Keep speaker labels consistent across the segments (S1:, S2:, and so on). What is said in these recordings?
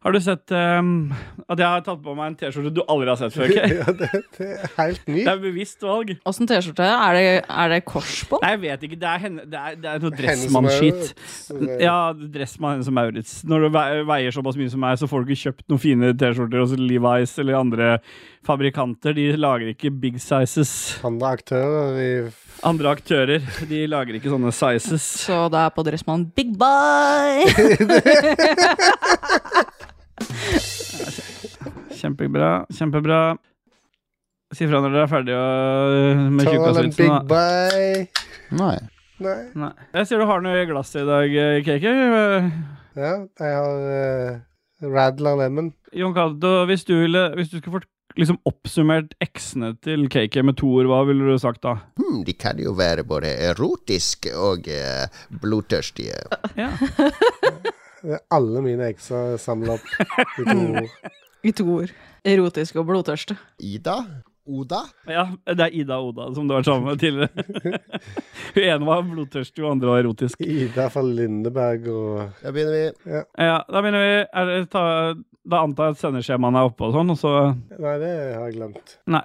S1: Har du sett um, at jeg har tatt på meg en T-skjorte du aldri har sett før? Okay?
S2: Ja, det, det er helt ny.
S1: Det er bevisst valg.
S3: Åssen T-skjorte? Er, det- er det kors på?
S1: Nei, jeg vet ikke. Det er, henne, det er, det er noe
S2: Henne som
S1: dressmann-skit.
S2: er-
S1: Ja, dressmann som Maurits. Når du veier såpass mye som meg, så får du ikke kjøpt noen fine T-skjorter hos Levi's eller andre fabrikanter. De lager ikke big sizes.
S2: Andre aktører i
S1: Andre aktører de lager ikke sånne sizes.
S3: Så det er på Dressmann Big Bye!
S1: Kjempebra. Kjempebra. Si fra når dere er ferdige med tjukkasvitsen. da.
S4: Nei.
S2: Nei.
S1: Nei. Jeg ser du har noe i glasset i dag, eh, KK.
S2: Ja, jeg har uh, Radler Lemon.
S1: Jon Cato, hvis du, ville, hvis du skulle fått liksom oppsummert eksene til KK med to ord, hva ville du sagt da?
S4: Hmm, de kan jo være både erotiske og eh, blodtørstige.
S1: Ja.
S2: Alle mine ekser samla opp i to ord.
S3: I to ord. Erotisk og blodtørste.
S4: Ida? Oda?
S1: ja, det er Ida og Oda som du har vært sammen med tidligere. Hun ene var blodtørstig, hun andre var erotisk.
S2: Ida fra Lindeberg og
S4: Da begynner vi.
S1: Ja, da begynner vi. Er det, ta, da antar jeg at sendeskjemaene er oppe og sånn, og så
S2: Nei, det har jeg glemt.
S1: Nei.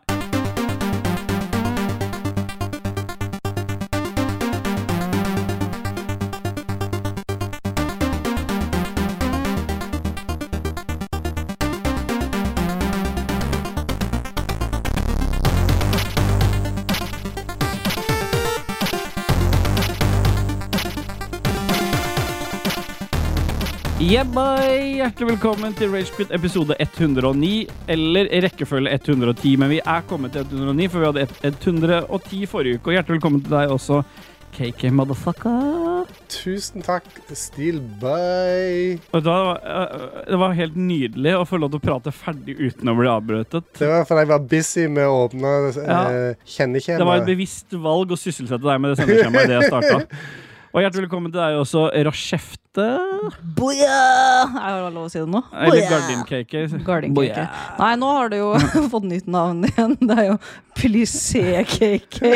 S1: Yeah, bye. Hjertelig velkommen til Ragequit episode 109, eller rekkefølge 110. Men vi er kommet til 109, for vi hadde 110 forrige uke. Og hjertelig velkommen til deg også, KK Motherfucker.
S2: Tusen takk, Steel Bye.
S1: Og da, øh, det var helt nydelig å få lov til å prate ferdig uten å bli avbrøtet.
S2: Det var fordi jeg var busy med å åpne
S1: Ja.
S2: uh, kjenneskjemaet.
S1: Det var et bevisst valg å sysselsette deg med det sendeskjemaet idet jeg starta. Og hjertelig velkommen til deg også, Rochefte.
S3: Boja! Er det lov å si det nå?
S1: Eller
S3: Boja!
S1: Gardincake.
S3: Gardincake. Nei, nå har du jo fått nytt navn igjen. Det er jo plissé-cake.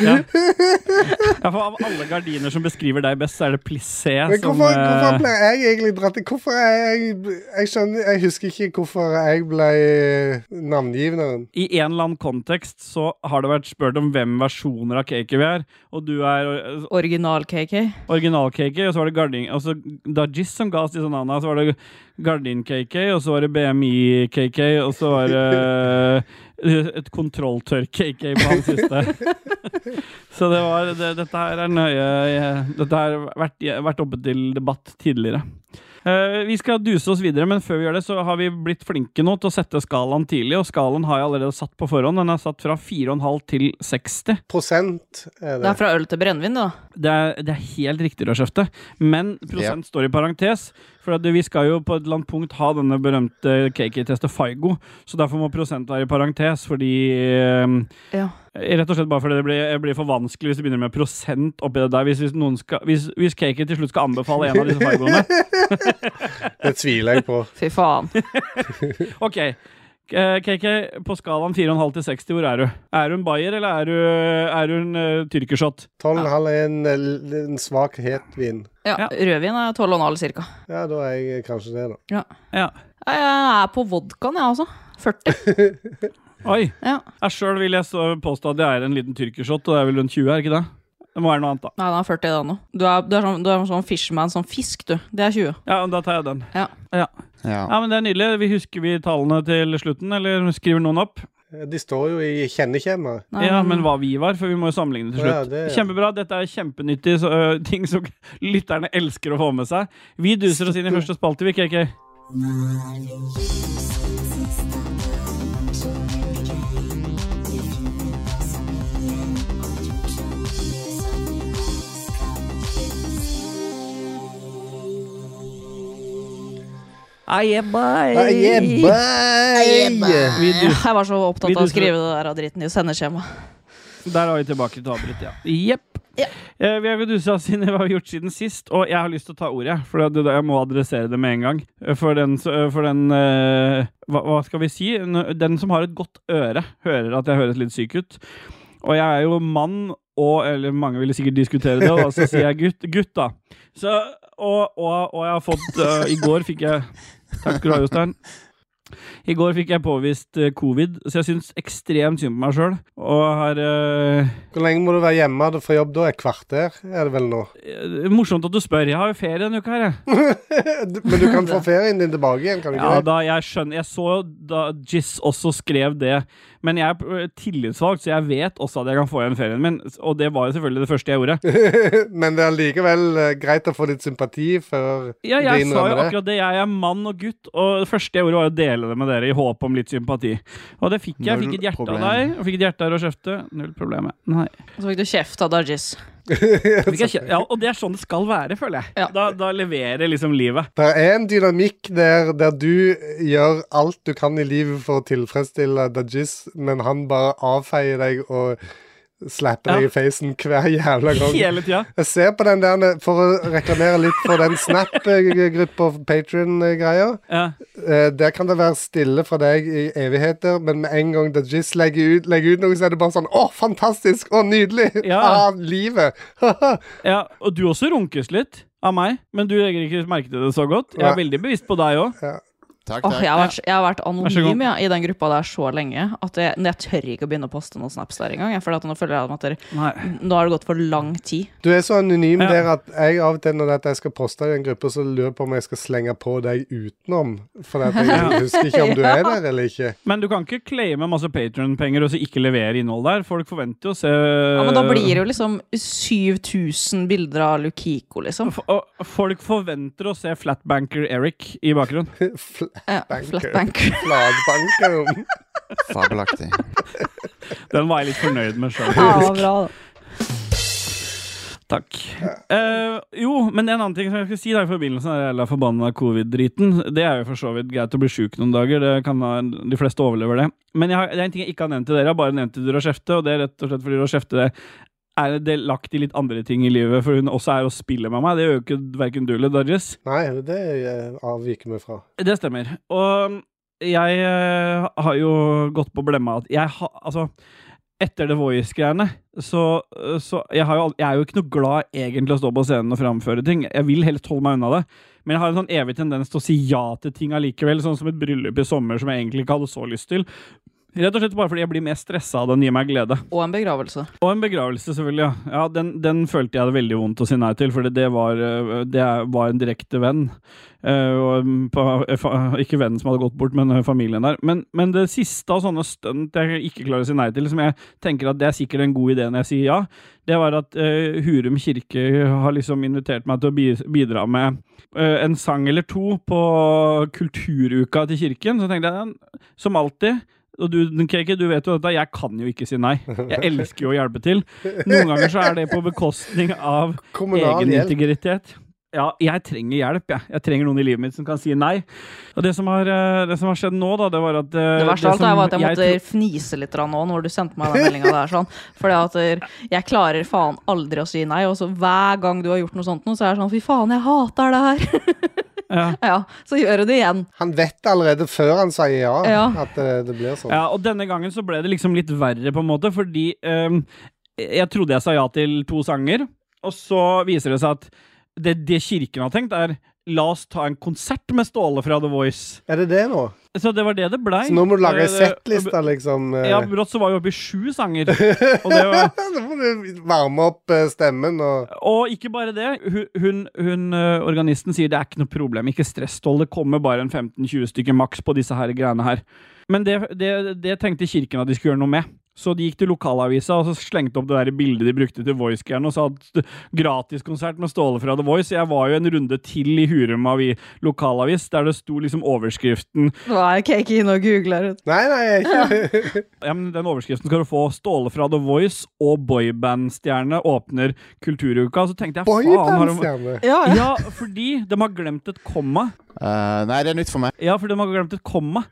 S1: Ja. ja, for Av alle gardiner som beskriver deg best, så er det plissé
S2: Men
S1: som
S2: hvorfor, hvorfor
S1: eh,
S2: ble jeg egentlig dratt i? Hvorfor er jeg Jeg skjønner Jeg husker ikke hvorfor jeg ble navngiveren.
S1: I en eller annen kontekst så har det vært spurt om hvem versjoner av cake vi er. Og du er eh,
S3: Original-cake.
S1: original-cake, og så var det Gardin... Altså Dajis som ga oss disse navnene. Så var det Gardin-cake, og så var det BMI-cake, og så var det eh, et kontrolltørr-KK på han siste. så det var det, Dette her er nøye Dette har vært, vært oppe til debatt tidligere. Eh, vi skal duse oss videre, men før vi gjør det, så har vi blitt flinke nå til å sette skalaen tidlig. Og skalaen har jeg allerede satt på forhånd. Den er satt fra 4,5 til 60.
S2: Prosent er
S3: Det
S2: det.
S3: er fra øl til brennevin, da.
S1: Det er, det er helt riktig, Rødskjefte. Men prosent står i parentes. For at vi skal jo på et eller annet punkt ha denne berømte cakey-testet FIGO. Så derfor må prosent være i parentes, fordi eh,
S3: Ja.
S1: Rett og slett bare fordi det blir, blir for vanskelig hvis du begynner med prosent oppi det der. Hvis, hvis, noen skal, hvis, hvis til slutt skal anbefale en av disse FIGOene
S2: Det tviler jeg på.
S3: Fy faen.
S1: OK. Eh, KK, på skalaen 4,5 til 60, hvor er du? Er du en bayer, eller er du, er du en uh, tyrkershot?
S2: 12,5 er en, eh, en svak, het vin.
S3: Ja,
S1: Ja.
S3: Rødvin er 12,5 cirka.
S2: Ja, da er jeg kanskje det, da.
S1: Ja.
S3: Jeg er på vodkaen, jeg også. 40.
S1: Oi.
S3: Ja.
S1: Jeg sjøl vil jeg påstå at jeg er en liten tyrkershot, og det er vel rundt 20, er ikke det? Det må være noe annet, da.
S3: Nei, den er 40 da nå. Du er, du er, sånn, du er sånn fishman, sånn fisk, du. Det er 20.
S1: Ja, da tar jeg den.
S3: Ja.
S4: Ja.
S1: Ja, men Det er nydelig. Vi Husker vi tallene til slutten, eller skriver noen opp?
S2: De står jo i kjenneskjemaet.
S1: Ja, men hva vi var, for vi må jo sammenligne til
S2: slutt. ja, det, ja.
S1: Kjempebra. Dette er kjempenyttig så, ting som lytterne elsker å få med seg. Vi duser oss inn i første spalte, vi, KK.
S3: Jeg var så opptatt av å skrive det der av dritten i sendeskjemaet.
S1: Der er vi tilbake til avbrutt, ja. Jepp.
S3: Ja.
S1: Eh, vi har jo dusa siden hva vi har gjort siden sist, og jeg har lyst til å ta ordet. For det, det, jeg må adressere det med en gang. Eh, For den, eh, for den eh, hva, hva skal vi si? Den som har et godt øre, hører at jeg høres litt syk ut. Og jeg er jo mann, og Eller mange ville sikkert diskutere det, og så sier jeg gutt, gutt da. Så, og, og, og jeg har fått uh, I går fikk jeg Takk skal du ha, Jostein. I går fikk jeg påvist øh, covid, så jeg syns ekstremt synd på meg sjøl. Og har uh...
S2: Hvor lenge må du være hjemme fra jobb da? Et kvarter, er det vel nå?
S1: øh, Morsomt at du spør. Jeg har jo ferie denne uka her, jeg.
S2: Men du kan få ferien din tilbake igjen, kan du
S1: Ja,
S2: ikke det?
S1: da jeg skjønner Jeg så da Jizz også skrev det. Men jeg er øh, tillitsvalgt, så jeg vet også at jeg kan få igjen ferien min. Og det var jo selvfølgelig det første jeg gjorde.
S2: Men det er likevel eh, greit å få litt sympati før
S1: Ja,
S2: du
S1: jeg sa jo akkurat det. Jeg er mann og gutt, og det første jeg gjorde, var å dele det med dere i håp om litt sympati. Og det fikk jeg. Jeg fikk et hjerte
S5: problem.
S1: av deg, og fikk et hjerte av Rochefte. Null problem. Nei.
S3: Og Så fikk du kjeft av Dajis.
S1: Ja, og det er sånn det skal være, føler jeg.
S3: Ja.
S1: Da, da leverer liksom livet.
S2: Det er en dynamikk der, der du gjør alt du kan i livet for å tilfredsstille Dajis, men han bare avfeier deg og slapper deg
S1: Ja.
S2: i facen hver jævla gang.
S1: Hele tida.
S2: Jeg ser på den der for å reklamere litt for den Snap-gruppa Patrion-greia.
S1: Ja.
S2: Eh, der kan det være stille fra deg i evigheter, men med en gang Dajis legger ut, legger ut noe, så er det bare sånn Å, fantastisk! Å, nydelig!
S1: Ja.
S2: Ah, livet!
S1: ja. Og du også runkes litt av meg, men du legger ikke merke til det så godt. Jeg er
S2: ja.
S1: veldig bevisst på deg òg.
S5: Takk, takk.
S3: Oh, jeg, har vært, jeg har vært anonym ja, i den gruppa der så lenge at jeg, jeg tør ikke å begynne å poste noen snaps der engang. nå føler jeg at dere, nå har det gått for lang tid.
S2: Du er så anonym
S1: Ja.
S2: der at jeg av og til når jeg skal poste i en gruppe, så lurer jeg på om jeg skal slenge på deg utenom. For at jeg husker ikke om du er der eller ikke.
S1: Men du kan ikke claime masse Patron-penger og så ikke levere innhold der. Folk forventer jo å se
S3: Ja, Men da blir det jo liksom 7000 bilder av Lukiko, liksom.
S1: F- og Folk forventer å se Flatbanker Eric i bakgrunnen.
S3: Ja, Flatbanker.
S2: Flatbanker.
S5: Fabelaktig.
S1: Den var jeg litt fornøyd med sjøl.
S3: Ja, bra. da.
S1: Takk. Uh, jo, men en annen ting som jeg skulle si da, i forbindelse med den forbanna covid-driten Det er jo for så vidt greit å bli sjuk noen dager. Det kan ha, De fleste overlever det. Men jeg har, det er en ting jeg ikke har nevnt til dere. Jeg har bare nevnt til Rochefte, og det er rett og slett fordi Rochefte er delaktig i litt andre ting i livet, for hun også er og spiller med meg. Det gjør jo ikke verken du eller Dodges.
S2: Nei, det avviker vi fra.
S1: Det stemmer. Og jeg eh, har jo gått på blemma at jeg har Altså, etter The Voice-greiene, så, så jeg, har jo, jeg er jo ikke noe glad egentlig å stå på scenen og framføre ting. Jeg vil helst holde meg unna det. Men jeg har en sånn evig tendens til å si ja til ting allikevel, sånn som et bryllup i sommer som jeg egentlig ikke hadde så lyst til. Rett og slett bare fordi jeg blir mer stressa av det enn gir meg glede.
S3: Og en begravelse.
S1: Og en begravelse, selvfølgelig. Ja, ja den, den følte jeg det veldig vondt å si nei til, for det var, øh, det var en direkte venn. Eh, mm, på, eh, ikke vennen som hadde gått bort, men familien der. Men, men det siste av sånne stunt jeg ikke klarer å si nei til, som jeg tenker at det er sikkert en god idé når jeg sier ja, det var at uh, Hurum kirke har liksom invitert meg til å bidra med uh, en sang eller to på kulturuka til kirken. Så tenkte jeg, som alltid og du, Keke, du vet jo dette, jeg kan jo ikke si nei. Jeg elsker jo å hjelpe til. Noen ganger så er det på bekostning av
S2: Kommunal
S1: egen
S2: hjelp.
S1: integritet. Ja, jeg trenger hjelp, jeg. Jeg trenger noen i livet mitt som kan si nei. Og det som har, eh, det som har skjedd nå, da, det var at eh,
S3: Det verste av alt er at jeg måtte
S1: jeg
S3: fnise litt nå når du sendte meg den meldinga der. sånn Fordi at eh, jeg klarer faen aldri å si nei, og så hver gang du har gjort noe sånt, nå, så er det sånn fy faen, jeg hater det her.
S1: ja.
S3: ja, så gjør hun det igjen.
S2: Han vet allerede før han sier ja,
S3: Ja.
S2: at det, det blir sånn.
S1: Ja, og denne gangen så ble det liksom litt verre, på en måte, fordi um, jeg trodde jeg sa ja til to sanger, og så viser det seg at det, det kirken har tenkt, er La oss ta en konsert med Ståle fra The Voice.
S2: Er det det nå?
S1: Så det var det det blei.
S2: Så nå må du lage ei
S1: Eh,
S2: settliste, liksom? eh.
S1: Ja, brått så var vi oppe i sju sanger. Og, det var,
S2: Nå må du varme opp eh, stemmen og
S1: og ikke bare det. Hun, hun, hun eh, organisten sier det er ikke noe problem, ikke stress, Ståle. Det kommer bare en 15-20 stykker maks på disse her greiene her. Men det, det, det tenkte kirken at de skulle gjøre noe med. Så de gikk til lokalavisa og så slengte opp det der bildet de brukte til Voice-greiene og sa at gratiskonsert med Ståle fra The Voice. Jeg var jo en runde til i Hurum i lokalavis, der det sto liksom overskriften
S3: Nå er ikke inne og googler.
S2: Nei, nei, jeg er ikke
S1: Ja, men Den overskriften skal du få. Ståle fra The Voice og boybandstjerne åpner Kulturuka. Så tenkte jeg faen har de...
S3: Ja, ja.
S1: Ja, fordi de har glemt et komma.
S5: Uh, nei, det er nytt for meg.
S1: Ja, for de har glemt et komma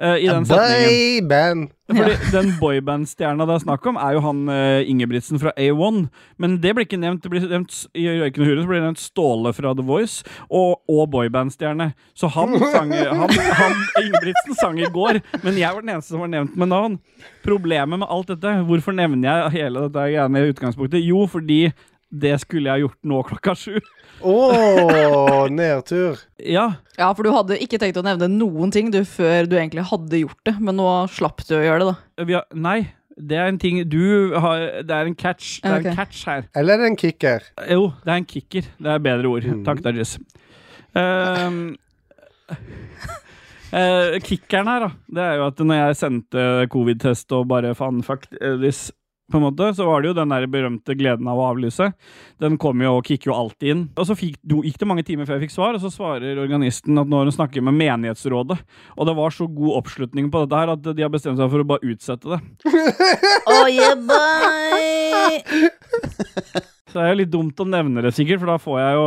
S1: eh, i den setningen.
S2: Boyband.
S1: Fordi Den boybandstjerna det er snakk om, er jo han uh, Ingebrigtsen fra A1. Men det blir ikke nevnt. Det blir nevnt I Røyken og Huren blir det nevnt Ståle fra The Voice og, og boybandstjerne. Så han sang han, han, Ingebrigtsen sang i går, men jeg var den eneste som var nevnt med navn. Problemet med alt dette, hvorfor nevner jeg hele dette greiene i utgangspunktet? Jo, fordi det skulle jeg gjort nå klokka sju.
S2: Å, nedtur.
S1: Ja.
S3: Ja, for du hadde ikke tenkt å nevne noen ting du før du egentlig hadde gjort det, men nå slapp du å gjøre det, da.
S1: Vi har, nei, det er en ting du har Det er en catch. Det er
S3: okay.
S1: en catch her.
S2: Eller er det en kicker?
S1: Jo, det er en kicker. Det er bedre ord.
S2: Mm.
S1: Takk, Dajis. Um, uh, kickeren her, da, det er jo at når jeg sendte covid-test og bare faen fuck this, på en måte, så var det jo den der berømte gleden av å avlyse. Den kom jo og kicker jo alltid inn. Og så fikk, gikk det mange timer før jeg fikk svar, og så svarer organisten at nå har hun snakket med menighetsrådet. Og det var så god oppslutning på dette her at de har bestemt seg for å bare utsette det.
S3: Oh, yeah!
S1: Så det er jo litt dumt å nevne det, sikkert, for da får jeg jo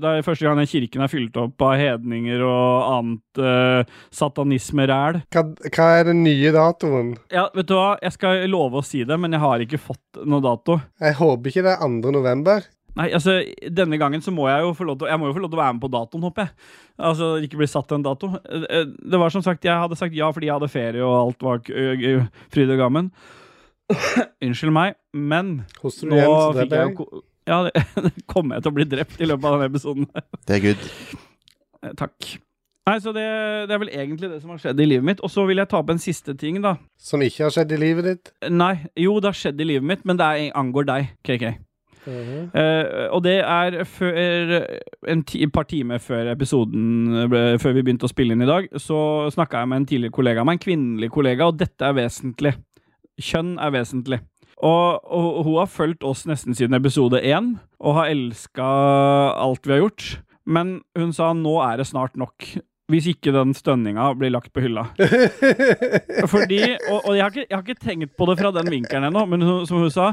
S1: Det er første gang den kirken er fylt opp av hedninger og annet uh, satanisme-ræl.
S2: Hva, hva er den nye datoen?
S1: Ja, vet du hva, jeg skal love å si det, men jeg har ikke fått noe dato.
S2: Jeg håper ikke det er 2. november.
S1: Nei, altså, denne gangen så må jeg jo få lov til Jeg må jo få lov til å være med på datoen, håper jeg. Altså, ikke bli satt en dato. Eh, eh, Det var som sagt, jeg hadde sagt ja fordi jeg hadde ferie og alt var fryd og gammen. Unnskyld meg, men
S2: Hoster du
S1: nå
S2: igjen, så
S1: fikk jeg jo Ja, det, kommer jeg til å bli drept i løpet av denne episoden.
S5: Det er good.
S1: Eh, Takk. Nei, så det, det er vel egentlig det som har skjedd i livet mitt. Og så vil jeg ta opp en siste ting, da.
S2: Som ikke har skjedd i livet ditt.
S1: Nei, jo, det har skjedd i livet mitt, men det er, angår deg, KK. Eh, og det er før en ti, par timer før episoden ble, Før vi begynte å spille inn i dag, så snakka jeg med en tidligere kollega av meg, en kvinnelig kollega, og dette er vesentlig. Kjønn er vesentlig. Og, og hun har fulgt oss nesten siden episode én, og har elska alt vi har gjort. Men hun sa nå er det snart nok. Hvis ikke den stønninga blir lagt på hylla. Fordi, og, og jeg, har ikke, jeg har ikke tenkt på det fra den vinkelen ennå, men hun, som hun sa,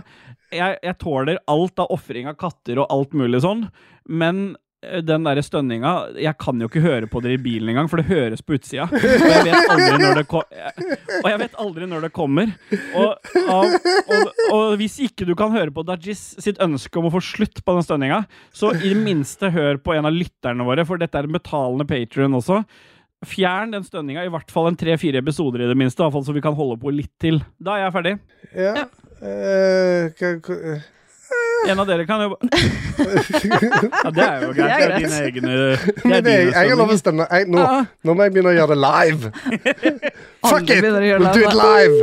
S1: jeg, jeg tåler alt av ofring av katter og alt mulig sånn, men den der stønninga Jeg kan jo ikke høre på dere i bilen engang, for det høres på utsida. Og jeg vet aldri når det, ko og jeg vet aldri når det kommer. Og, og, og, og hvis ikke du kan høre på Dajis sitt ønske om å få slutt på den stønninga, så i det minste hør på en av lytterne våre, for dette er en betalende patrion også. Fjern den stønninga, i hvert fall en tre-fire episoder i det minste, i hvert fall så vi kan holde på litt til. Da er jeg ferdig.
S2: Ja. ja. Uh,
S1: En av dere kan jo Ja, det er jo greit. Det er
S3: greit.
S1: dine egne
S2: men det,
S1: er,
S2: jeg har lov å stemme. Jeg, nå, nå må jeg begynne å gjøre det live. Fuck it! We'll do it live.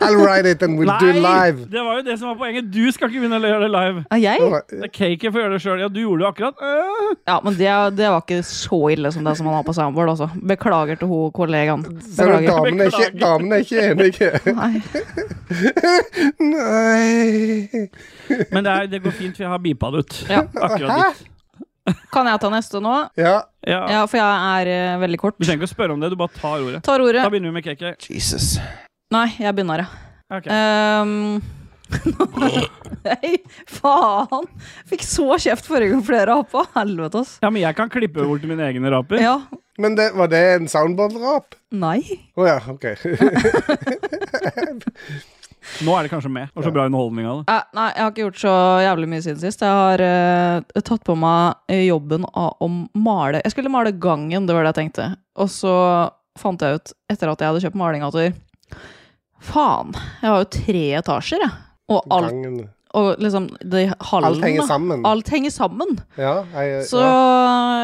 S2: I'll write it and we'll do it live.
S1: Det var jo det som var poenget. Du skal ikke begynne å gjøre det live.
S3: Er jeg?
S1: Det er Cake får gjøre det sjøl. Ja, du gjorde det akkurat. Uh.
S3: Ja, men det, det var ikke så ille som det som han har på soundboard, altså. Beklager til hun kollegaen. Beklager.
S2: damene er, ikke, damene er ikke enige.
S3: Nei.
S2: Nei
S1: Men det, er, det går fint, for jeg har beepa det ut.
S3: Ja.
S1: Akkurat ditt.
S3: Kan jeg ta neste nå?
S2: Ja.
S1: Ja.
S3: Ja, for jeg er uh, veldig kort.
S1: Du trenger ikke å spørre om det, du bare tar ordet.
S3: Tar ordet.
S1: Da begynner vi med Cake.
S5: Jesus.
S3: Nei, jeg begynner, ja.
S1: Okay.
S3: Um, Nei, faen! Fikk så kjeft forrige gang flere raper Helvete, ass.
S1: Ja, men jeg kan klippe bort mine egne raper.
S3: Ja.
S2: Men det, var det en soundboard-rap?
S3: Nei.
S2: Å ja, OK.
S1: Nå er det kanskje med. Det var så bra underholdning av det.
S3: Eh, nei, jeg har ikke gjort så jævlig mye siden sist. Jeg har eh, tatt på meg eh, jobben av å male Jeg skulle male gangen, det var det jeg tenkte. Og så fant jeg ut, etter at jeg hadde kjøpt maling, at faen, jeg har jo tre etasjer, jeg. Og alt,
S2: Gangen.
S3: og liksom de hallen
S2: Alt henger sammen.
S3: Alt henger sammen.
S2: Ja, jeg,
S3: Så
S2: ja.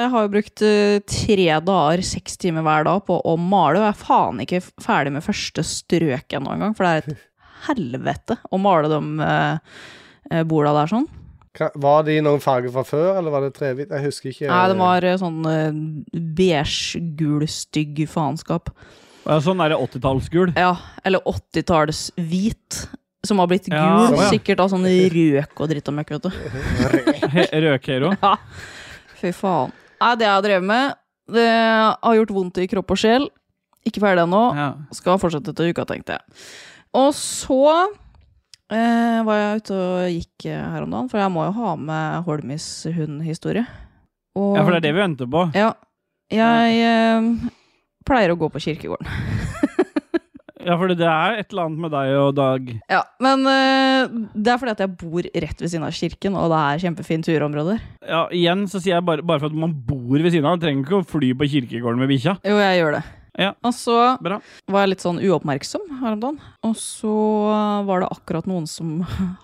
S3: jeg har jo brukt eh, tre dager, seks timer hver dag på å male, og jeg er faen ikke ferdig med første strøk ennå engang, for det er et helvete å male de eh, borda der sånn.
S2: Var de noen farger fra før, eller var det trehvitt? Jeg husker ikke.
S3: Nei, de var eh, sånn uh, beige, gul, stygg faenskap.
S1: Sånn er det 80-tallsgul.
S3: Ja, eller 80-talls hvit. Som har blitt gul,
S1: Ja,
S2: sånn, ja.
S3: sikkert av sånn røk og dritt og møkk, vet du.
S1: Røkhero?
S3: Ja, fy faen. Nei, det jeg har drevet med, det har gjort vondt i kropp og sjel. Ikke ferdig ennå.
S1: Ja.
S3: Skal fortsette til uka, tenkte jeg. Og så eh, var jeg ute og gikk eh, her om dagen, for jeg må jo ha med Holmis hundhistorie. Og,
S1: ja, for det er det vi venter på.
S3: Ja. Jeg eh, pleier å gå på kirkegården.
S1: Ja, for det er et eller annet med deg og Dag.
S3: Ja, Men uh, det er fordi at jeg bor rett ved siden av kirken, og det er kjempefine turområder.
S1: Ja, igjen så sier jeg bare, bare for at man bor ved siden av. man trenger ikke å fly på kirkegården med bikkja.
S3: Jo, jeg gjør det.
S1: Ja.
S3: Og så
S1: Bra.
S3: var jeg litt sånn uoppmerksom her om dagen. Og så var det akkurat noen som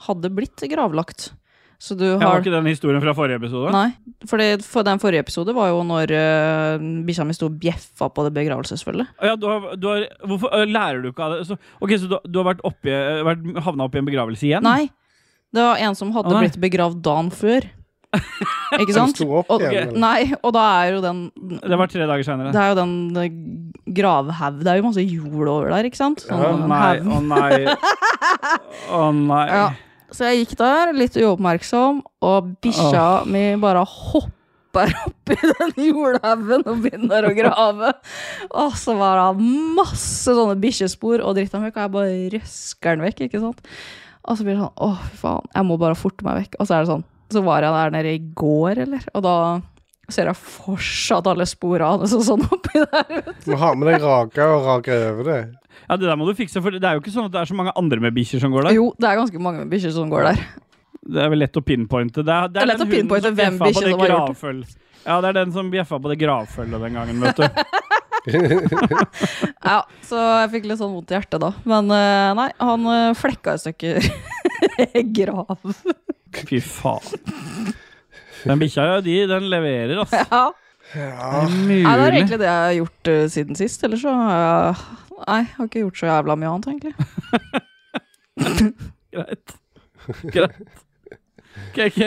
S3: hadde blitt gravlagt. Så du
S1: Ja,
S3: har
S1: ikke den historien fra forrige episode?
S3: Nei. Fordi for den forrige episode var jo når uh, bikkja mi sto og bjeffa på det begravelsesfølget.
S1: Ja, du har, du har, hvorfor uh, lærer du ikke av det? Så, ok, så du, du har vært, oppi, vært havna oppi en begravelse igjen?
S3: Nei. Det var en som hadde
S1: ah,
S3: blitt begravd dagen før. Ikke sant?
S2: sto opp
S3: Og,
S2: igjen.
S3: nei, og da er jo den
S1: Det var tre dager seinere.
S3: Det er jo den gravhaug Det er jo masse jord over der, ikke sant? Sånn
S1: Å
S2: Ja.
S1: nei,
S3: å
S1: å nei. Å nei.
S3: Ja. Så jeg gikk der, litt uoppmerksom, og bikkja mi bare hopper oppi den jordhaugen og begynner å grave. Og så var det masse sånne bikkjespor og dritt og vekk, og jeg bare røsker den vekk, ikke sant. Og så blir det sånn, å fy faen, jeg må bare forte meg vekk. Og så er det sånn, så var jeg der nede i går, eller? Og da ser jeg fortsatt alle sporene og sånn oppi der.
S2: Du må ha med deg raka og rake over det.
S1: Ja, Det der må du fikse, for det er jo ikke sånn at det er så mange andre med bikkjer som går der.
S3: Jo, det er ganske mange med bikkjer som går der.
S1: Det er vel lett å pinpointe. Det er,
S3: Det er lett å pinpointe hvem bikkje som har gjort det.
S1: Ja, det er den som bjeffa på det gravfølget den gangen, vet du.
S3: Ja, så jeg fikk litt sånn vondt i hjertet da. Men eh, nei, han eh, flekka i stykker grav.
S1: Fy faen. Den bikkja, ja, de, den leverer, altså.
S3: Ja.
S2: Ja.
S1: Er det
S3: Ja, det er egentlig det jeg har gjort uh, siden sist. Ellers så har jeg Nei, jeg har ikke gjort så jævla mye annet, egentlig.
S1: Greit. Greit. Ok, ok.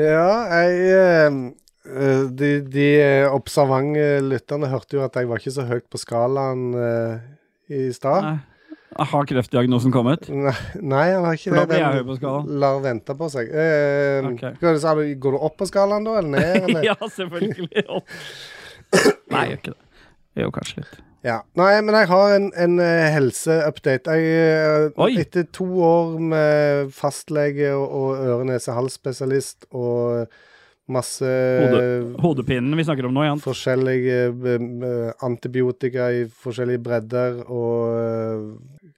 S2: Ja, jeg eh, eh, De, de eh, observante lytterne hørte jo at jeg var ikke så høyt på skalaen i stad.
S1: Har kreftdiagnosen kommet?
S2: Nei, nei, han har ikke
S1: For da
S2: det.
S1: blir jeg
S2: Den
S1: høy på skalaen.
S2: lar vente på seg. Eh,
S1: okay.
S2: går, du- Går du opp på skalaen da, eller ned? Eller?
S1: ja, selvfølgelig. Opp. Nei, jeg gjør ikke det. Jeg gjør kanskje litt.
S2: Ja. Nei, men jeg har en, en eh, helseupdate. Eh, etter to år med fastlege og, og øre-nese-hals-spesialist og masse
S1: Hode. Hodepinen vi snakker om nå, Jan.
S2: forskjellige eh, antibiotika i forskjellige bredder og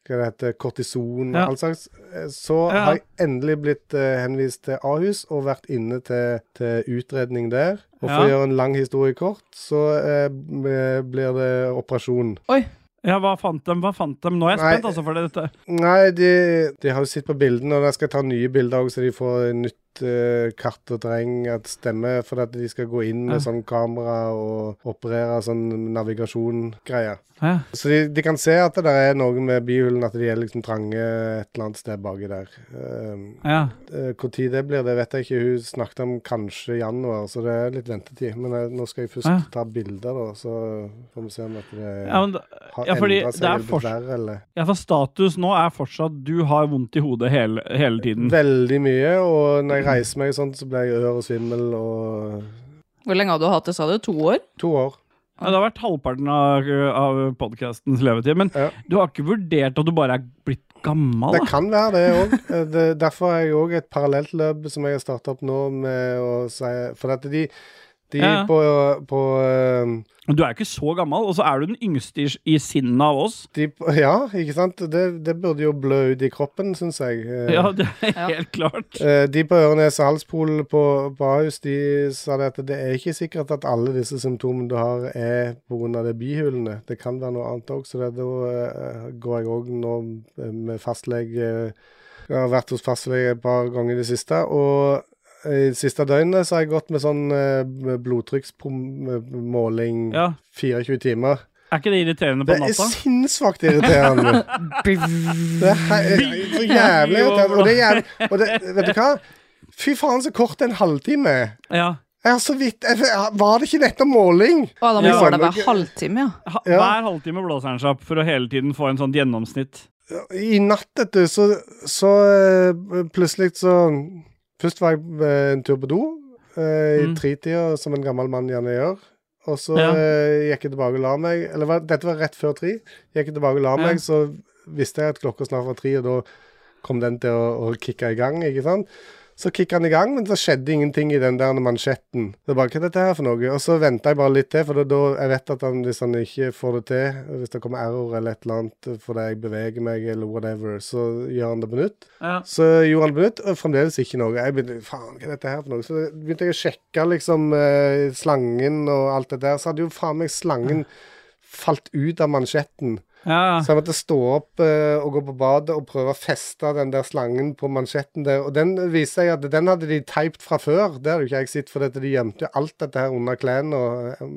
S2: hva det heter, kortison og
S1: Ja.
S2: all slags, eh, så
S1: Ja.
S2: har jeg endelig blitt eh, henvist til Ahus og vært inne til, til utredning der. Og for
S1: Ja.
S2: å gjøre en lang historie kort, så eh, blir det operasjon. Oi.
S1: Ja, hva fant de? Hva fant de? Nå er jeg
S2: Nei.
S1: spent, altså, for dette.
S2: Nei, de, de har jo sett på bildene, og de skal ta nye bilder òg, så de får nytt eh, katt og terreng at stemme, for at de skal gå inn med
S1: Ja.
S2: sånn kamera og operere sånn navigasjon-greier.
S1: Ja.
S2: Så de, de kan se at det der er noe med bihulen, at de er liksom trange et eller annet sted baki der. Um,
S1: ja.
S2: Hvor tid det blir, det vet jeg ikke. Hun snakket om kanskje januar, så det er litt ventetid. Men jeg, nå skal jeg først
S1: Ja.
S2: ta bilder, da, så får vi se om at det
S1: Ja, men,
S2: har
S1: ja,
S2: endra seg
S1: er
S2: blitt eller
S1: ja, for status nå er fortsatt du har vondt i hodet hele, hele tiden.
S2: Veldig mye, og når jeg reiser meg sånn, så blir jeg ør og svimmel og
S3: Hvor lenge har du hatt det, sa du? To år?
S2: To år.
S1: Ja, det har vært halvparten av, av podkastens levetid. Men
S2: Ja.
S1: du har ikke vurdert at du bare er blitt gammel?
S2: Det kan være det òg. Derfor har jeg òg et parallelt løp som jeg har starta opp nå med å si For at de, de
S1: Ja.
S2: på, på uh,
S1: Du er jo ikke så gammel, og så er du den yngste i, i sinnet av oss.
S2: de, Ja, ikke sant? Det, det burde jo blø ut i kroppen, syns jeg. Eh,
S1: Ja, det er
S3: Ja.
S1: helt klart.
S2: Uh, De på øre-nese-halspol på, på Ahus de sa det at det er ikke sikkert at alle disse symptomene du har, er pga. de bihulene. Det kan være noe annet òg, så det, da går jeg òg nå med fastlege Jeg har vært hos fastlege et par ganger i det siste. Og i siste døgnet så har jeg gått med sånn eh, blodtrykksmåling
S1: Ja.
S2: 24 timer.
S1: Er ikke det irriterende på natta?
S2: Det er sinnssvakt irriterende. Det er så jævlig irriterende. Og det er jævlig Og det, vet du hva? Fy faen, så kort en halvtime er.
S1: Ja.
S2: Jeg har så vidt jeg, Var det ikke nettopp måling?
S3: Å, da må
S1: Ja.
S3: det hver halvtime, ja.
S1: Ha, Hver halvtime blåser han seg opp for å hele tiden få en sånn gjennomsnitt.
S2: I natt, vet du, så, så eh, plutselig så Først var jeg eh, en tur på do eh, i
S1: Mm.
S2: tretida, som en gammel mann gjerne gjør. Og så
S1: Ja.
S2: eh, gikk jeg tilbake og la meg. Eller var, dette var rett før tre. Gikk jeg tilbake og la
S1: Ja.
S2: meg, så visste jeg at klokka snart var tre, og da kom den til å, å kicke i gang, ikke sant. Så kicka han i gang, men så skjedde ingenting i den der mansjetten. Det er bare, hva er dette her for noe? Og så venta jeg bare litt til, for da, da jeg vet at han, hvis han ikke får det til, hvis det kommer error eller et eller annet fordi jeg beveger meg eller whatever, så gjør han det på nytt.
S1: Ja.
S2: Så gjorde han det på nytt, og fremdeles ikke noe. Jeg begynte, faen, hva er dette her for noe? Så begynte jeg å sjekke liksom eh, slangen og alt det der, så hadde jo faen meg slangen falt ut av mansjetten.
S1: Ja.
S2: Så jeg måtte stå opp uh, og gå på badet og prøve å feste den der slangen på mansjetten der. Og den viste jeg at den hadde de teipt fra før. Det hadde jo ikke jeg sett, for de gjemte jo alt dette her under klærne. eh,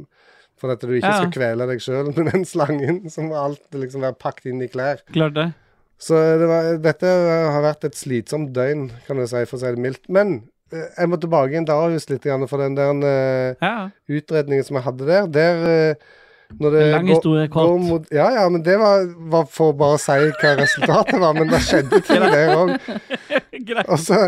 S2: For at du ikke
S1: Ja.
S2: skal kvele deg sjøl med den slangen, som alt liksom være pakket inn i klær.
S1: Klart det.
S2: Så det var, dette har vært et slitsomt døgn, kan du si, for å si det mildt. Men uh, jeg må tilbake igjen til Ahus litt, grann, for den der uh,
S1: Ja.
S2: utredningen som jeg hadde der, der eh, når det
S1: En lang
S2: går-
S1: historie kort.
S2: ja, ja, men det var, var for å bare si hva resultatet var. Men det skjedde ting der òg. Og så,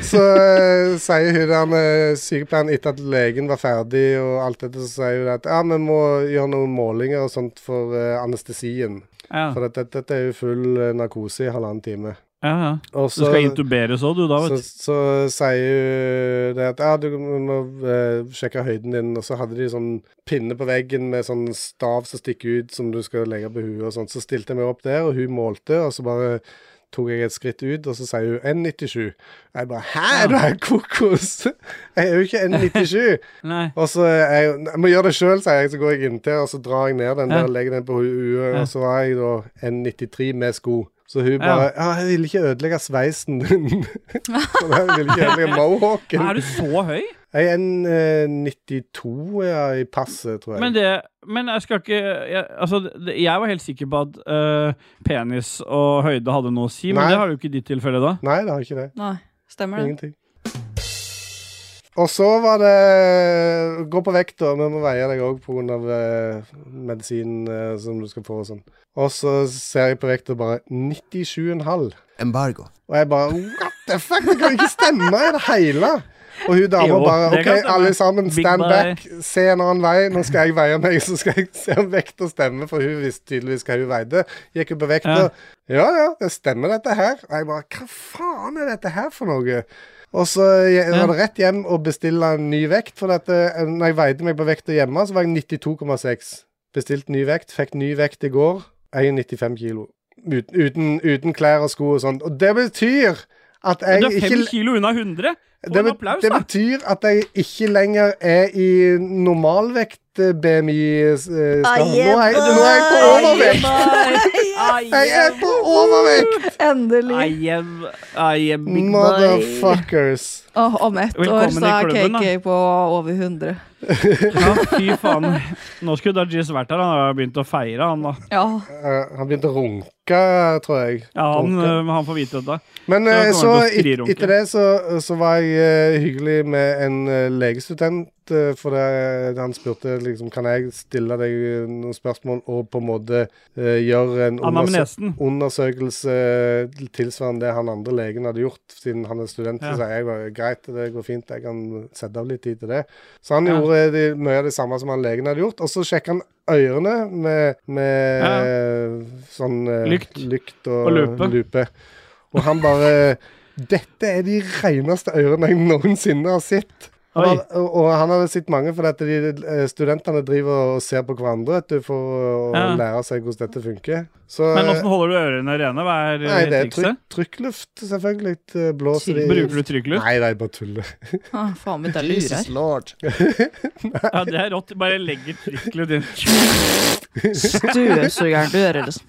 S2: så uh, sier hun der med sykepleieren etter at legen var ferdig og alt dette, så sier hun at ja, vi må gjøre noen målinger og sånt for uh, anestesien.
S1: Ja.
S2: For dette, dette er jo full eh, narkose i halvannen time.
S1: Ja, ja.
S2: Og
S1: Du
S2: så,
S1: skal intuberes òg, du, da,
S2: så,
S1: vet du.
S2: så sier hun det at ja, du må uh, sjekke høyden din, og så hadde de sånn pinne på veggen med sånn stav som stikker ut, som du skal legge på huet og sånt. Så stilte jeg meg opp der, og hun målte, og så bare tok jeg et skritt ut, og så sier hun N97. Jeg bare Hæ, er du helt kokos? Jeg er jo ikke N97. Og så er jeg, jeg må gjøre det sjøl, sier jeg. Så går jeg inntil, og så drar jeg ned den der legger den på hu- huet. Og så var jeg da N93 med sko. Så hun bare Ja, jeg ville ikke ødelegge sveisen din. Jeg ville ikke ødelegge mohawken.
S1: Er du så høy?
S2: Jeg er en eh, 92 ja, i passet, tror jeg.
S1: Men det Men jeg skal ikke jeg, Altså, det, jeg var helt sikker på at uh, penis og høyde hadde noe å si, men det har du ikke i ditt tilfelle, da.
S2: Nei, det har ikke det.
S3: Nei, stemmer det.
S2: Ingenting. Og så var det Gå på vekt, da. Vi må veie deg òg pga. Uh, medisin eh, som du skal få og sånn. Og så ser jeg på vekta bare 97,5.
S4: Embargo.
S2: Og jeg bare What the fuck? Det kan ikke stemme i det hele! Og hun dama bare OK, alle sammen, stand back. Se en annen vei. Nå skal jeg veie meg, så skal jeg se om vekta stemmer. For hun visste tydeligvis hva hun veide. Gikk hun på vekta. Ja ja, det stemmer dette her. Og jeg bare Hva faen er dette her for noe? Og så jeg-
S1: Ja.
S2: var det rett hjem og bestille en ny vekt. For eh, når jeg veide meg på vekta hjemme, så var jeg 92,6. Bestilt ny vekt. Fikk ny vekt i går. Jeg er 95 kilo. Uten, uten, uten klær og sko og sånn. Og det betyr at jeg
S1: Du er fem
S2: ikke
S1: kilo unna 100! Få
S2: det,
S1: en applaus, da!
S2: det betyr at jeg ikke lenger er i normalvekt eh, BMI-stand. Nå, er jeg- nå er jeg på overvekt! Jeg er på overvekt!
S3: Endelig.
S1: I am, I am big.
S2: Motherfuckers.
S3: Oh, om ett år så er
S1: klubben, da.
S3: KK på over 100.
S1: Ja, fy faen. Nå skulle Dajis vært her. Han har begynt å feire, han da.
S3: Ja.
S2: Eh, han begynte å runke, tror jeg.
S1: Ja, han, øh, han får vite dette.
S2: Men
S1: Ja,
S2: eh, så et, etter det så, så var jeg uh, hyggelig med en uh, legestudent. uh, for det, han spurte liksom Kan jeg stille deg eh, noen spørsmål og på en måte eh, gjøre en undersø undersøkelse eh, tilsvarende det han andre legen hadde gjort, siden han er student.
S1: Ja.
S2: Så jeg var greit, det går fint, jeg kan sette av litt tid til det. Så han
S1: Ja.
S2: gjorde de, mye av det samme som han legen hadde gjort. Og så sjekka han ørene med, med
S1: Ja.
S2: sånn eh,
S1: Lykt.
S2: lykt og,
S1: Og lupe.
S2: lupe. Og han bare Dette er de reneste ørene jeg noensinne har sett. Han hadde, og, han hadde sett mange, for at de, eh, studentene driver og ser på hverandre vet du, for å
S1: Ja.
S2: lære seg hvordan dette funker. Så,
S1: Men åssen holder du ørene rene? Hva er
S2: Nei, det er tryk, trykkluft, selvfølgelig. Eh, Blåser de
S1: Bruker du trykkluft?
S2: Nei, nei, bare tuller.
S3: Ah, faen mitt, jeg
S4: Jesus
S3: lurer.
S4: lord.
S1: Ja, det er rått. Bare legger trykkluft inn.
S3: Støvsugeren du hører liksom.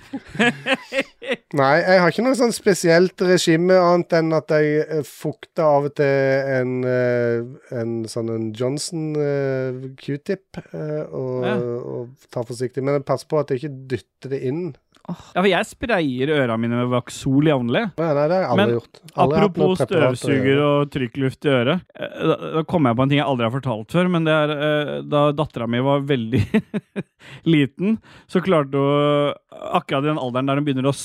S2: Nei, jeg har ikke noe sånn spesielt regime annet enn at jeg eh, fukter av og til en, eh, en sånn en Johnson uh, q-tip uh, og,
S1: Ja.
S2: og ta forsiktig. Men pass på at jeg ikke dytter det inn.
S1: Ja, for jeg sprayer ørene mine med Vaxol jevnlig.
S2: Ja, nei, det har jeg aldri
S1: Men
S2: gjort. Aldri
S1: Apropos støvsuger og trykkluft i øret. eh, Da, da kom jeg på en ting jeg aldri har fortalt før. Men det er da dattera mi var veldig liten, så klarte hun akkurat i den alderen der hun begynner å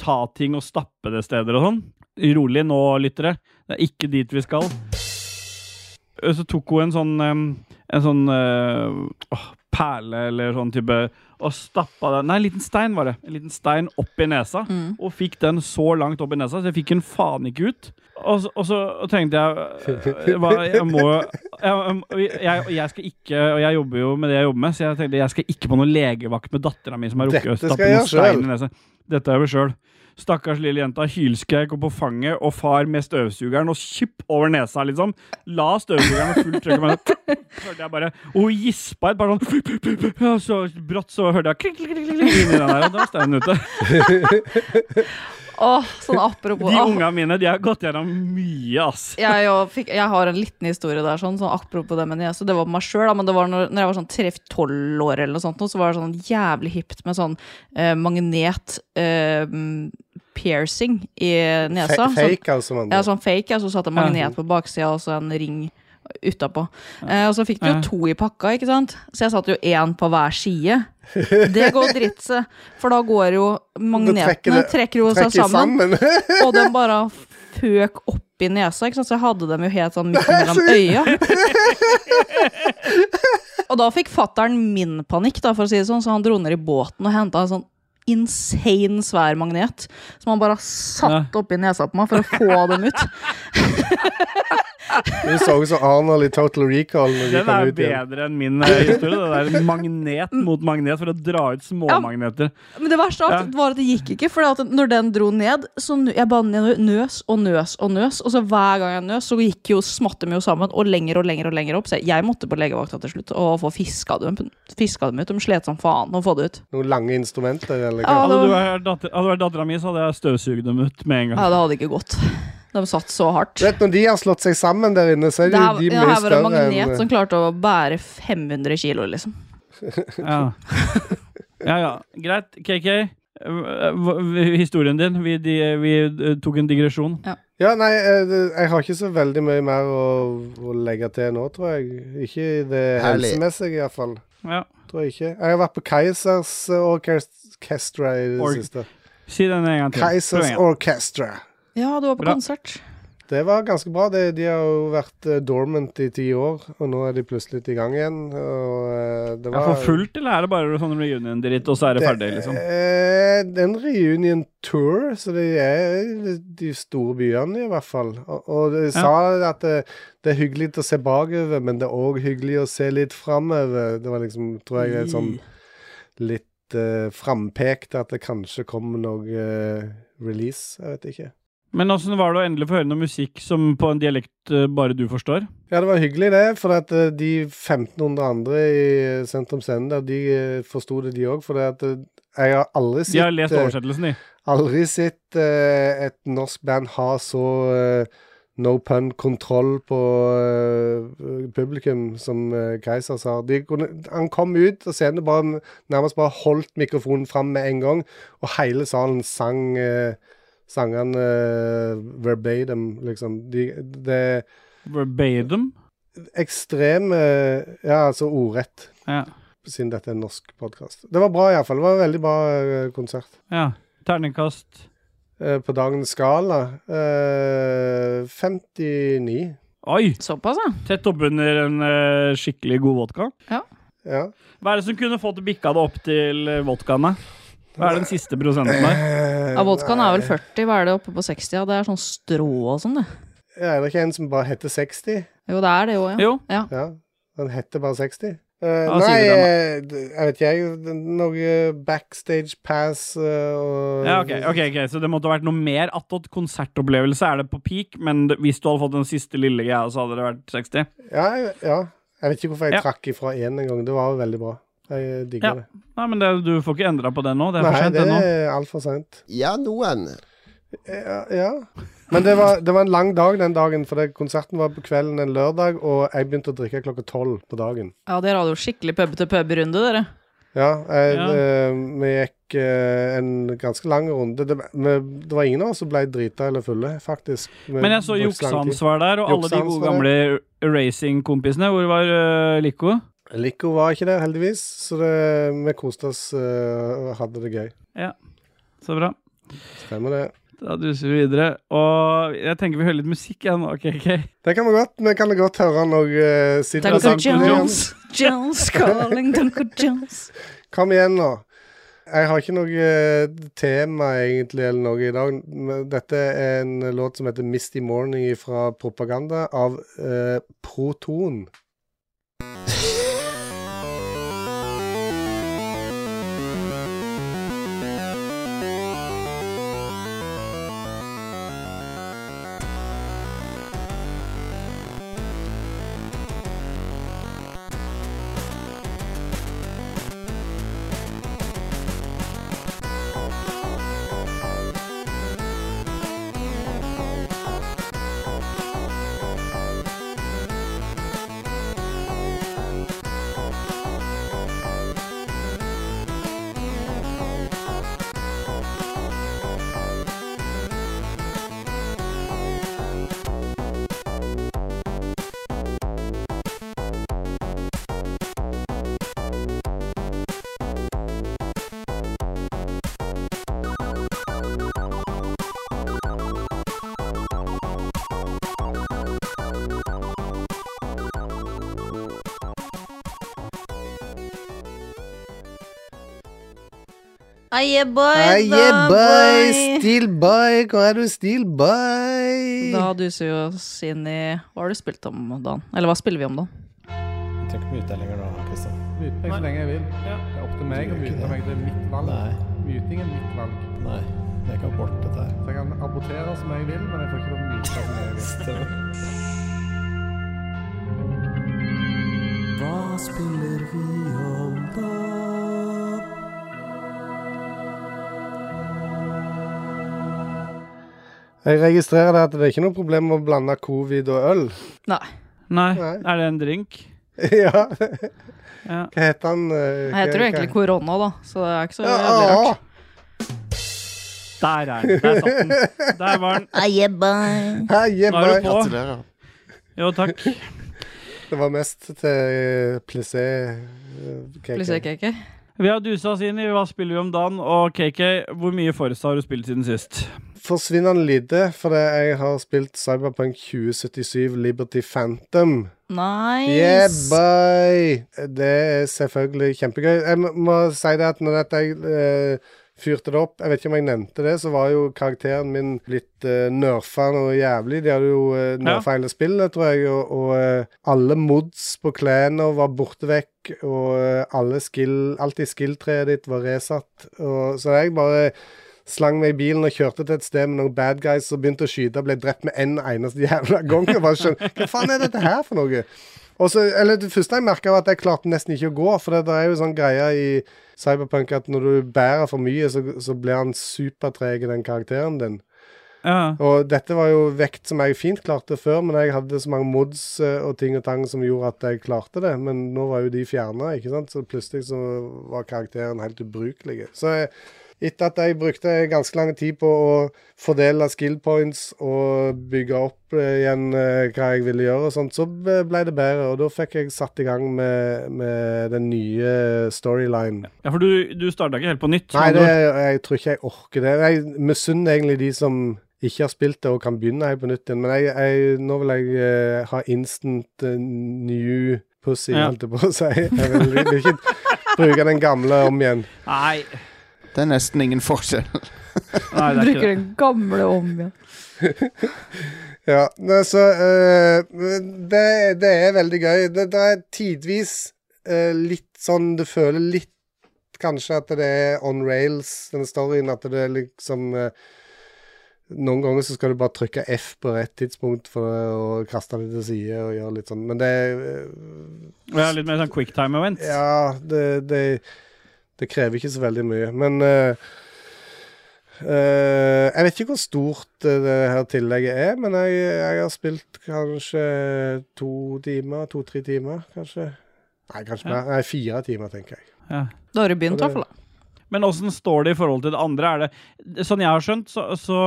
S1: ta ting og stappe det steder og sånn. Rolig nå, lyttere. Det er ikke dit vi skal. Eh, Så tok hun en sånn En sånn eh, åh, perle eller sånn type og stappa den Nei, en liten stein var det. En liten stein opp i nesa
S3: Mm.
S1: og fikk den så langt opp i nesa, så jeg fikk den faen ikke ut. Og så, og så tenkte jeg øh, hva, Jeg må og jeg, jeg skal ikke Og jeg jobber jo med det jeg jobber med, så jeg tenkte jeg skal ikke på noen legevakt med dattera mi som har rukket å stappe
S2: jeg
S1: noen stein i nesa. Dette gjør jeg sjøl. Stakkars lille jenta hylskreik og på fanget, og far med støvsugeren og kjipp over nesa, liksom. La støvsugeren Og fullt trykk. Hørte jeg bare Og hun gispa et par sånn Så brått så hørte jeg klikk, klikk, klikk, inni den der, og da var steinen ute.
S3: Åh, sånn apropos
S1: De
S3: ungene
S1: unga mine de har gått gjennom mye, ass.
S3: jeg, jo fikk, jeg har en liten historie der, sånn, sånn apropos det med niese. Det var på meg sjøl, men det var når, når jeg var sånn 3-12 år, eller noe sånt, så var det sånn jævlig hipt med sånn eh, magnet eh, piercing i nesa.
S2: Fa-
S3: Sånn-
S2: Fake, altså. Man.
S3: Ja, sånn fake, Og så satt det magnet på baksida og så en ring utapå. Eh, og så fikk du jo to i pakka, ikke sant? Så jeg satte jo én på hver side. Det går dritt seg, for da går jo magnetene
S2: trekker
S3: trekker,
S2: det-
S3: jo seg
S2: Trekker
S3: sammen,
S2: sammen.
S3: og den bare føk opp i nesa, ikke sant? så jeg hadde dem jo helt sånn midt mellom øya. Og da fikk fattern min panikk, da, for å si det sånn, så han dro ned i båten og henta en sånn insane svær magnet som han bare satte oppi nesa på meg for å få dem ut.
S2: Du så ut som Arnold i Total Recall.
S1: Den er
S2: ut igjen.
S1: bedre enn min eh, historie. Det der magnet mot magnet for å dra ut småmagneter.
S3: Men det verste av alt var at det gikk ikke, for når den dro ned, så jeg bare nøs og nøs og nøs, og så hver gang jeg nøs, så gikk jo Smatte mye jo sammen, og lenger og lenger og lenger opp. Så jeg- jeg måtte på legevakta til slutt og få fiska dem, fiska dem ut. De slet som faen å få det ut.
S2: Noen lange instrumenter, eller hva?
S1: Hadde du vært datter, hadde vært dattera mi, så hadde jeg støvsugd dem ut med en gang.
S3: ja, det hadde ikke gått. De satt så hardt.
S2: Du vet, Når de har slått seg sammen der inne, så er
S3: Det her,
S2: de
S3: ja,
S2: mye
S3: her var det en magnet
S2: enn
S3: som klarte å bære 500 kilo, liksom.
S1: Ja. ja, ja. Greit. KK, historien din. Vi, de, vi eh, tok en digresjon.
S2: Ja, nei, eh, jeg har ikke så veldig mye mer å, å legge til nå, tror jeg. Ikke i det helsemessige, iallfall.
S1: Ja.
S2: Tror jeg ikke. Jeg har vært på Keisers eh, Orchestra i det
S1: Or
S2: siste.
S1: Si den en gang til.
S2: Keisers. Orchestra.
S3: Ja, du var på
S1: Bra.
S3: konsert.
S2: Det var ganske bra. De, de har jo vært eh, dormant i ti år, og nå er de plutselig i gang igjen. Og det det
S1: Ja, for fullt, eller er det bare sånn reunion-dritt, og så er det ferdig, liksom?
S2: eh, Det er en reunion tour, så det er de store byene i hvert fall. Og, og de sa at det, det er hyggelig å se bakover, men det er òg hyggelig å se litt framover. Det var liksom, tror jeg, et sånn litt uh, frampekt at det kanskje kom noe uh, release. Jeg vet ikke.
S1: Men åssen var det å endelig få høre noe musikk som på en dialekt eh, bare du forstår?
S2: Ja, det var hyggelig det, for at de 1500 andre i Sentrum Sender, de uh, forsto det, de òg. For at jeg har aldri sett
S1: De har lest oversettelsen, de.
S2: Aldri sett et norsk band ha så eh, no pun kontroll på uh, publikum som uh, Keiser sa. De kunne, han kom ut og scenen bare nærmest bare holdt mikrofonen fram med en gang, og hele salen sang uh, sangene uh, verbatim, liksom. De, det
S1: Verbatim.
S2: ekstreme Ja, altså ordrett,
S1: Ja.
S2: siden dette er en norsk podkast. Det var bra, iallfall. Det var en veldig bra konsert.
S1: ja. Terningkast
S2: på dagens skala eh, 59.
S1: Oi!
S3: Såpass, ja.
S1: Tett oppunder en eh, skikkelig god vodka.
S2: Ja.
S1: Hva er det som kunne fått bikka det opp til eh, vodkaene? Hva er den siste prosenten der?
S2: Eh,
S3: ja vodkaen er vel 40, hva er det oppe på 60? Ja, det er sånn strå og sånn, det.
S2: Ja, er det ikke en som bare heter 60?
S3: Jo, det er det jo, ja.
S1: Jo.
S3: ja.
S2: Ja, den heter bare 60. Eh,
S1: Ja,
S2: nei,
S1: du
S2: eh, jeg vet ikke, jeg. Noe backstage pass uh, og
S1: Ja, ok, ok, ok, Så det måtte ha vært noe mer attåt konsertopplevelse. Er det på peak, men hvis du hadde fått den siste lille greia, så hadde det vært 60?
S2: Ja, jeg- ja. Jeg vet ikke hvorfor jeg
S1: Ja.
S2: trakk ifra én en gang. Det var jo veldig bra. Jeg digger
S1: Ja.
S2: det.
S1: Nei, men det, du får ikke endra på det nå. Det er for
S2: sent
S1: sent,
S2: Nei,
S1: det
S2: er altfor seint.
S4: Ja, noen.
S2: Ja, ja. Men det var, det var en lang dag den dagen, for det, konserten var på kvelden en lørdag, og jeg begynte å drikke klokka tolv på dagen.
S3: Ja, dere hadde jo skikkelig pub-til-pub-runde, dere.
S2: Ja, jeg,
S1: Ja.
S2: eh, vi gikk eh, en ganske lang runde. Det, vi, det var ingen av oss som ble drita eller fulle, faktisk. Vi
S1: Men jeg så. Juksehans var der, og alle de gode gamle racing-kompisene. Hvor var uh, Lico?
S2: Lico var ikke der, heldigvis, så det, vi koste oss eh, og hadde det gøy.
S1: Ja, Så bra.
S2: Stemmer det.
S1: Da duser vi videre. Og jeg tenker vi hører litt musikk igjen nå, KK.
S2: Det kan vi godt. Vi kan godt høre når uh,
S3: Dunker
S1: Duncan
S2: Duncan.
S3: Jones, Jones calling Duncan Jones.
S2: Kom igjen, nå. Jeg har ikke noe eh, tema egentlig eller noe i dag. Dette er en låt som heter 'Misty Morning' fra Propaganda av uh, Proton.
S3: Aye, boy,
S2: Hey,
S3: da,
S2: yeah, boy!
S3: boy.
S2: Steel boy! hva er du, steel boy?
S3: Da duser vi oss inn i Hva har du spilt om dagen? Eller hva spiller vi om dagen?
S6: Jeg trenger ikke mute lenger nå, Kristian.
S7: Mute meg så lenge jeg vil. Det er opp til meg å mute meg. Det er mitt valg.
S6: Nei,
S7: Muting er mitt valg.
S6: nei. Det er ikke abort, dette her.
S7: Så jeg kan abortere som jeg vil, men jeg får ikke lov å mute som jeg vil.
S6: Stemmer.
S2: Jeg registrerer det at det er ikke noe problem med å blande covid og øl.
S3: Nei.
S1: Nei,
S2: Nei.
S1: er det en drink?
S2: ja.
S1: Ja.
S2: Hva heter han? eh,
S3: Jeg heter jo egentlig korona, da, så det er ikke så
S2: Ja,
S3: veldig rart.
S1: Der er den. Der satt den. Der var den.
S2: Hei, yeah,
S1: Nå er du
S2: boy.
S5: Gratulerer.
S1: Jo, takk.
S2: Det var mest til eh, plissé. eh, cake.
S3: Plissé cake.
S1: Vi har dusa oss inn i Hva spiller vi om dagen? Og KK, hvor mye Forest har du spilt siden sist?
S2: Forsvinnende lite, fordi jeg har spilt Cyberpunk 2077 Liberty Phantom.
S3: Nice.
S2: Yeah, boy! Det er selvfølgelig kjempegøy. Jeg må, si det at når dette jeg uh, fyrte det opp Jeg vet ikke om jeg nevnte det, så var jo karakteren min blitt uh, nerfa noe jævlig. De hadde jo uh, nerfa hele spillet, tror jeg, og, og uh, alle mods på klærne var borte vekk, og eh, alle skill Alltid skill-treet ditt var resatt. Og, så jeg bare slang meg i bilen og kjørte til et sted med noen bad guys som begynte å skyte og ble drept med en eneste jævla gang. Og bare skjønner, Hva faen er dette her for noe? Og så, eller Det første jeg merka, var at jeg klarte nesten ikke å gå. For det, det er jo sånn greie i Cyberpunk at når du bærer for mye, så, så blir han supertreg, den karakteren din.
S1: Ja.
S2: Og dette var jo vekt som jeg fint klarte før, men jeg hadde så mange mods eh, og ting og tang som gjorde at jeg klarte det. Men nå var jo de fjerna, ikke sant. Så plutselig så var karakteren helt ubrukelig. Så jeg, etter at jeg brukte ganske lang tid på å fordele skill points og bygge opp eh, igjen eh, hva jeg ville gjøre og sånt, så ble det bedre. Og da fikk jeg satt i gang med, med den nye storyline.
S1: ja, for du, du starta ikke helt på nytt.
S2: Nei, det, jeg tror ikke jeg orker det. Jeg misunner egentlig de som ikke har spilt det og kan begynne helt på nytt igjen. Men jeg, jeg, nå vil jeg eh, ha instant new pussy,
S1: Ja.
S2: holdt jeg på å si. Jeg vil, vil ikke bruke den gamle om igjen.
S1: Nei.
S5: Det er nesten ingen forskjell.
S1: Nei, det er
S3: Bruker
S1: ikke det.
S3: den gamle om igjen.
S2: Ja, ne, så eh, det, det er veldig gøy. Det, det er tidvis uh, litt sånn Du føler litt kanskje at det er on rails, den storyen. At det er liksom uh, Noen ganger så skal du bare trykke F på rett tidspunkt for å kaste det til side og gjøre litt sånn. Men det
S1: er, ja, litt mer sånn quicktime event.
S2: Ja, det, det, det krever ikke så veldig mye. Men uh, uh, Jeg vet ikke hvor stort eh, det her tillegget er, men jeg, jeg har spilt kanskje to timer, to-tre timer, kanskje. Nei, kanskje
S1: Ja.
S2: mer. Nei, fire timer, tenker jeg.
S1: Ja.
S3: Da har du begynt, i hvert fall.
S1: Men åssen står det i forhold til det andre? Er det, sånn jeg har skjønt, så, så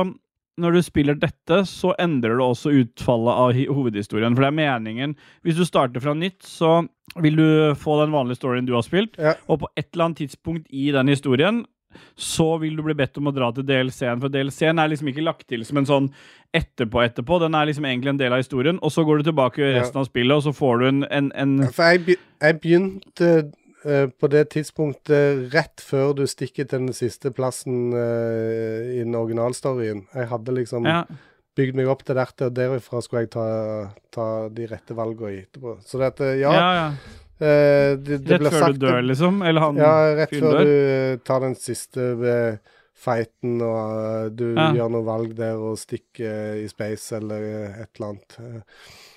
S1: når du spiller dette, så endrer du også utfallet av hovedhistorien. For det er meningen Hvis du starter fra nytt, så vil du få den vanlige storyen du har spilt,
S2: Ja.
S1: og på et eller annet tidspunkt i den historien så vil du bli bedt om å dra til DLC-en, for DLC-en er liksom ikke lagt til som en sånn etterpå-etterpå. Den er liksom egentlig en del av historien, og så går du tilbake i resten
S2: Ja.
S1: av spillet, og så får du en, en, en
S2: For jeg, be- jeg begynte på det tidspunktet rett før du stikker til den siste plassen eh, i den originalstoryen. Jeg hadde liksom
S1: Ja.
S2: bygd meg opp til dette, og derifra skulle jeg ta, ta de rette valgene etterpå. Så det at, eh, ja,
S1: ja, ja.
S2: eh, det, det
S1: Rett
S2: ble
S1: før
S2: sagt
S1: du dør, liksom? Eller han
S2: Ja, rett før
S1: dør?
S2: du eh, tar den siste eh, fighten, og du
S1: Ja.
S2: gjør noe valg der og stikker eh, i space eller eh, et eller annet.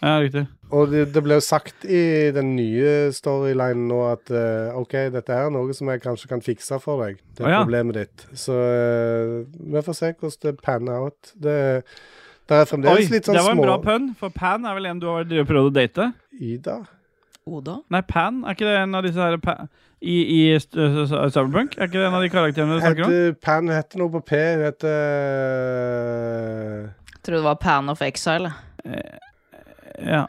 S1: Ja, riktig.
S2: Og det, det ble jo sagt i den nye storylinen nå at uh, OK, dette er noe som jeg kanskje kan fikse for deg. Det er
S1: ja.
S2: problemet ditt. Så uh, vi får se hvordan det panner out. Det, det er fremdeles
S1: Oi,
S2: litt sånn små
S1: det var en
S2: små
S1: bra pønn, for Pan er vel en du har prøvd å date?
S2: Ida?
S3: Oda?
S1: Nei, Pan, er ikke det en av disse her pa i, i Cyberpunk? Er ikke det en av de karakterene du snakker om?
S2: Heter, Pan heter noe på P. Hun heter eh,
S3: Tror det var Pan of Exile.
S1: Ja.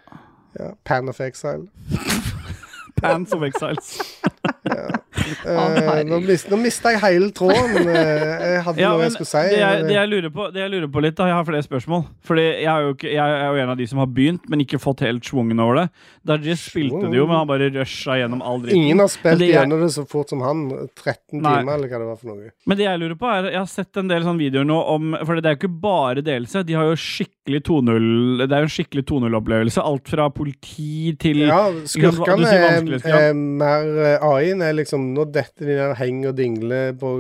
S2: ja, Pan of Exile.
S1: Pants of Exiles.
S2: Eh,
S3: herregud.
S2: nå, mis, mista jeg hele tråden. Eh, jeg hadde
S1: Ja,
S2: noe jeg skulle si.
S1: det, jeg, det, jeg lurer på, det jeg lurer på litt, da, jeg har flere spørsmål. Fordi jeg, er jo ikke, jeg er jo en av de som har begynt, men ikke fått helt schwungen over det. Dajis spilte det jo, men han bare rusha gjennom all dritten.
S2: Ingen har spilt
S1: det
S2: gjennom det så fort som han. 13
S1: Nei.
S2: timer, eller hva det var for noe.
S1: Men det jeg lurer på er, jeg har sett en del sånne videoer nå om For det er jo ikke bare delelse. De har jo skikkelig 2.0 Det jo en skikkelig 2.0-opplevelse. Alt fra politi til
S2: Ja, skurkene
S1: sier
S2: er, er mer eh, AI-en er liksom Nå detter de der henger og dingler på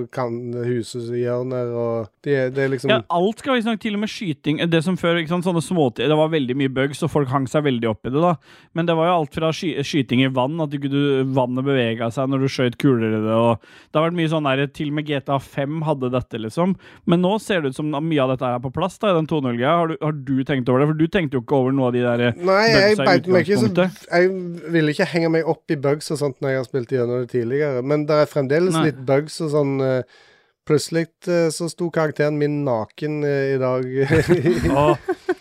S2: hushjørner, og det, det er liksom
S1: Ja, alt skal visstnok til og med skyting Det som før, ikke sant, sånne småting Det var veldig mye bugs, og folk hang seg veldig opp i det. da Men det var jo alt fra sky skyting i vann, at du, du, vannet bevega seg når du skjøt kuler i det. Og det har vært mye sånn der Til og med GTA 5 hadde dette, liksom. Men nå ser det ut som mye av dette er på plass. da i den 2.0-greia. Har, du- har du tenkte over det? For du tenkte jo ikke over noe av de der
S2: Nei, jeg beit meg ikke så. Jeg ville ikke henge meg opp i bugs og sånt når jeg har spilt gjennom det tidligere, men det er fremdeles
S1: Nei.
S2: litt bugs og sånn uh, Plutselig uh, så sto karakteren min naken uh, i dag.
S1: Å,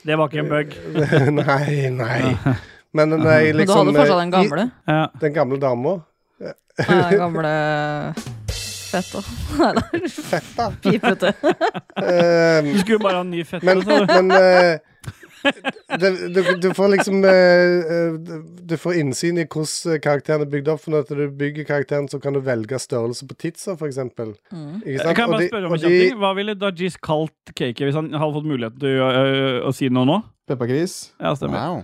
S1: det var ikke en bug.
S2: nei, nei. Men den liksom
S3: Men du
S2: liksom
S3: hadde fortsatt
S2: eh,
S3: den gamle?
S1: Ja.
S2: I, den gamle dama.
S3: Nei, den gamle fetta.
S2: Fetta.
S3: pipete.
S2: Eh,
S1: Du skulle bare ha en ny fette.
S2: Men,
S1: sa du.
S2: men uh, det, du, du får liksom eh, du- får innsyn i hvordan karakteren er bygd opp. For når du bygger karakteren, så kan du velge størrelse på titsa, f.eks.
S3: Mm.
S1: Jeg kan bare spørre om en ting. Hva ville Dajis kalt cake hvis han hadde fått mulighet til å, å, å si noe nå?
S5: Peppergris.
S1: Ja, stemmer.
S5: Wow.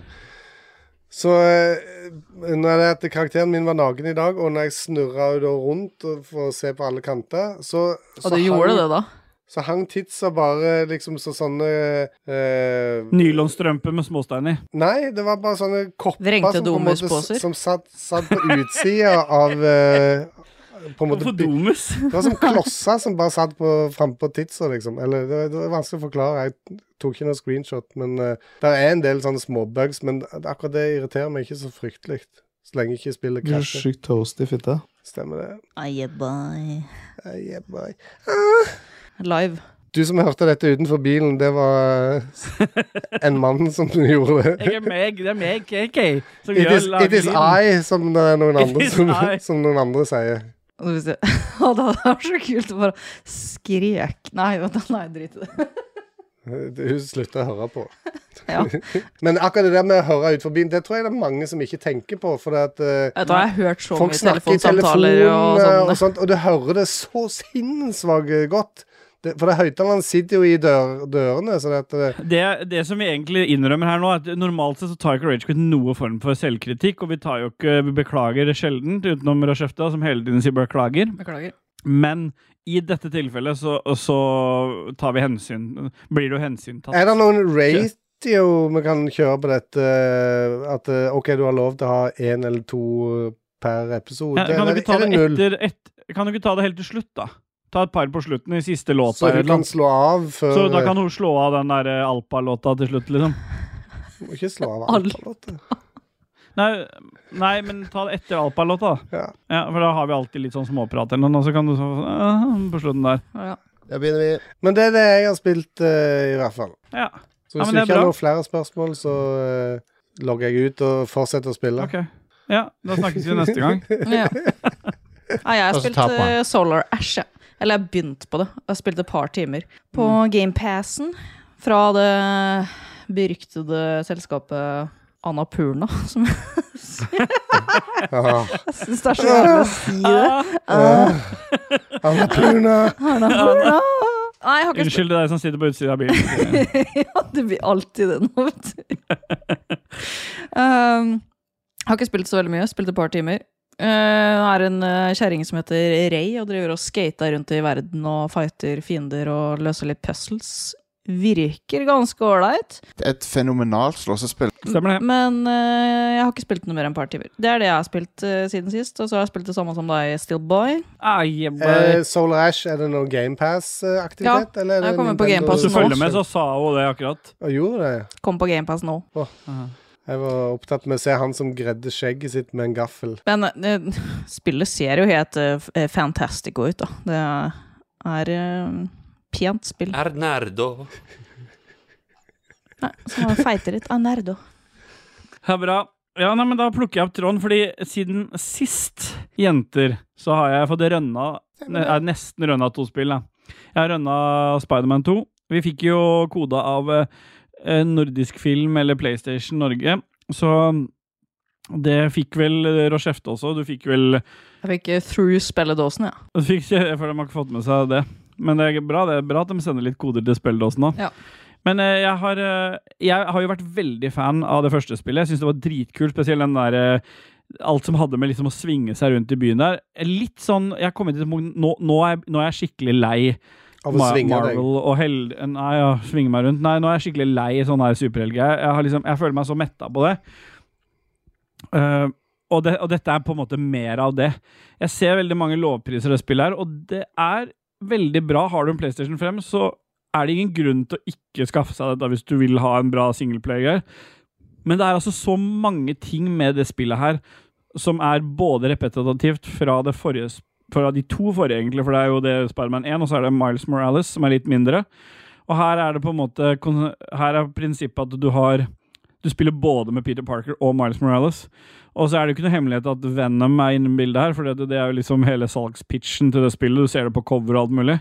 S2: Så eh, når det at karakteren min var naken i dag, og når jeg snurra rundt for å se på alle kanter, så
S3: Og du gjorde det, da?
S2: Så hang titsa bare liksom så sånne eh,
S1: Nylonstrømpe med småstein i.
S2: Nei, det var bare sånne kopper som, på måte, som satt, satt på utsida av eh, På en måte
S1: Hvorfor Domus?
S2: Det var som klosser som bare satt på, frampå tidsa, liksom. Eller det, det er vanskelig å forklare. Jeg tok ikke noe screenshot. Men uh, det er en del sånne småbugs. Men akkurat det irriterer meg ikke så fryktelig. Så lenge ikke spillet
S6: Du er
S2: krasjer.
S6: sjukt toasty fitte.
S2: Stemmer det.
S3: Aye, bye.
S2: Aye, bye. Ah.
S3: Live.
S2: Du som hørte dette utenfor bilen, det var eh, en mann som gjorde det.
S1: Jeg er meg, det er meg, KK. Som
S2: It is, it is. I, som det er noen andre, som, som noen andre sier.
S3: Og jeg- det var så kult å bare skrek Nei, vent, nei, drit i det.
S2: Hun slutter å høre på.
S3: Ja.
S2: Men akkurat det der med å høre ut forbi, det tror jeg det er mange som ikke tenker på. For at eh,
S3: Vet jeg har hørt så
S2: folk
S3: mye
S2: snakker i
S3: telefonsamtaler og
S2: eh, og sånt, og du hører det så sinnssvakt godt. Det, for det høyttaleren sitter jo i dør, dørene, så det at
S1: Det, det som vi egentlig innrømmer her nå, er at normalt sett så tar ikke Ragequit noe form for selvkritikk, og vi tar jo ikke Vi beklager sjelden, utenom Rashefta, som hele tiden sier beklager.
S3: Beklager.
S1: Men i dette tilfellet så, så tar vi hensyn. Blir det jo hensyntatt.
S2: Er det noen ratio vi kan kjøre på dette? At eh, OK, du har lov til å ha én eller to per episode?
S1: Ja, kan, du ikke ta det
S2: det
S1: etter et, kan du ikke ta det helt til slutt, da? Ta et par på slutten, i siste låta.
S2: Så
S1: hun
S2: du kan slå av før
S1: så da kan hun slå av den der eh, Alpa-låta til slutt, liksom.
S2: Må ikke slå av Alpa-låta.
S1: Nei, nei men ta det etter Alpa-låta, da.
S2: Ja.
S1: Ja, for da har vi alltid litt sånn småprat eller noe, så kan du så ah, på slutten der.
S3: Ja.
S4: Da begynner vi.
S2: Men det er det jeg har spilt, uh, i hvert fall.
S1: Ja,
S2: Så hvis
S1: ja,
S2: du ikke har noen flere spørsmål, så uh, logger jeg ut og fortsetter å spille.
S1: ok. Ja, da snakkes vi neste gang.
S3: Ja. Nei, jeg har spilt eh, Solar Ash, jeg. Eller jeg har begynt på det. Jeg har spilt et par timer. På GamePassen fra det beryktede selskapet Annapurna, som jeg
S2: Ja.
S3: syns det er så jævlig å si det. Uh,
S2: Annapurna.
S3: Annapurna. Nei, jeg har ikke
S1: Unnskyld, det deg som sitter på utsida av bilen.
S3: Ja, det blir alltid det nå, vet du. um, jeg har ikke spilt så veldig mye. Spilt et par timer. Uh, det er en uh, kjerring som heter Ray og driver og skater rundt i verden og fighter fiender og løser litt puzzles. Virker ganske ålreit.
S5: Et fenomenalt slåssespill.
S1: Stemmer det.
S3: Men uh, jeg har ikke spilt noe mer enn et par timer. Det er det jeg har spilt uh, siden sist. Og så har jeg spilt det samme som deg, Steelboy.
S1: Ah, yeah.
S2: Eh, Solar Ash, er det noe GamePass-aktivitet?
S3: Ja, jeg kommer på GamePass nå.
S1: Hvis du følger med, så sa hun det akkurat.
S2: Og gjorde det?
S3: Kom på GamePass nå.
S2: Jeg var opptatt med å se han som gredde skjegget sitt med en gaffel.
S3: Men eh, spillet ser jo helt eh, eh, fantastico ut, da. Det er pent spill.
S8: Er nerdo.
S3: Nei, så må vi feite litt. Ah, nerdo.
S1: Ja, bra. Ja, nei, men Da plukker jeg opp tråden, fordi siden sist, jenter, så har jeg fått rønna Jeg nesten rønna to spill. Da. Jeg har rønna Spiderman 2. Vi fikk jo koda av eh, Nordisk Film eller PlayStation Norge, så det fikk vel Rochefte også. Du fikk vel
S3: Jeg fikk eh, through spilledåsen, ja.
S1: du fikk For de har ikke fått med seg det. Men det er bra det er bra at de sender litt koder til spilledåsen òg.
S3: Ja.
S1: Men eh, jeg, har, eh, jeg har jo vært veldig fan av det første spillet. Jeg syns det var dritkult, spesielt den der eh, Alt som hadde med liksom å svinge seg rundt i byen der. Litt sånn Jeg har kommet til et punkt nå, nå, er, jeg- nå er jeg skikkelig lei Ma-. Marvel og held... Nei, ja, svinge meg rundt. Nei, nå er jeg skikkelig lei sånn her superhelgreier. Jeg, liksom, jeg føler meg så metta på det. Uh, og, det. og dette er på en måte mer av det. Jeg ser veldig mange lovpriser det spillet her, og det er veldig bra. Har du en PlayStation 5, så er det ingen grunn til å ikke skaffe seg dette hvis du vil ha en bra singleplayer. Men det er altså så mange ting med det spillet her som er både repetitivt fra det forrige sp- fra de to forrige, egentlig, for det er jo det Spiderman 1, og så er det Miles Morales, som er litt mindre. Og her er det på en måte Her er prinsippet at du har Du spiller både med Peter Parker og Miles Morales. Og så er det jo ikke noe hemmelighet at Venom er inne i bildet her, for det, det er jo liksom hele salgspitchen til det spillet. Du ser det på cover og alt mulig.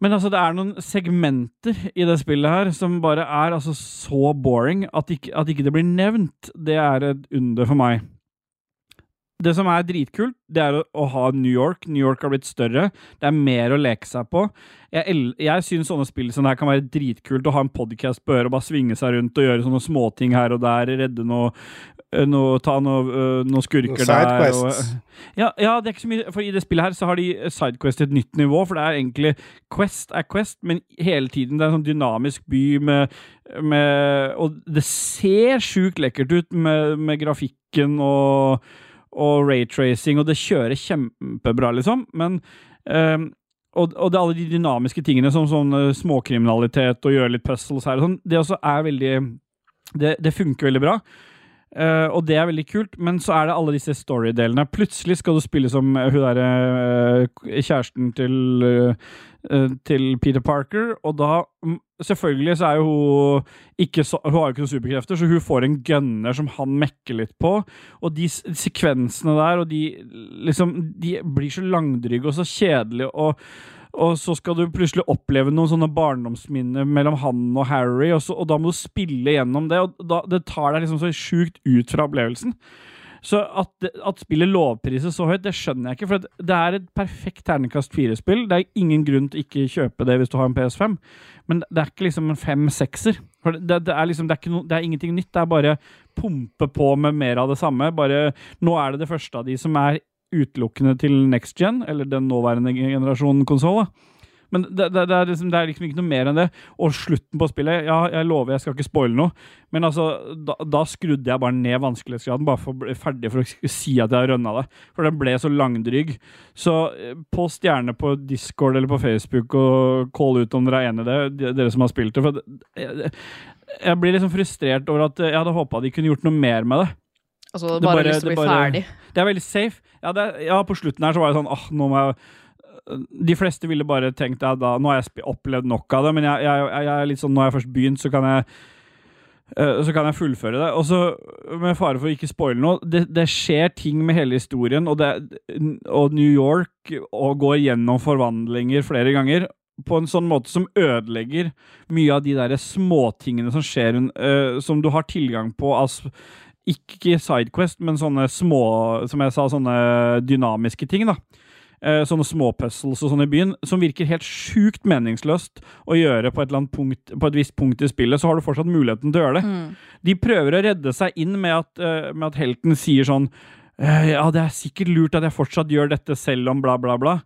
S1: Men altså, det er noen segmenter i det spillet her som bare er altså så boring at ikke, at ikke det blir nevnt. Det er et under for meg. Det som er dritkult, det er å, å ha New York. New York har blitt større. Det er mer å leke seg på. Jeg, jeg syns sånne spill som det her kan være dritkult å ha en podkast på øret og bare svinge seg rundt og gjøre sånne småting her og der. Redde noe, noe Ta noe, øh, noe skurker
S2: noe
S1: der. Og, ja, ja, det er ikke så mye For i det spillet her så har de Sidequest et nytt nivå, for det er egentlig Quest er Quest, men hele tiden det er en sånn dynamisk by med, med Og det ser sjukt lekkert ut med, med grafikken og og raytracing, og det kjører kjempebra, liksom. Men um, og, og det alle de dynamiske tingene, som sånn eh, småkriminalitet og gjøre litt puzzles her og sånn, det også er veldig Det, det funker veldig bra. Eh, og det er veldig kult, men så er det alle disse story-delene. Plutselig skal du spille som uh, hun derre kjæresten til, til Peter Parker, og da mm, Selvfølgelig så er jo hun ikke så, Hun har jo ikke noen superkrefter, så hun får en gunner som han mekker litt på. Og de sekvensene der, og de liksom De blir så langdrygge og så kjedelige, og og så skal du plutselig oppleve noen sånne barndomsminner mellom han og Harry, og, så, og da må du spille gjennom det, og da, det tar deg liksom så sjukt ut fra opplevelsen. Så at, at spillet lovprises så høyt, det skjønner jeg ikke. For det er et perfekt terningkast fire-spill. Det er ingen grunn til ikke kjøpe det hvis du har en PS5. Men det er ikke liksom en fem-sekser. For det, det, er liksom, det, er noe- det er ingenting nytt. Det er bare pumpe på med mer av det samme. Bare, nå er det det første av de som er utelukkende til next gen, eller den nåværende generasjonen konsoll. Men det, det, det, er liksom, det er liksom ikke noe mer enn det. Og slutten på spillet Ja, jeg lover, jeg skal ikke spoile noe, men altså, da, da skrudde jeg bare ned vanskelighetsgraden, bare for å bli ferdig for å si at jeg har rønna det. For den ble så langdrygg. Så eh, post gjerne på Discord eller på Facebook og call ut om dere er enig i det, dere som har spilt det. For jeg, jeg blir liksom frustrert over at jeg hadde håpa de kunne gjort noe mer med det.
S3: Altså, bare,
S1: bare-
S3: lyst til å bli
S1: bare-
S3: ferdig.
S1: Det er veldig safe. Ja, det, ja, på slutten her så var det sånn åh, nå må jeg De fleste ville bare tenkt at da, nå har jeg opplevd nok av det, men jeg, jeg, jeg er litt sånn, når jeg først begynt, så kan jeg eh, så kan jeg fullføre det. Og så, med fare for å ikke spoile noe, det, det skjer ting med hele historien, og, det, og New York og går gjennom forvandlinger flere ganger. på en sånn måte som ødelegger mye av de der småtingene som skjer, uh, som du har tilgang på av s- ikke Sidequest, men sånne små, som jeg sa, sånne dynamiske ting, da. Eh, sånne småpuzzles og sånn i byen, som virker helt sjukt meningsløst å gjøre på et, punkt, på et visst punkt i spillet, så har du fortsatt muligheten til å gjøre det.
S3: Mm.
S1: De prøver å redde seg inn med at, eh, med at helten sier sånn eh, Ja, det er sikkert lurt at jeg fortsatt gjør dette selv om bla, bla, bla.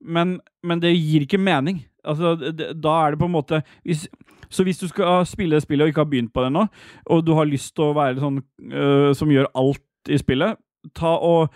S1: Men, men det gir ikke mening. Altså, da er det på en måte hvis, Så hvis du skal spille spillet og ikke har begynt på det ennå, og du har lyst til å være sånn uh, som gjør alt i spillet, ta og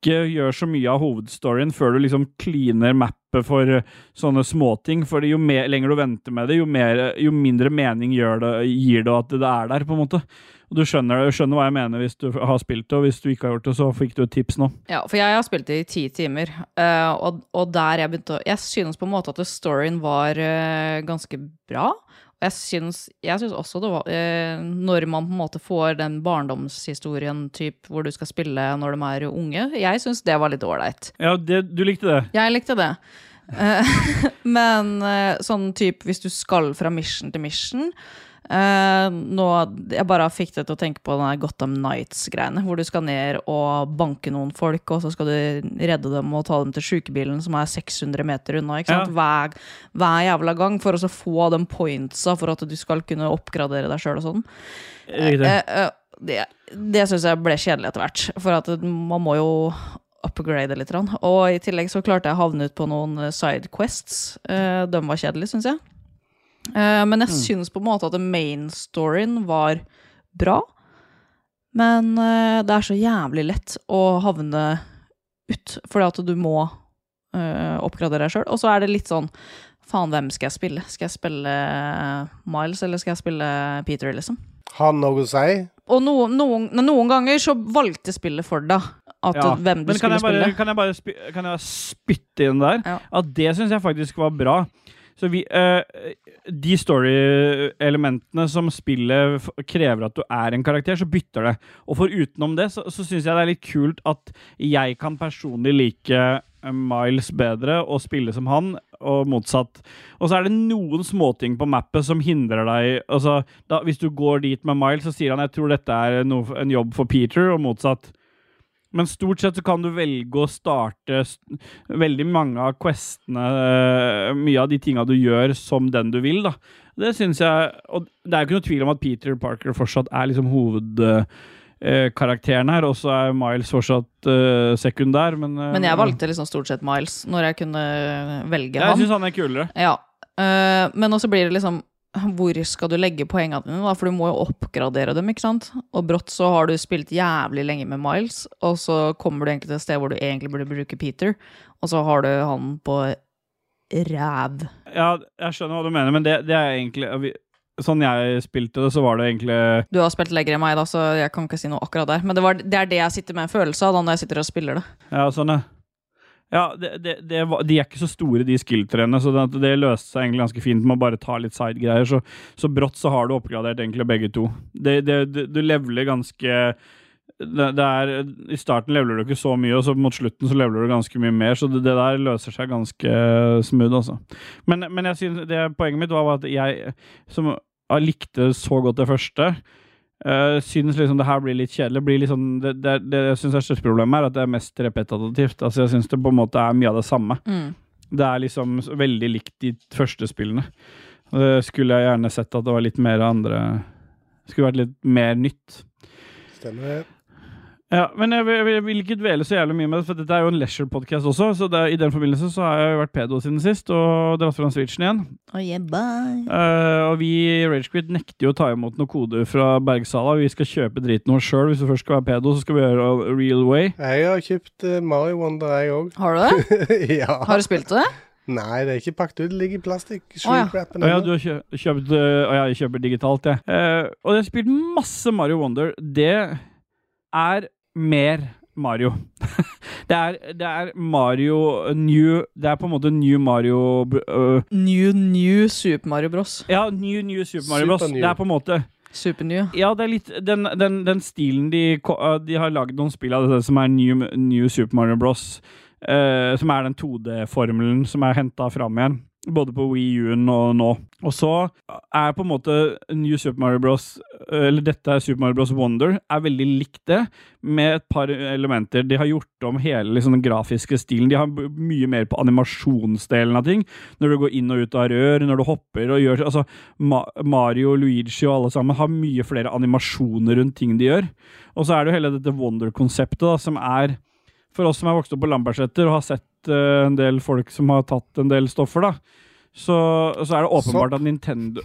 S1: ikke gjør så mye av hovedstoryen før du liksom cleaner mappet for eh, sånne småting. For jo mer, lenger du venter med det, jo, mer, jo mindre mening det, gir det at det er der, på en måte. Og du skjønner, skjønner hva jeg mener hvis du har spilt det, og hvis du ikke har gjort det, så fikk du et tips nå.
S3: Ja, for jeg har spilt det i ti timer, eh, og, og der jeg begynte å Jeg synes på en måte at storyen var eh, ganske bra. Og jeg syns, jeg syns også det var eh, Når man på en måte får den barndomshistorien typ, hvor du skal spille når de er unge, jeg syns det var litt ålreit.
S1: Ja, det, du likte det?
S3: Jeg likte det. Men sånn type hvis du skal fra mission til mission eh, nå, Jeg bare fikk det til å tenke på den Gotham Nights-greiene, hvor du skal ned og banke noen folk, og så skal du redde dem og ta dem til sjukebilen som er 600 meter unna.
S1: Ja.
S3: Hver, hver jævla gang, for å så få de pointsa for at du skal kunne oppgradere deg sjøl og sånn.
S1: Riktig.
S3: Eh, eh, det det syns jeg ble kjedelig etter hvert. For at man må jo upgrade litt. Og i tillegg så klarte jeg å havne ut på noen sidequests. Uh, de var kjedelige, syns jeg. Eh, men jeg syns på en måte at main storyen var bra. Men uh, det er så jævlig lett å havne ut, fordi at du må uh, oppgradere deg sjøl. Og så er det litt sånn Faen, hvem skal jeg spille? Skal jeg spille Miles, eller skal jeg spille Peter, liksom?
S2: Har noe å si?
S3: Og no, noen, noen ganger så valgte spillet for deg at
S1: Ja.
S3: hvem du skulle
S1: bare,
S3: spille.
S1: kan jeg bare spy, kan jeg spytte inn der?
S3: Ja.
S1: At det syns jeg faktisk var bra. Så vi, uh, de story-elementene som spillet krever at du er en karakter, så bytter det. Og for utenom det, så, så syns jeg det er litt kult at jeg kan personlig like eh, Miles bedre og spille som han, og motsatt. Og så er det noen småting på mappet som hindrer deg altså, da, Hvis du går dit med Miles, så sier han jeg tror dette er noe, en jobb for Peter, og motsatt. Men stort sett så kan du velge å starte veldig mange av questene, eh, mye av de tinga du gjør, som den du vil, da. Det syns jeg Og det er jo ikke noe tvil om at Peter Parker fortsatt er liksom hovedkarakteren her, og så er Miles fortsatt uh, sekundær, men uh,
S3: Men jeg valgte liksom stort sett Miles når jeg kunne velge
S1: Jeg
S3: han.
S1: syns han er kulere.
S3: Ja. Uh, men også blir det liksom Hvor skal du legge poengene dine, da? For du må jo oppgradere dem, ikke sant? Og brått så har du spilt jævlig lenge med Miles, og så kommer du egentlig til et sted hvor du egentlig burde bruke Peter, og så har du han på ræv.
S1: Ja, jeg skjønner hva du mener, men det, det er egentlig Sånn jeg spilte det, så var det egentlig
S3: Du har spilt lenger enn meg, da, så jeg kan ikke si noe akkurat der. Men det, var, det er det jeg sitter med en følelse av da når jeg sitter og spiller det.
S1: Ja, sånn, ja. Ja, det, det, det De er ikke så store, de skill-trærne, så det, det løste seg egentlig ganske fint med å bare ta litt side-greier. Så, så brått så har du oppgradert egentlig begge to. Du leveler ganske er, I starten leveler du ikke så mye, og så mot slutten så leveler du ganske mye mer. Så det, der løser seg ganske smooth, altså. Men, men synes, poenget mitt var at jeg, som likte så godt det første Uh, synes liksom det her blir litt kjedelig. Blir litt sånn, det, det, det jeg synes er største problemet er at det er mest repetitivt. Altså Jeg syns det på en måte er mye av det samme.
S3: Mm.
S1: Det er liksom veldig likt de første spillene. Det skulle jeg gjerne sett at det var litt mer andre Skulle vært litt mer nytt.
S2: Stemmer det.
S1: Ja, Men jeg vil, jeg vil ikke dvele så jævlig mye med det, for dette er jo en leisure-podkast også. Så det, i den forbindelse så har jeg jo vært pedo siden sist og dratt fram switchen igjen.
S3: Oh, yeah, bye.
S1: Uh, og vi i Ragequit nekter jo å ta imot noen koder fra Bergsala. Vi skal kjøpe driten vår sjøl. Hvis du først skal være pedo, så skal vi gjøre det real way.
S2: Jeg har kjøpt uh, Mario Wonder, jeg òg.
S3: Har du det?
S2: ja.
S3: Har du spilt det?
S2: Nei, det er ikke pakket ut. Det ligger i plastikk.
S3: Å, ja.
S1: Ja, du har kjø kjøpt øh, Å ja, jeg kjøper digitalt, jeg. Uh, og jeg har spilt masse Mario Wonder. Det er mer Mario. det, er, det er Mario New Det er på en måte New Mario uh,
S3: New, new Super Mario Bros.
S1: Ja, New New Super Mario Bros.
S2: Super New.
S1: Det er på en måte
S3: Super new.
S1: Ja, det er litt den, den, den stilen de, øh, de har lagd noen spill av det som er New, New Super Mario Bros. Uh, som er den 2D-formelen som er henta fram igjen. Både på Wii U-en og nå. Og så er på en måte New Super Mario Bros. Eller dette er Super Mario Bros. Wonder, er veldig likt det, med et par elementer. De har gjort om hele liksom, den grafiske stilen. De har mye mer på animasjonsdelen av ting. Når du går inn og ut av rør, når du hopper og gjør Altså, Ma Mario, Luigi og alle sammen har mye flere animasjoner rundt ting de gjør. Og så er det jo hele dette Wonder-konseptet, som er For oss som er vokst opp på Lambertseter og har sett eh, en del folk som har tatt en del stoffer, da, så, så er det åpenbart at Nintendo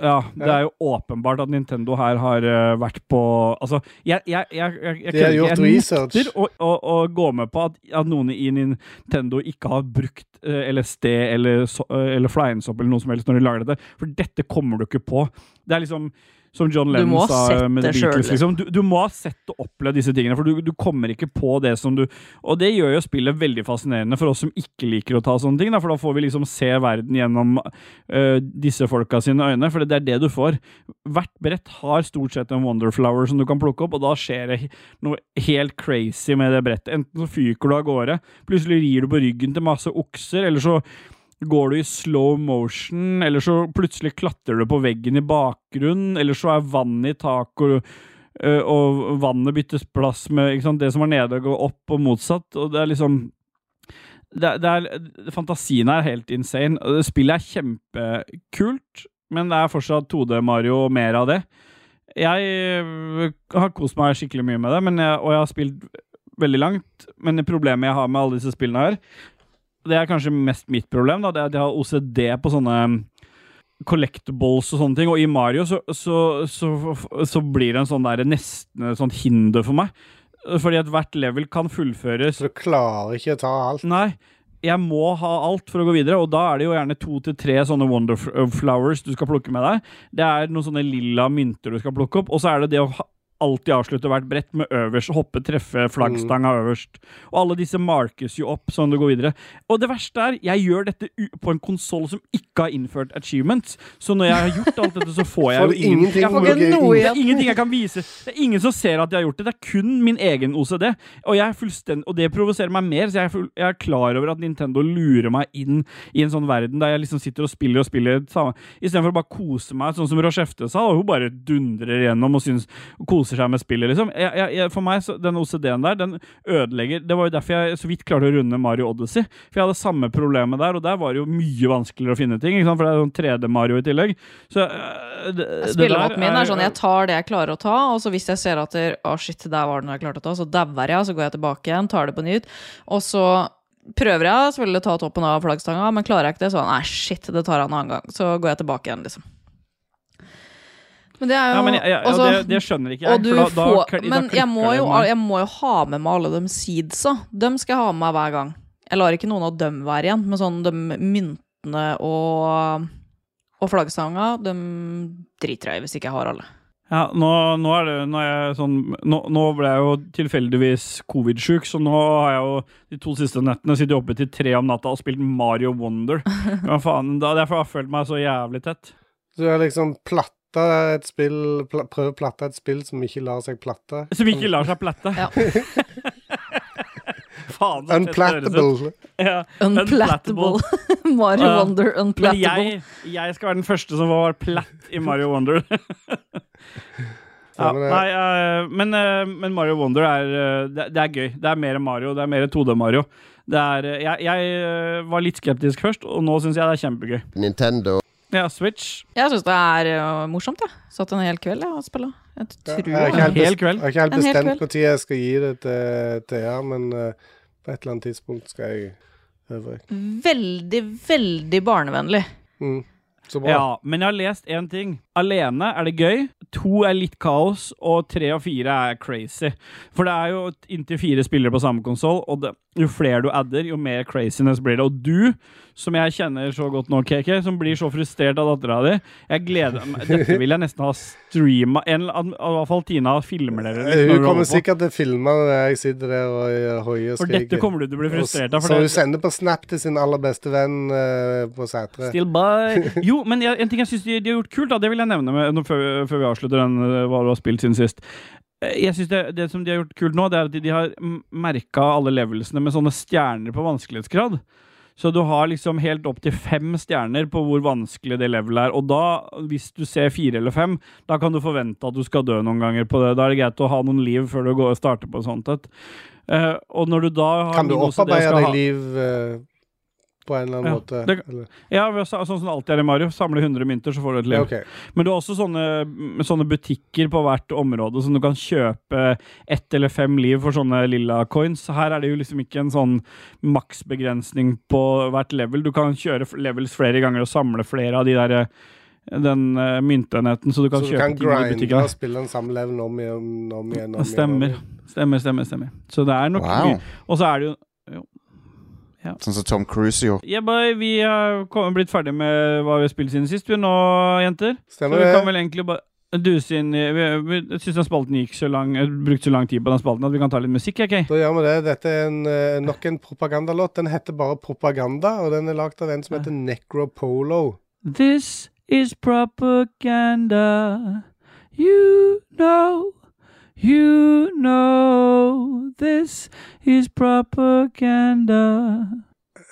S1: ja, det er jo åpenbart at Nintendo her har uh, vært på Altså, jeg, jeg, jeg, jeg, jeg, jeg nekter å, å, å gå med på at, at noen i Nintendo ikke har brukt uh, LSD eller, so, eh, eller fleinsopp eller noe som helst når de lager dette, for dette kommer du ikke på. Det er liksom som John Lennon sa med The Beatles. Liksom. Du, du må ha sett og opplevd disse tingene, for du, du kommer ikke på det som du Og det gjør jo spillet veldig fascinerende for oss som ikke liker å ta sånne ting, da, for da får vi liksom se verden gjennom uh, disse folka sine øyne, for det er det du får. Hvert brett har stort sett en Wonderflower som du kan plukke opp, og da skjer det noe helt crazy med det brettet. Enten så fyker du av gårde, plutselig rir du på ryggen til masse okser, eller så går du i slow motion, eller så plutselig klatrer du på veggen i bakgrunnen, eller så er vannet i taket, og, øh, og vannet byttes plass med? Det som var nede, går opp, og motsatt. Og det er liksom det, det er, Fantasien er helt insane. Spillet er kjempekult, men det er fortsatt 2D Mario og mer av det. Jeg øh, har kost meg skikkelig mye med det, jeg, og jeg har spilt veldig langt. Men problemet jeg har med alle disse spillene her, det er kanskje mest mitt problem, da, det er at jeg har OCD på sånne collectables og sånne ting. Og i Mario så, så, så, så blir det en sånn der nesten et sånt hinder for meg. Fordi at hvert level kan fullføres
S2: Så du klarer ikke å ta alt.
S1: Nei, jeg må ha alt for å gå videre, og da er det jo gjerne to til tre sånne Wonderflowers du skal plukke med deg. Det er noen sånne lilla mynter du skal plukke opp, og så er det det å ha alltid avslutte hvert brett med øverst, hoppe, treffe flaggstanga øverst. Og alle disse markes jo opp sånn det går videre. Og det verste er, jeg gjør dette på en konsoll som ikke har innført achievements, så når jeg har gjort alt dette, så får jeg jo
S2: ingenting
S3: Jeg får ikke
S2: noe-
S3: igjen.
S1: ingenting jeg kan vise. Det er ingen som ser at jeg har gjort det. Det er kun min egen OCD. Og, jeg er og det provoserer meg mer, så jeg er, full, jeg er klar over at Nintendo lurer meg inn i en sånn verden der jeg liksom sitter og spiller og spiller Istedenfor å bare kose meg, sånn som Rochefte sa, og hun bare dundrer gjennom og, syns, og koser seg med spillet, liksom. Jeg, jeg, for meg, så, den OCD-en der, den ødelegger Det var jo derfor jeg så vidt klarte å runde Mario Odyssey. For jeg hadde samme problemet der, og der var det jo mye vanskeligere å finne ting, ikke sant? for det er en 3D-Mario i tillegg. Så øh, det,
S3: Spillemåten min er sånn jeg tar det jeg klarer å ta, og så hvis jeg ser at det, å shit, der var det noe jeg klarte å ta, så dauer jeg, så går jeg tilbake igjen, tar det på nytt, og så prøver jeg selvfølgelig å ta toppen av flaggstanga, men klarer jeg ikke det, så nei, shit, det tar jeg en annen gang. Så går jeg tilbake igjen, liksom. Men det er jo
S1: Ja, men ja,
S3: altså,
S1: det, det skjønner ikke jeg. for da, da,
S3: får, men jeg må, jo, jeg må jo ha med meg alle de seedsa. Dem skal jeg ha med meg hver gang. Jeg lar ikke noen av dem være igjen, men sånn de myntene og, og flaggstanga, dem driter jeg i hvis ikke jeg har alle.
S1: Ja, nå, nå er det nå er jeg sånn Nå, nå ble jeg jo tilfeldigvis covid-sjuk, så nå har jeg jo de to siste nettene sittet oppe til tre om natta og spilt Mario Wonder. Hva faen, da, Derfor har jeg følt meg så jævlig tett.
S2: Du er liksom platta et spill pl Prøve å platte et spill som ikke lar seg platte.
S1: Som ikke lar seg platte.
S3: Ja.
S1: faen.
S2: Unplattable.
S1: Ja,
S3: Unplattable. Mario
S1: uh,
S3: Wonder
S1: Men
S3: unplattable.
S1: jeg, jeg skal være den første som var platt i Mario Wonder. ja,
S2: men
S1: nei, uh, men, uh, men Mario Wonder er eh, det, det er gøy. Det er mer Mario. Det er mer 2D-Mario. Det er, eh, jeg, jeg var litt skeptisk først, og nå syns jeg det er kjempegøy.
S4: Nintendo
S1: Ja, Switch.
S3: Jeg syns det er uh, morsomt, jeg. Satt en hel kveld jeg, og spilla. Jeg
S2: Ja, jeg har ikke helt,
S1: En hel
S2: best-
S1: kveld.
S2: jeg har ikke helt bestemt når jeg skal gi det til her men uh, på et eller annet tidspunkt skal jeg øve.
S3: Veldig, veldig barnevennlig.
S2: Mm. Så bra.
S1: Ja, men jeg har lest én ting. Alene er det gøy. To er litt kaos, og tre og fire er crazy. For det er jo inntil fire spillere på samme konsoll, og det, jo flere du adder, jo mer craziness blir det. Og du, som jeg kjenner så godt nå, KK, som blir så frustrert av dattera di Jeg gleder meg Dette vil jeg nesten ha streama En eller annen, I hvert fall Tina filmer dere. litt
S2: Hun kommer sikkert til å filme når jeg sitter der og eh, hoier og
S1: For dette kommer du til å bli frustrert av.
S2: Så hun sender på Snap til sin aller beste venn uh, på Sætre.
S1: Still by. Jo, men jeg, en ting jeg syns de, de har gjort kult, da, det vil jeg nevne med, før, vi avslutter den, eh, hva du har spilt siden sist. Eh, Jeg synes det, det som de har gjort kult nå, det er at de, de har merka alle levelsene med sånne stjerner på vanskelighetsgrad. Så du har liksom helt opp til fem stjerner på hvor vanskelig det levelet er. Og da, hvis du ser fire eller fem, da kan du forvente at du skal dø noen ganger på det. Da er det greit å ha noen liv før du går og starter på sånt et. Uh, og når du da har
S2: Kan du opparbeide deg liv eh, på en eller annen
S1: Ja,
S2: måte?
S1: det-
S2: eller?
S1: Ja, sånn som det alltid er i Mario. Samle 100 mynter, så får du et liv.
S2: Ja, okay.
S1: Men du har også sånne, sånne butikker på hvert område som du kan kjøpe ett eller fem liv for sånne lilla coins. Her er det jo liksom ikke en sånn maksbegrensning på hvert level. Du kan kjøre levels flere ganger og samle flere av de der eh, den uh, myntenheten, så du kan
S2: Så du
S1: kjøpe
S2: kan
S1: ting i
S2: grinde
S1: butikken.
S2: og spille den samme level om igjen om igjen? Om
S1: Stemmer.
S2: Igjen,
S1: Stemmer, stemmer, stemmer. Så det er nok
S5: Wow.
S1: mye. Og så er det jo
S5: Sånn som Tom Cruise gjorde.
S1: Yeah, boy, vi har blitt ferdig med hva vi har spilt siden sist, vi nå, jenter.
S2: Stemmer
S1: så vi
S2: det.
S1: kan vel egentlig bare duse inn i vi, vi, syns den spalten gikk så lang brukte så lang tid på den spalten at vi kan ta litt musikk, OK?
S2: Da gjør vi det. Dette er en, eh, nok en propagandalåt. Den heter bare Propaganda, og den er lagd av en som heter Necropolo.
S1: This is propaganda. You know, you know This is propaganda.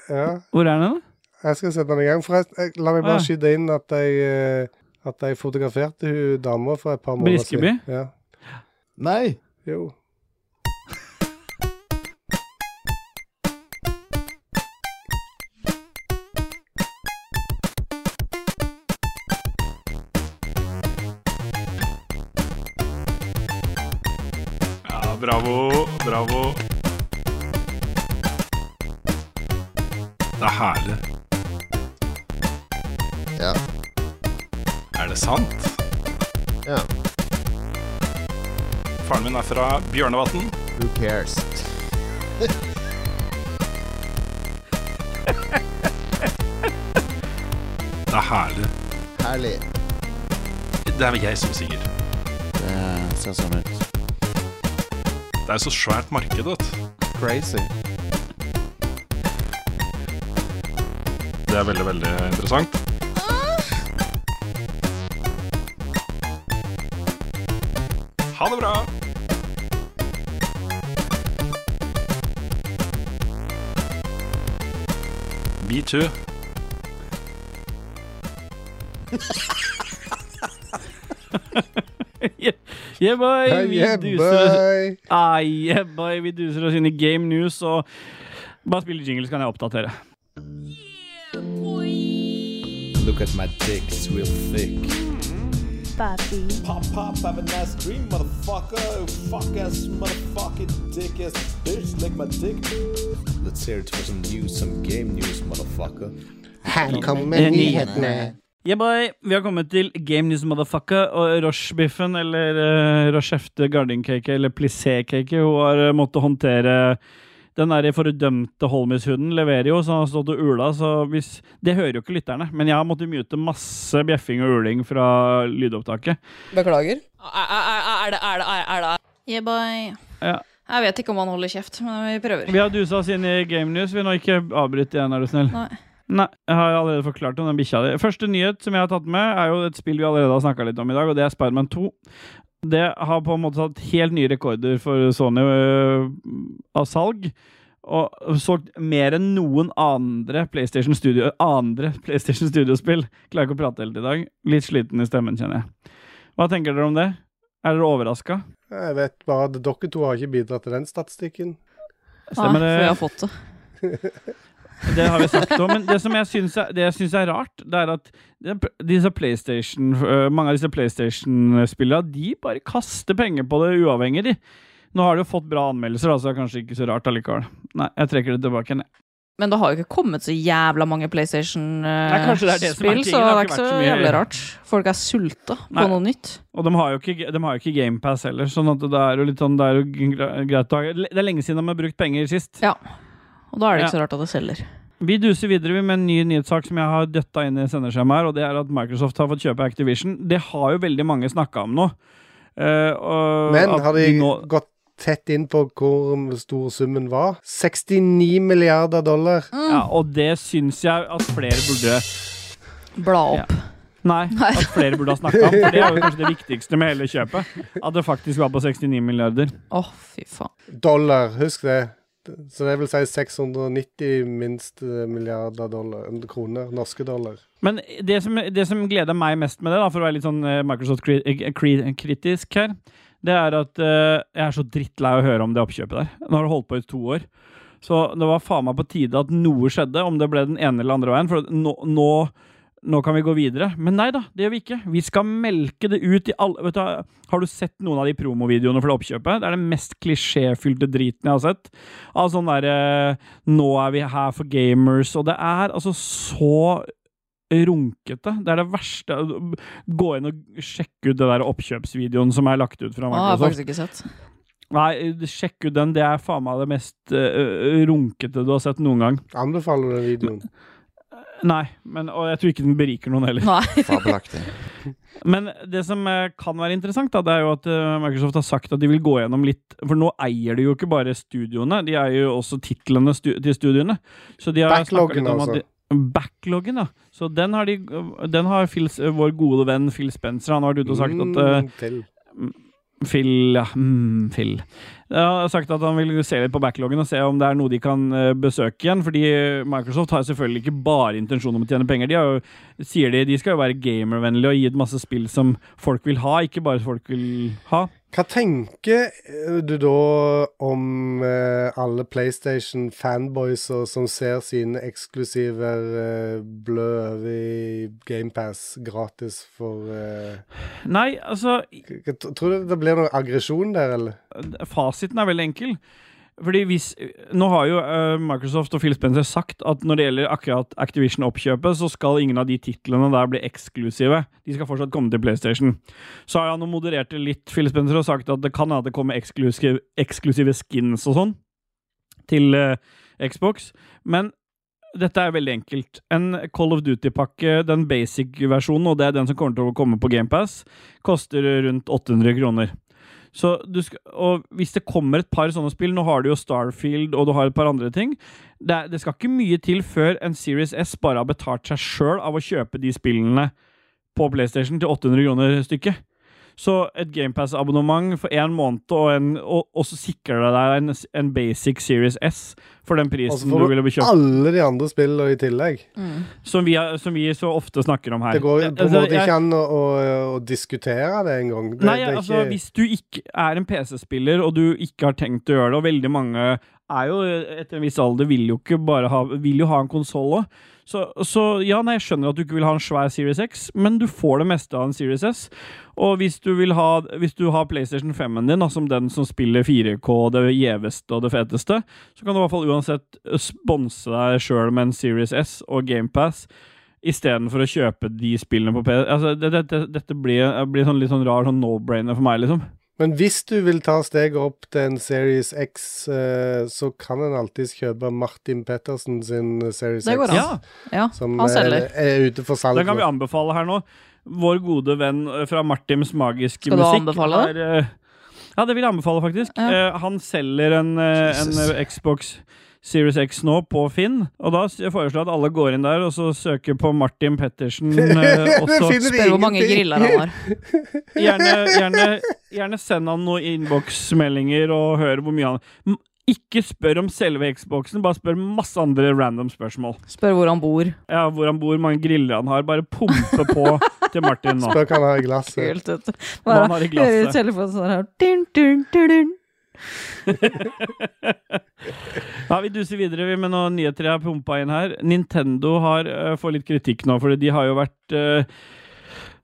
S2: Ja,
S1: Hvor er den,
S2: jeg skal sette den i gang. Forresten, la meg
S1: Ah.
S2: bare skyte inn at jeg, eh, at jeg fotograferte hun dama for et par måneder
S1: Briskeby?
S2: siden. Ja.
S6: Nei!
S2: Jo.
S8: Bravo, bravo. Det er herlig.
S4: Ja.
S8: Er det sant?
S4: ja.
S8: Faren min er fra Bjørnevatn.
S4: Who cares?
S8: Det er herlig.
S4: Herlig.
S8: Det er jeg som synger.
S5: Det ser sånn ut.
S8: Det er så svært marked, vet du.
S5: Crazy.
S8: Det er veldig, veldig interessant. Ha det bra! Me too.
S1: Yeah, boy! Vi
S2: Yeah,
S1: duser oss
S2: boy.
S1: ah, yeah, boy. Vi duser oss inn i Game News og bare spiller jingle, så kan jeg oppdatere.
S6: Look at my dick, it's real thick.
S9: Papi.
S6: Pop, pop, have a nice dream, motherfucker. Fuck ass, motherfucking dick ass bitch, lick my dick. Let's hear it for some news, some game news, motherfucker.
S2: Her kommer nyhetene.
S1: Yeah, boy. Vi har kommet til Game News Motherfucker og Roche-biffen, eller uh, Rochefte Garding-cake, eller Plissé-cake. Hun har uh, måttet håndtere den der fordømte Holmis-hunden leverer jo, så han har stått og ula. Så hvis, det hører jo ikke lytterne, men jeg har måttet mute masse bjeffing og uling fra lydopptaket.
S3: Beklager. Er, er, er det Er det Er det Yeah, boy.
S1: Ja.
S3: Jeg vet ikke om han holder kjeft, men vi prøver.
S1: Vi har dusa oss inn i Game News. Vi nå ikke avbryt igjen, er du snill.
S3: Nei.
S1: Nei, jeg har allerede forklart om den bikkja di. Første nyhet som jeg har tatt med, er jo et spill vi allerede har snakka litt om i dag, og det er Spiderman 2. Det har på en måte tatt helt nye rekorder for Sony øh, av salg. Og solgt mer enn noen andre PlayStation Studio Andre PlayStation Studio-spill. Klarer ikke å prate helt i dag. Litt sliten i stemmen, kjenner jeg. Hva tenker dere om det? Er dere overraska?
S2: Jeg vet bare at dere to har ikke bidratt til den statistikken.
S1: Stemmer
S3: Nei, for jeg har fått det.
S1: Det har vi sagt òg. men det som jeg syns er, er rart, det er at disse PlayStation, mange av disse PlayStation-spillene de bare kaster penger på det uavhengig. De. Nå har de jo fått bra anmeldelser, så det er kanskje ikke så rart allikevel. Nei, jeg trekker det tilbake Ned.
S3: Men det har jo ikke kommet så jævla mange PlayStation-spill, så
S1: Det
S3: er
S1: ikke
S3: så
S1: så
S3: jævlig rart. Folk er sulta på noe nytt.
S1: Og de har jo ikke, de har jo ikke GamePass heller, sånn at det er jo litt sånn Det er jo greit å ha Det er lenge siden de har brukt penger sist.
S3: Ja. Og da er det ikke
S1: Ja.
S3: så rart at det selger.
S1: Vi duser videre med en ny nyhetssak som jeg har døtta inn i sendeskjemaet her, og det er at Microsoft har fått kjøpe Activision. Det har jo veldig mange snakka om nå. Uh, og
S2: Men
S1: at
S2: har de
S1: nå-
S2: gått tett inn på hvor stor summen var? 69 milliarder dollar.
S1: Ja, og det syns jeg at flere burde
S3: Bla opp.
S1: Nei, at flere burde ha snakka om. For det er jo kanskje det viktigste med hele kjøpet. At det faktisk var på 69 milliarder.
S3: Å, fy faen.
S2: Dollar, husk det. Så det vil si 690 minst eh, milliarder dollar, kroner, norske dollar.
S1: Men det som, det som gleder meg mest med det, da, for å være litt sånn eh, Microsoft-kritisk her, det er at uh, jeg er så drittlei av å høre om det oppkjøpet der. Nå har det holdt på i to år. Så det var faen meg på tide at noe skjedde, om det ble den ene eller andre veien. For nå, nå, nå kan vi gå videre. Men nei da, det gjør vi ikke. Vi skal melke det ut i alle vet du, Har du sett noen av de promovideoene for det oppkjøpet? Det er den mest klisjéfylte driten jeg har sett. Av sånn derre Nå er vi her for gamers, og det er altså så runkete. Det er det verste. Gå inn og sjekke ut det der oppkjøpsvideoen som er lagt ut fra
S3: har jeg
S1: Microsoft.
S3: faktisk ikke sett.
S1: Nei, sjekk ut den. Det er faen meg det mest uh, runkete du har sett noen gang.
S2: Anbefaler du den videoen?
S1: Nei, men, og jeg tror ikke den beriker noen heller.
S3: Nei.
S5: Fabelaktig.
S1: Men det som eh, kan være interessant, da, det er jo at eh, Microsoft har sagt at de vil gå gjennom litt For nå eier de jo ikke bare studioene, de eier jo også titlene stu til studiene. Så de har
S2: Backloggen,
S1: litt om at
S2: altså.
S1: de, Backloggen, ja. Så den har, de, den har Phil, vår gode venn Phil Spencer Han har vært ute og sagt at eh,
S2: Mm, til.
S1: Phil Ja, mm, Phil. Jeg har sagt at han vil se litt på backloggen og se om det er noe de kan eh, besøke igjen. Fordi Microsoft har selvfølgelig ikke bare intensjon om å tjene penger. De, jo, sier de, de skal jo være gamervennlige og gi et masse spill som folk vil ha, ikke bare folk vil ha.
S2: Hva tenker eh, du da om eh, alle PlayStation-fanboys som ser sine eksklusiver eh, blø over i GamePass gratis for eh,
S1: Nei, altså
S2: Tror du det blir noe aggresjon der, eller?
S1: Fasiten er veldig enkel. Fordi hvis, Nå har jo eh, Microsoft og Phil Spencer sagt at når det gjelder akkurat Activision-oppkjøpet, så skal ingen av de titlene der bli eksklusive. De skal fortsatt komme til PlayStation. Så har han moderert det litt, Phil Spencer, og sagt at det kan hende det kommer eksklusive, eksklusive skins og sånn til uh, Xbox. Men dette er veldig enkelt. En Call of Duty-pakke, den basic-versjonen, og det er den som kommer til å komme på GamePass, koster rundt 800 kroner. Så skal, og hvis det kommer et par sånne spill Nå har du jo Starfield og du har et par andre ting. Det, det skal ikke mye til før en Series S bare har betalt seg sjøl av å kjøpe de spillene på PlayStation til 800 kroner stykket. Så et GamePass-abonnement for én måned, og, en, og, og så sikrer det deg en, en basic Series S for den
S2: Og så
S1: prisen
S2: får
S1: du
S2: du
S1: ville kjøpt.
S2: alle de andre spillene i tillegg.
S3: Mm.
S1: Som vi, som vi så ofte snakker om her.
S2: Det går på en
S1: Altså,
S2: måte
S1: jeg-
S2: ikke an å, å, å diskutere det engang.
S1: Nei,
S2: det er
S1: altså
S2: ikke-
S1: hvis du ikke er en PC-spiller, og du ikke har tenkt å gjøre det, og veldig mange er jo etter en viss alder vil jo ikke bare ha Vil jo ha en konsoll òg. Så, så ja, nei, jeg skjønner at du ikke vil ha en svær Series X, men du får det meste av en Series S. Og hvis du vil ha Hvis du har PlayStation 5-en din, som den som spiller 4K, det gjeveste og det feteste, så kan du i hvert fall uansett sponse deg sjøl med en Series S og GamePass. Istedenfor å kjøpe de spillene på PC. Altså, det, dette, dette blir, blir sånn litt sånn rar sånn no-brainer for meg, liksom.
S2: Men hvis du vil ta steget opp til en Series X, eh, så kan en alltids kjøpe Martin Pettersen sin Series
S3: Det går
S2: X.
S3: an. Ja,
S2: Som
S3: han
S2: er,
S3: selger.
S2: er ute for salg.
S1: Den kan vi anbefale her nå. Vår gode venn eh, fra Martims magiske musikk.
S3: Skal du
S1: musikk.
S3: anbefale
S1: er, eh, ja, det vil jeg anbefale, faktisk.
S3: Ja.
S1: Han selger en, en Xbox Series X nå på Finn. Og da foreslår jeg at alle går inn der og så søker på Martin Pettersen. Eh, og så
S3: Spør hvor mange griller han har.
S1: gjerne, gjerne, gjerne send han noen innboksmeldinger og hør hvor mye han Ikke spør om selve Xboxen, bare spør masse andre random spørsmål.
S3: Spør hvor han bor.
S1: Ja, Hvor han bor, mange griller han har. Bare pumpe på til Martin nå.
S2: Spør hva han har i glasset.
S3: Kult
S1: vet har i
S3: hører telefonen sånn her. Dun, dun, dun, dun.
S1: Ja, Vi duser videre vi med noen nyheter jeg har pumpa inn her. Nintendo har uh, får litt kritikk nå, fordi de har jo vært uh,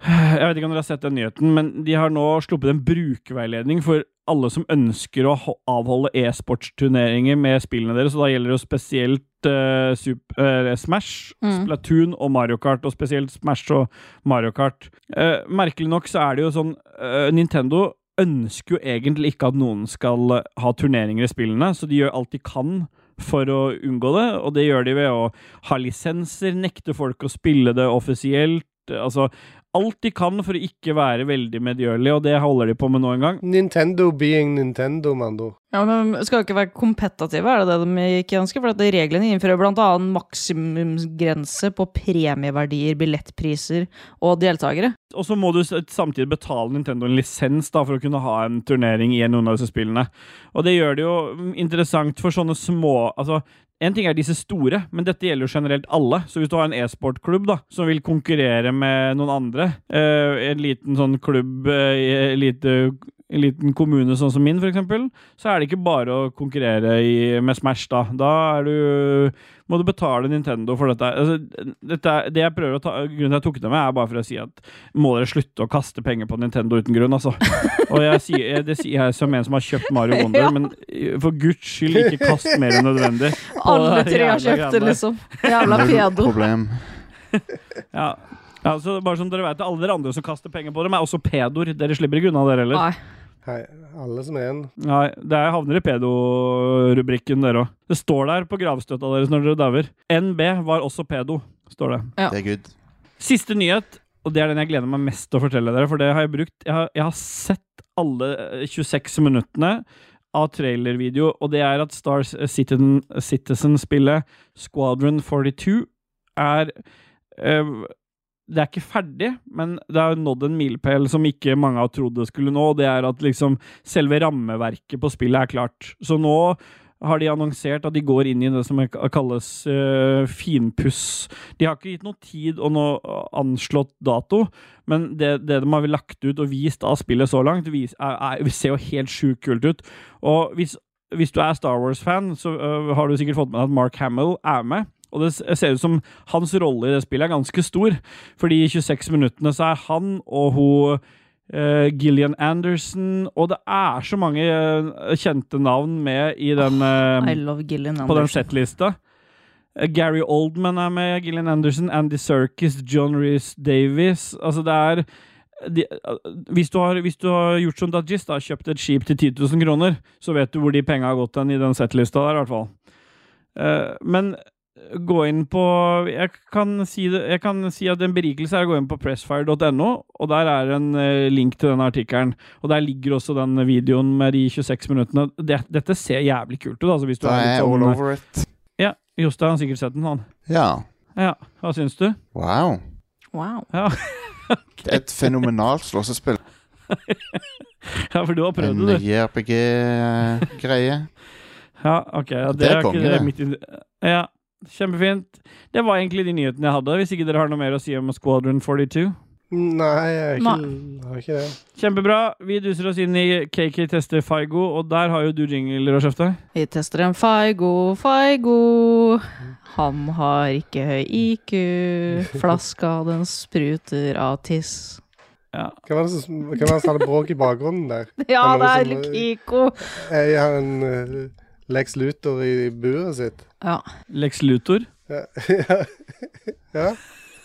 S1: Jeg vet ikke om dere har sett den nyheten, men de har nå sluppet en brukerveiledning for alle som ønsker å avholde e-sportsturneringer med spillene deres. Og da gjelder det jo spesielt uh, Super, uh, Smash,
S3: Mm.
S1: Splatoon og Mario Kart. Og spesielt Smash og Mario Kart. Uh, merkelig nok så er det jo sånn eh, Nintendo ønsker jo egentlig ikke at noen skal eh, ha turneringer i spillene, så de gjør alt de kan for å unngå det, og det gjør de ved å ha lisenser, nekte folk å spille det offisielt. Altså, alt de kan for å ikke være veldig medgjørlige, og det holder de på med nå en gang.
S2: Nintendo being Nintendo, mando.
S3: Ja, men Skal jo ikke være kompetative, er det det de ikke ønsker? For at reglene innfører bl.a. maksimumsgrense på premieverdier, billettpriser og deltakere.
S1: Og så må du samtidig betale Nintendo en lisens da, for å kunne ha en turnering i noen av disse spillene. Og det gjør det jo interessant for sånne små Altså, en ting er disse store, men dette gjelder jo generelt alle. Så hvis du har en e-sportklubb da, som vil konkurrere med noen andre, eh, en liten sånn klubb eh, lite, en liten kommune sånn som min, eksempel, så er det ikke bare å konkurrere i, med Smash, da. Da er du må du betale Nintendo for dette. Altså, dette det jeg prøver å ta, Grunnen til at jeg tok det med, er bare for å si at må dere slutte å kaste penger på Nintendo uten grunn, altså. Og jeg sier, det sier jeg som en som har kjøpt Mario Wonder,
S3: Ja.
S1: men for guds skyld, ikke kast mer enn nødvendig.
S3: Alle tre har kjøpt det, liksom. Jævla pedo.
S5: Problem.
S1: Ja. Ja, så bare som dere vet, Alle dere andre som kaster penger på dem, er også pedoer. Dere slipper ikke unna, dere heller.
S3: Nei.
S2: Hei, alle som er en.
S1: Nei, det er havner i pedo-rubrikken, dere òg. Det står der på gravstøtta deres når dere dauer. NB var også pedo, står det.
S3: Ja.
S5: Det er good.
S1: Siste nyhet, og det er den jeg gleder meg mest til å fortelle dere, for det har jeg brukt Jeg har, jeg har sett alle eh, 26 minuttene av trailervideo, og det er at Stars Citizen- Citizen-spillet Squadron 42 er eh, det er ikke ferdig, men det har nådd en milepæl som ikke mange har trodd det skulle nå, det er at liksom selve rammeverket på spillet er klart. Så nå har de annonsert at de går inn i det som kalles uh, finpuss. De har ikke gitt noe tid og noe anslått dato, men det, det de har lagt ut og vist av spillet så langt, vis, er, er, ser jo helt sjukt kult ut. Og hvis, hvis du er Star Wars-fan, så uh, har du sikkert fått med deg at Mark Hamill er med. Og det ser ut som hans rolle i det spillet er ganske stor, fordi i 26 minuttene så er han og hun Uh, Gillian Anderson Og det er så mange uh, kjente navn med i den uh,
S3: I love Gillian
S1: på den settlista. Eh, Gary Oldman er med, Gillian Anderson, Andy Serkis, John Reece Davies Altså, det er de, eh, hvis, du har, hvis du har gjort som Dajis, da, kjøpt et skip til 10 000 kroner, så vet du hvor de penga har gått hen i den settlista der, i hvert fall. Eh, men gå inn på jeg kan, si det, jeg kan si at en berikelse er å gå inn på pressfire.no, og der er en eh, link til denne artikkelen. Og der ligger også den videoen med de 26 minuttene. Det, dette ser jævlig kult ut. Altså, hvis du
S5: Da
S1: er
S5: er
S1: litt
S5: jeg all
S1: sånn,
S5: over it.
S1: ja, Jostein har sikkert sett den, han.
S5: Ja.
S1: Ja, hva syns du?
S5: Wow.
S3: Wow.
S1: Ja,
S5: Det er et fenomenalt slåssespill.
S1: ja for du har prøvd det, du.
S5: JRPG-greie.
S1: Ja, ok. Ja, det,
S5: Det er
S1: er
S5: konge,
S1: ikke det
S5: det.
S1: mitt Ja, kjempefint. Det var egentlig de nyhetene jeg hadde, hvis ikke dere har noe mer å si om Squadron 42.
S2: Nei, jeg har ikke, har ikke det.
S1: Kjempebra. Vi duser oss inn i KK tester Faigo, og der har jo du jingler å kjefte.
S3: Vi tester en Faigo, Faigo. Han har ikke høy IQ. Flaska, den spruter av tiss.
S1: Ja.
S2: Hvem var det som hadde bråk i bakgrunnen der?
S3: Ja,
S2: Det er
S3: Kiko.
S2: Jeg har en eh, Lex Luthor i buret sitt.
S3: Ja.
S1: Lex Luthor.
S2: Ja. ja.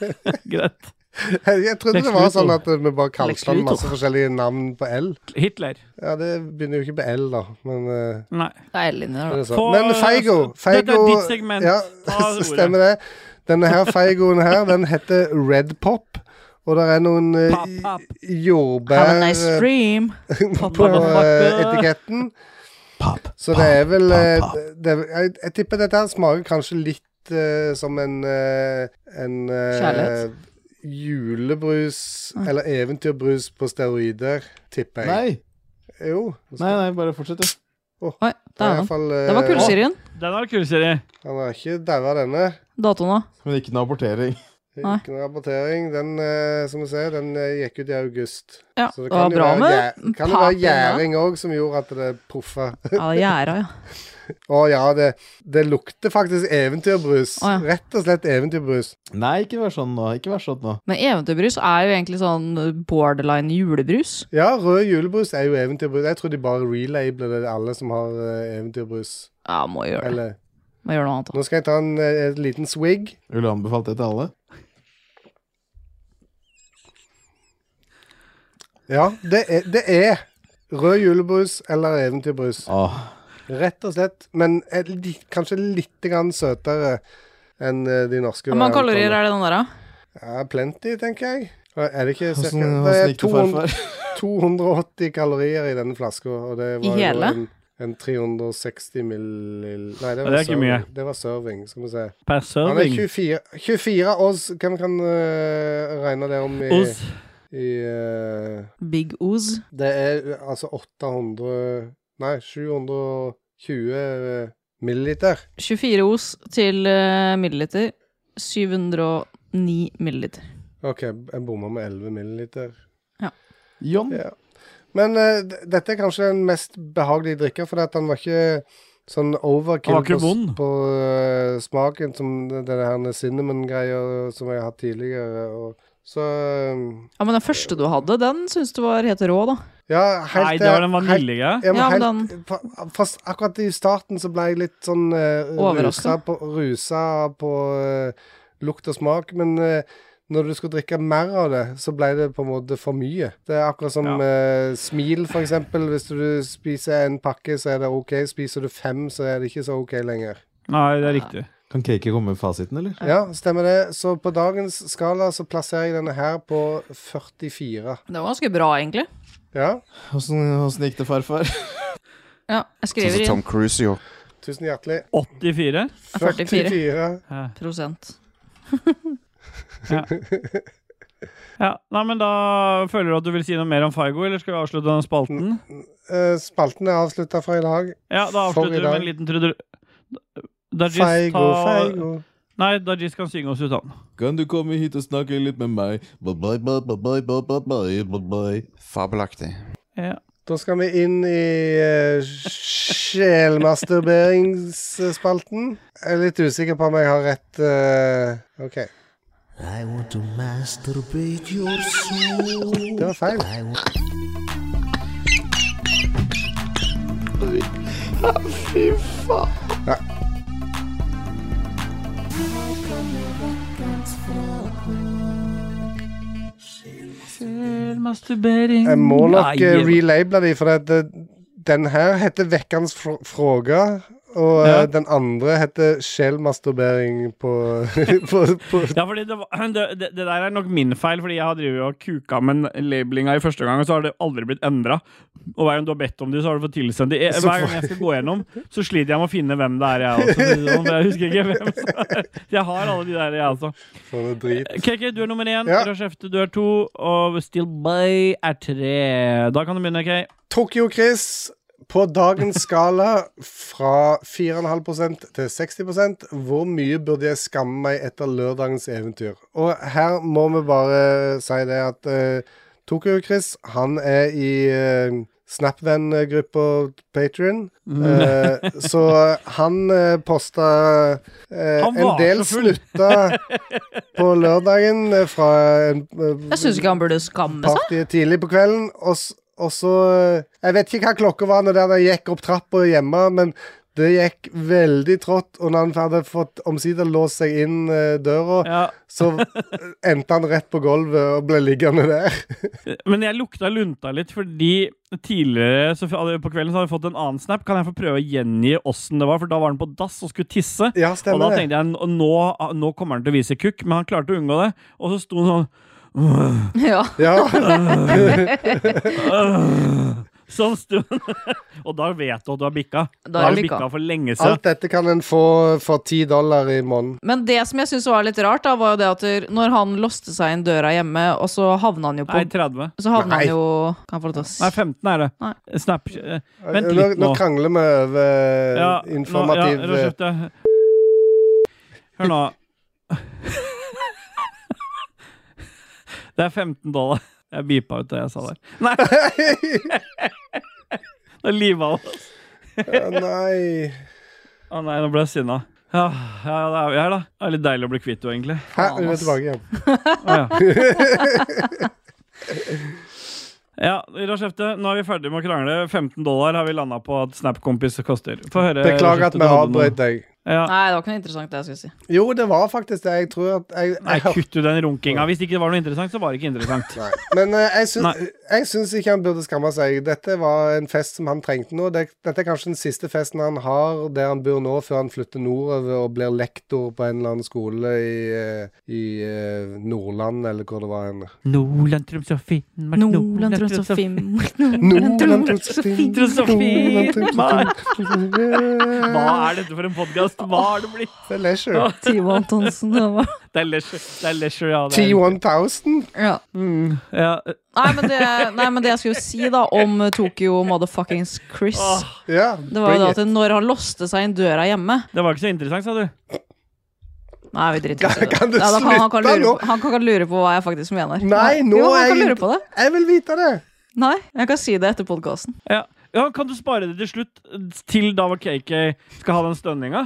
S1: Greit.
S2: Jeg, jeg trodde
S1: Lex
S2: det var
S1: Luthor.
S2: sånn at vi bare kalte han masse forskjellige navn på L.
S1: Hitler.
S2: Ja, det begynner jo ikke på L, da, men eh,
S1: Nei.
S3: Det er L inni der,
S2: er
S3: da.
S2: sånn. Men Feigo, Feigo
S1: Dette er ditt segment.
S2: Ja, stemmer det. Denne her Feigoen her, den heter Red Pop. Og det er noen eh,
S1: Pop, pop.
S2: jordbær
S3: nice
S2: eh, på etiketten.
S5: Pop,
S2: Så det er vel eh,
S5: pop, pop.
S2: det, jeg, jeg tipper dette her smaker kanskje litt uh, som en uh, En uh,
S3: Julebrus
S2: julebrus eller eventyrbrus på steroider, tipper jeg.
S10: Nei,
S2: Jo.
S10: nei, nei, bare fortsett, du.
S3: Oi,
S2: er eh,
S3: Det var kullsyrien.
S1: Den var kul, Siri.
S2: Han har ikke daua denne.
S3: Datoen, da?
S10: Men ikke noe abortering.
S3: Nei.
S2: Ikke noe rapportering. Den, eh, som du ser, den eh, gikk ut i august.
S3: Ja,
S2: Så
S3: det var
S2: jo
S3: bra
S2: være
S3: med
S2: Kan det være gjæring òg som gjorde at det poffa?
S3: Ja, gjæra, ja.
S2: Å ja, det, det lukter faktisk eventyrbrus.
S3: Å, ja.
S2: Rett og slett eventyrbrus.
S10: Nei, ikke vær sånn nå. Ikke vær sånn nå.
S3: Men eventyrbrus er jo egentlig sånn borderline julebrus.
S2: Ja, rød julebrus er jo eventyrbrus. Jeg tror de bare relabler det, alle som har eh, eventyrbrus.
S3: Ja, må gjøre det.
S2: Eller
S3: Må gjøre noe annet. da.
S2: Nå skal jeg ta en, eh, en liten swig.
S10: Vil du anbefale det til alle?
S2: Ja, det er, det er rød julebrus eller eventyrbrus.
S10: Åh,
S2: Rett og slett. Men er li, kanskje litt grann søtere enn eh, de norske.
S3: Hvor mange kalorier er det den der, da?
S2: Ja, plenty, tenker jeg. Er det ikke cirka
S10: Hvordan
S2: Det er
S10: gikk det,
S2: 200,
S10: farfar?
S2: 280 kalorier i denne flaska, og det
S3: I
S2: hele? jo en, en 360 millil... Nei, det var,
S1: det er ikke
S2: serving.
S1: mye.
S2: Det var serving, skal vi se.
S1: Per
S2: Han er
S1: serving.
S2: 24, 24 odds. Hvem kan uh, regne det om i,
S1: Oz.
S2: I uh,
S3: Big Oz.
S2: Det er altså 800 Nei, 720 uh, milliliter.
S3: 24 Os til uh, milliliter. 709 milliliter.
S2: OK, jeg bomma med 11 milliliter.
S10: John?
S2: Ja. Men uh, dette er kanskje den mest behagelige drikka, for at den var ikke sånn overkill på, på uh, smaken som her cinnamon-greia som jeg har hatt tidligere. Og, så eh,
S3: Ja, Men den første du hadde, den syns du var helt rå, da.
S2: Ja, helt
S1: Nei, det var den
S2: helt-
S1: vanilje.
S2: Ja, men
S3: Ja, men
S2: helt, fa- fast akkurat i starten så ble jeg litt sånn uh, rusa
S3: Overrasket?
S2: på, rusa på uh, lukt og smak. Men uh, når du skulle drikke mer av det, så ble det på en måte for mye. Det er akkurat som eh, smil, for eksempel. Hvis du spiser en pakke, så er det OK. Spiser du fem, så er det ikke så OK lenger.
S1: Nei, det er riktig.
S10: Kan Cakey komme med fasiten, eller?
S2: Ja, stemmer det. Så på dagens skala så plasserer jeg denne her på 44.
S3: Det var ganske bra, egentlig.
S2: Ja,
S10: Åssen gikk det, farfar?
S3: Ja, jeg
S5: Sånn
S3: skriver
S5: som Tom Cruise jo.
S2: tusen hjertelig.
S1: 84.
S3: 44
S2: 44.
S1: Ja.
S3: prosent.
S1: ja. Nei, men da føler du at du vil si noe mer om Faigo, eller skal vi avslutte denne spalten?
S2: Eh, spalten er avslutta for i dag.
S1: Ja, da avslutter vi med en liten trude... Dajis
S2: feigo,
S1: ta...
S2: feigo.
S1: Nei, Dajis kan synge oss ut, han.
S10: Kan du komme hit og snakke litt med meg?
S5: Fabelaktig.
S1: Ja.
S2: Da skal vi inn i eh, uh, sjelmasturberingsspalten. Jeg er litt usikker på om jeg har rett uh, OK.
S6: I want to masturbate your soul.
S2: Det var feil.
S6: I want...
S5: Fy faen.
S2: Ja.
S1: Masturbering
S2: Jeg må nok uh, relabele de, for det, den her heter Vekkans fråga. Og
S1: Ja.
S2: eh, den andre heter sjelmasturbering på, på, på
S1: Ja, fordi det, var, det, det, der er nok min feil, fordi jeg har drevet og kuka med labelinga i første gang, og så har det aldri blitt endra. Og hver gang du har bedt om det, så har du fått tilsendt det. Hver gang jeg skal gå gjennom, så sliter jeg med å finne hvem det er, jeg også. sånn, Jeg husker ikke hvem så Jeg har alle de der, jeg også.
S2: Sånne drit.
S1: KK, du er nummer én.
S2: Ja.
S1: Rashefte, du er to. Og Still By er tre. Da kan du begynne, ok?
S2: Tokyo-Chris på dagens skala fra 4,5 til 60 Hvor mye burde jeg skamme meg etter lørdagens eventyr? Og her må vi bare si det at uh, Tokyo-Chris, han er i uh, Snapven-gruppa Patrion. Eh, så han uh, posta uh,
S1: Han
S2: en del snutter på lørdagen eh, fra en eh,
S3: Jeg syns ikke han burde skamme seg.
S2: tidlig på kvelden, og, og så eh, Jeg vet ikke hva klokka var når jeg gikk opp trappa hjemme, men det gikk veldig trått, og når han hadde fått omsider låst seg inn eh, døra,
S1: Ja.
S2: så eh, endte han rett på gulvet og ble liggende der.
S1: Men jeg lukta lunta litt, fordi tidligere så, på kvelden så hadde jeg fått en annen snap. Kan jeg få prøve å gjengi åssen det var? For da var han på dass og skulle tisse.
S2: Ja,
S1: Og da tenkte jeg "Nå- nå, nå kommer han til å vise kukk, men han klarte å unngå det. Og så sto han sånn
S3: Ja.
S2: Ja.
S1: Sånn stund. Og da vet du at du har bikka.
S3: Da
S1: har du
S3: bikka.
S1: bikka for lenge siden.
S2: Alt dette kan en få for ti dollar i måneden.
S3: Men det som jeg syns var litt rart, da, var jo det at når han låste seg inn døra hjemme, og så havna han jo på
S1: Nei, 30.
S3: Så havna
S2: Nei.
S3: han jo Kan jeg få lov til å
S1: Nei, 15 er det.
S3: Nei.
S1: Snap eh, Vent
S2: nå,
S1: litt
S2: nå
S1: nå.
S2: krangler vi over
S1: Ja,
S2: informativ
S1: Nå, ja, Hør nå. Det er 15 dollar. Jeg beepa ut det jeg sa der. Nei! Det liva av oss.
S2: Nei
S1: Å nei, nå ble jeg sinna. Ja, ja, da er vi her, da. Det er litt deilig å bli kvitt henne, egentlig.
S2: Hæ, vi er tilbake igjen.
S1: Å, ja. Ja, Rashefte, nå er vi ferdig med å krangle. 15 dollar har vi landa på at Snap-kompis koster. Få høre.
S2: Beklager at vi avbrøt deg.
S1: Ja.
S3: Nei, det var ikke noe interessant, det jeg skulle si.
S2: Jo, det var faktisk det. Jeg tror at jeg,
S1: Nei, kutt ut den runkinga. Hvis ikke det var noe interessant, så var det ikke interessant.
S2: Nei. Men uh, jeg, syns, jeg syns ikke han burde skamme seg. Dette var en fest som han trengte nå. Dette er kanskje den siste festen han har der han bor nå, før han flytter nordover og blir lektor på en eller annen skole i, eh, i uh, Nordland, eller hvor det var hen.
S1: Nordland, Troms og Finnmark
S3: Nordland, Troms og Finnmark
S2: Nordland, Troms og Finnmark.
S1: Hva er dette for en podkast? Hva har det blitt?
S2: Det er leisure.
S3: Timo Antonsen. det
S1: Det er leisure, det er leisure ja. Er,
S2: T1000.
S3: Ja.
S1: mm, ja.
S3: Nei, men det, nei, men det jeg skulle si da om Tokyo motherfuckings Chris
S1: oh.
S2: yeah,
S3: Det var jo da at når han låste seg inn døra hjemme
S1: det var ikke så interessant, sa du.
S3: Nei, vi driter i det.
S2: Kan- du
S3: Ja, da kan, han, kan
S2: slutte
S3: lure
S2: nå?
S3: på, han kan lure på hva jeg faktisk mener.
S2: Nei, nå
S3: jo, han
S2: er
S3: kan
S2: jeg
S3: lure på det.
S2: Jeg vil vite det.
S3: Nei, jeg kan si det etter podkasten.
S1: Ja. Ja, Kan du spare det til slutt, til da KK skal ha den stønninga?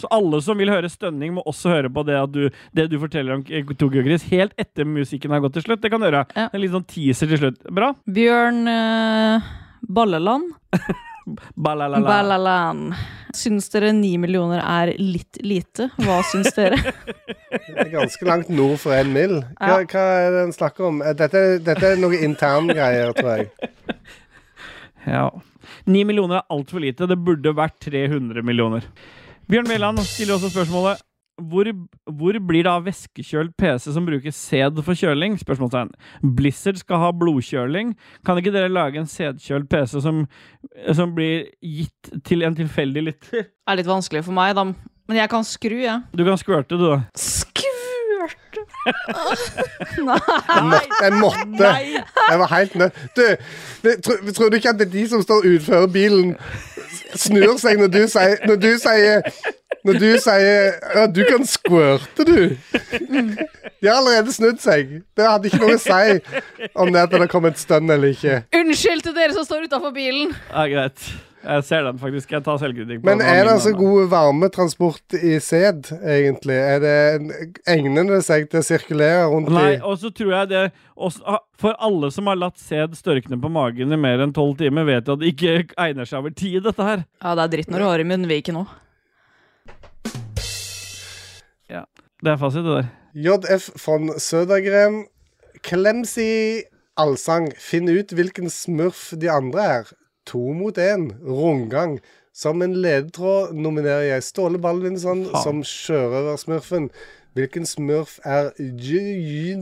S1: Så alle som vil høre stønning, må også høre på det, at du, det du forteller om Tokyo Chris, helt etter musikken har gått til slutt. Det kan du gjøre.
S3: Ja.
S1: En liten sånn teaser til slutt. Bra?
S3: Bjørn uh, Balleland.
S1: Balalalan.
S3: Ballaland. Syns dere ni millioner er litt lite? Hva syns dere?
S2: Det er ganske langt nord for en mil. Hva,
S3: Ja.
S2: hva er det en snakker om? Eh, Dette, dette er noe interngreier, tror jeg.
S1: Ja. 9 millioner er altfor lite. Det burde vært 300 millioner. Bjørn Mæland stiller også spørsmålet hvor, hvor blir det av væskekjølt PC som bruker sæd for kjøling? Spørsmålstegn. Blizzard skal ha blodkjøling. Kan ikke dere lage en sædkjølt PC som, som blir gitt til en tilfeldig lytter?
S3: Det er litt vanskelig for meg, da. Men jeg kan skru, jeg.
S1: Du kan squirte, du, da.
S2: Jeg måtte. Jeg, måtte. jeg var helt nødt. Du, tror, tror du ikke at det er de som står utenfor bilen, snur seg når du sier Når du sier når du sier ja, 'du kan squirte', du. De har allerede snudd seg. Det hadde ikke noe å si om det at det kom et stønn eller ikke.
S3: Unnskyld til dere som står utafor bilen!
S1: Ja, greit. Jeg ser den, faktisk. Jeg tar selvkritikk.
S2: Men er det
S1: altså
S2: god varmetransport i sæd, egentlig? Er det Egner det seg til å sirkulere rundt
S1: Nei,
S2: i
S1: og så tror jeg det også, ah, For alle som har latt sæd størkne på magen i mer enn tolv timer, vet jo at det ikke egner seg over tid, dette her.
S3: Ja, det er dritt når du har i munnviken òg.
S1: Det er fasit, det der.
S2: JF von Södergren. Klemsi allsang. Finn ut hvilken smurf de andre er. To mot én. Rundgang. Som en ledetråd nominerer jeg Ståle Baldvinsson
S1: Faen.
S2: som sjørøversmurfen. Hvilken smurf er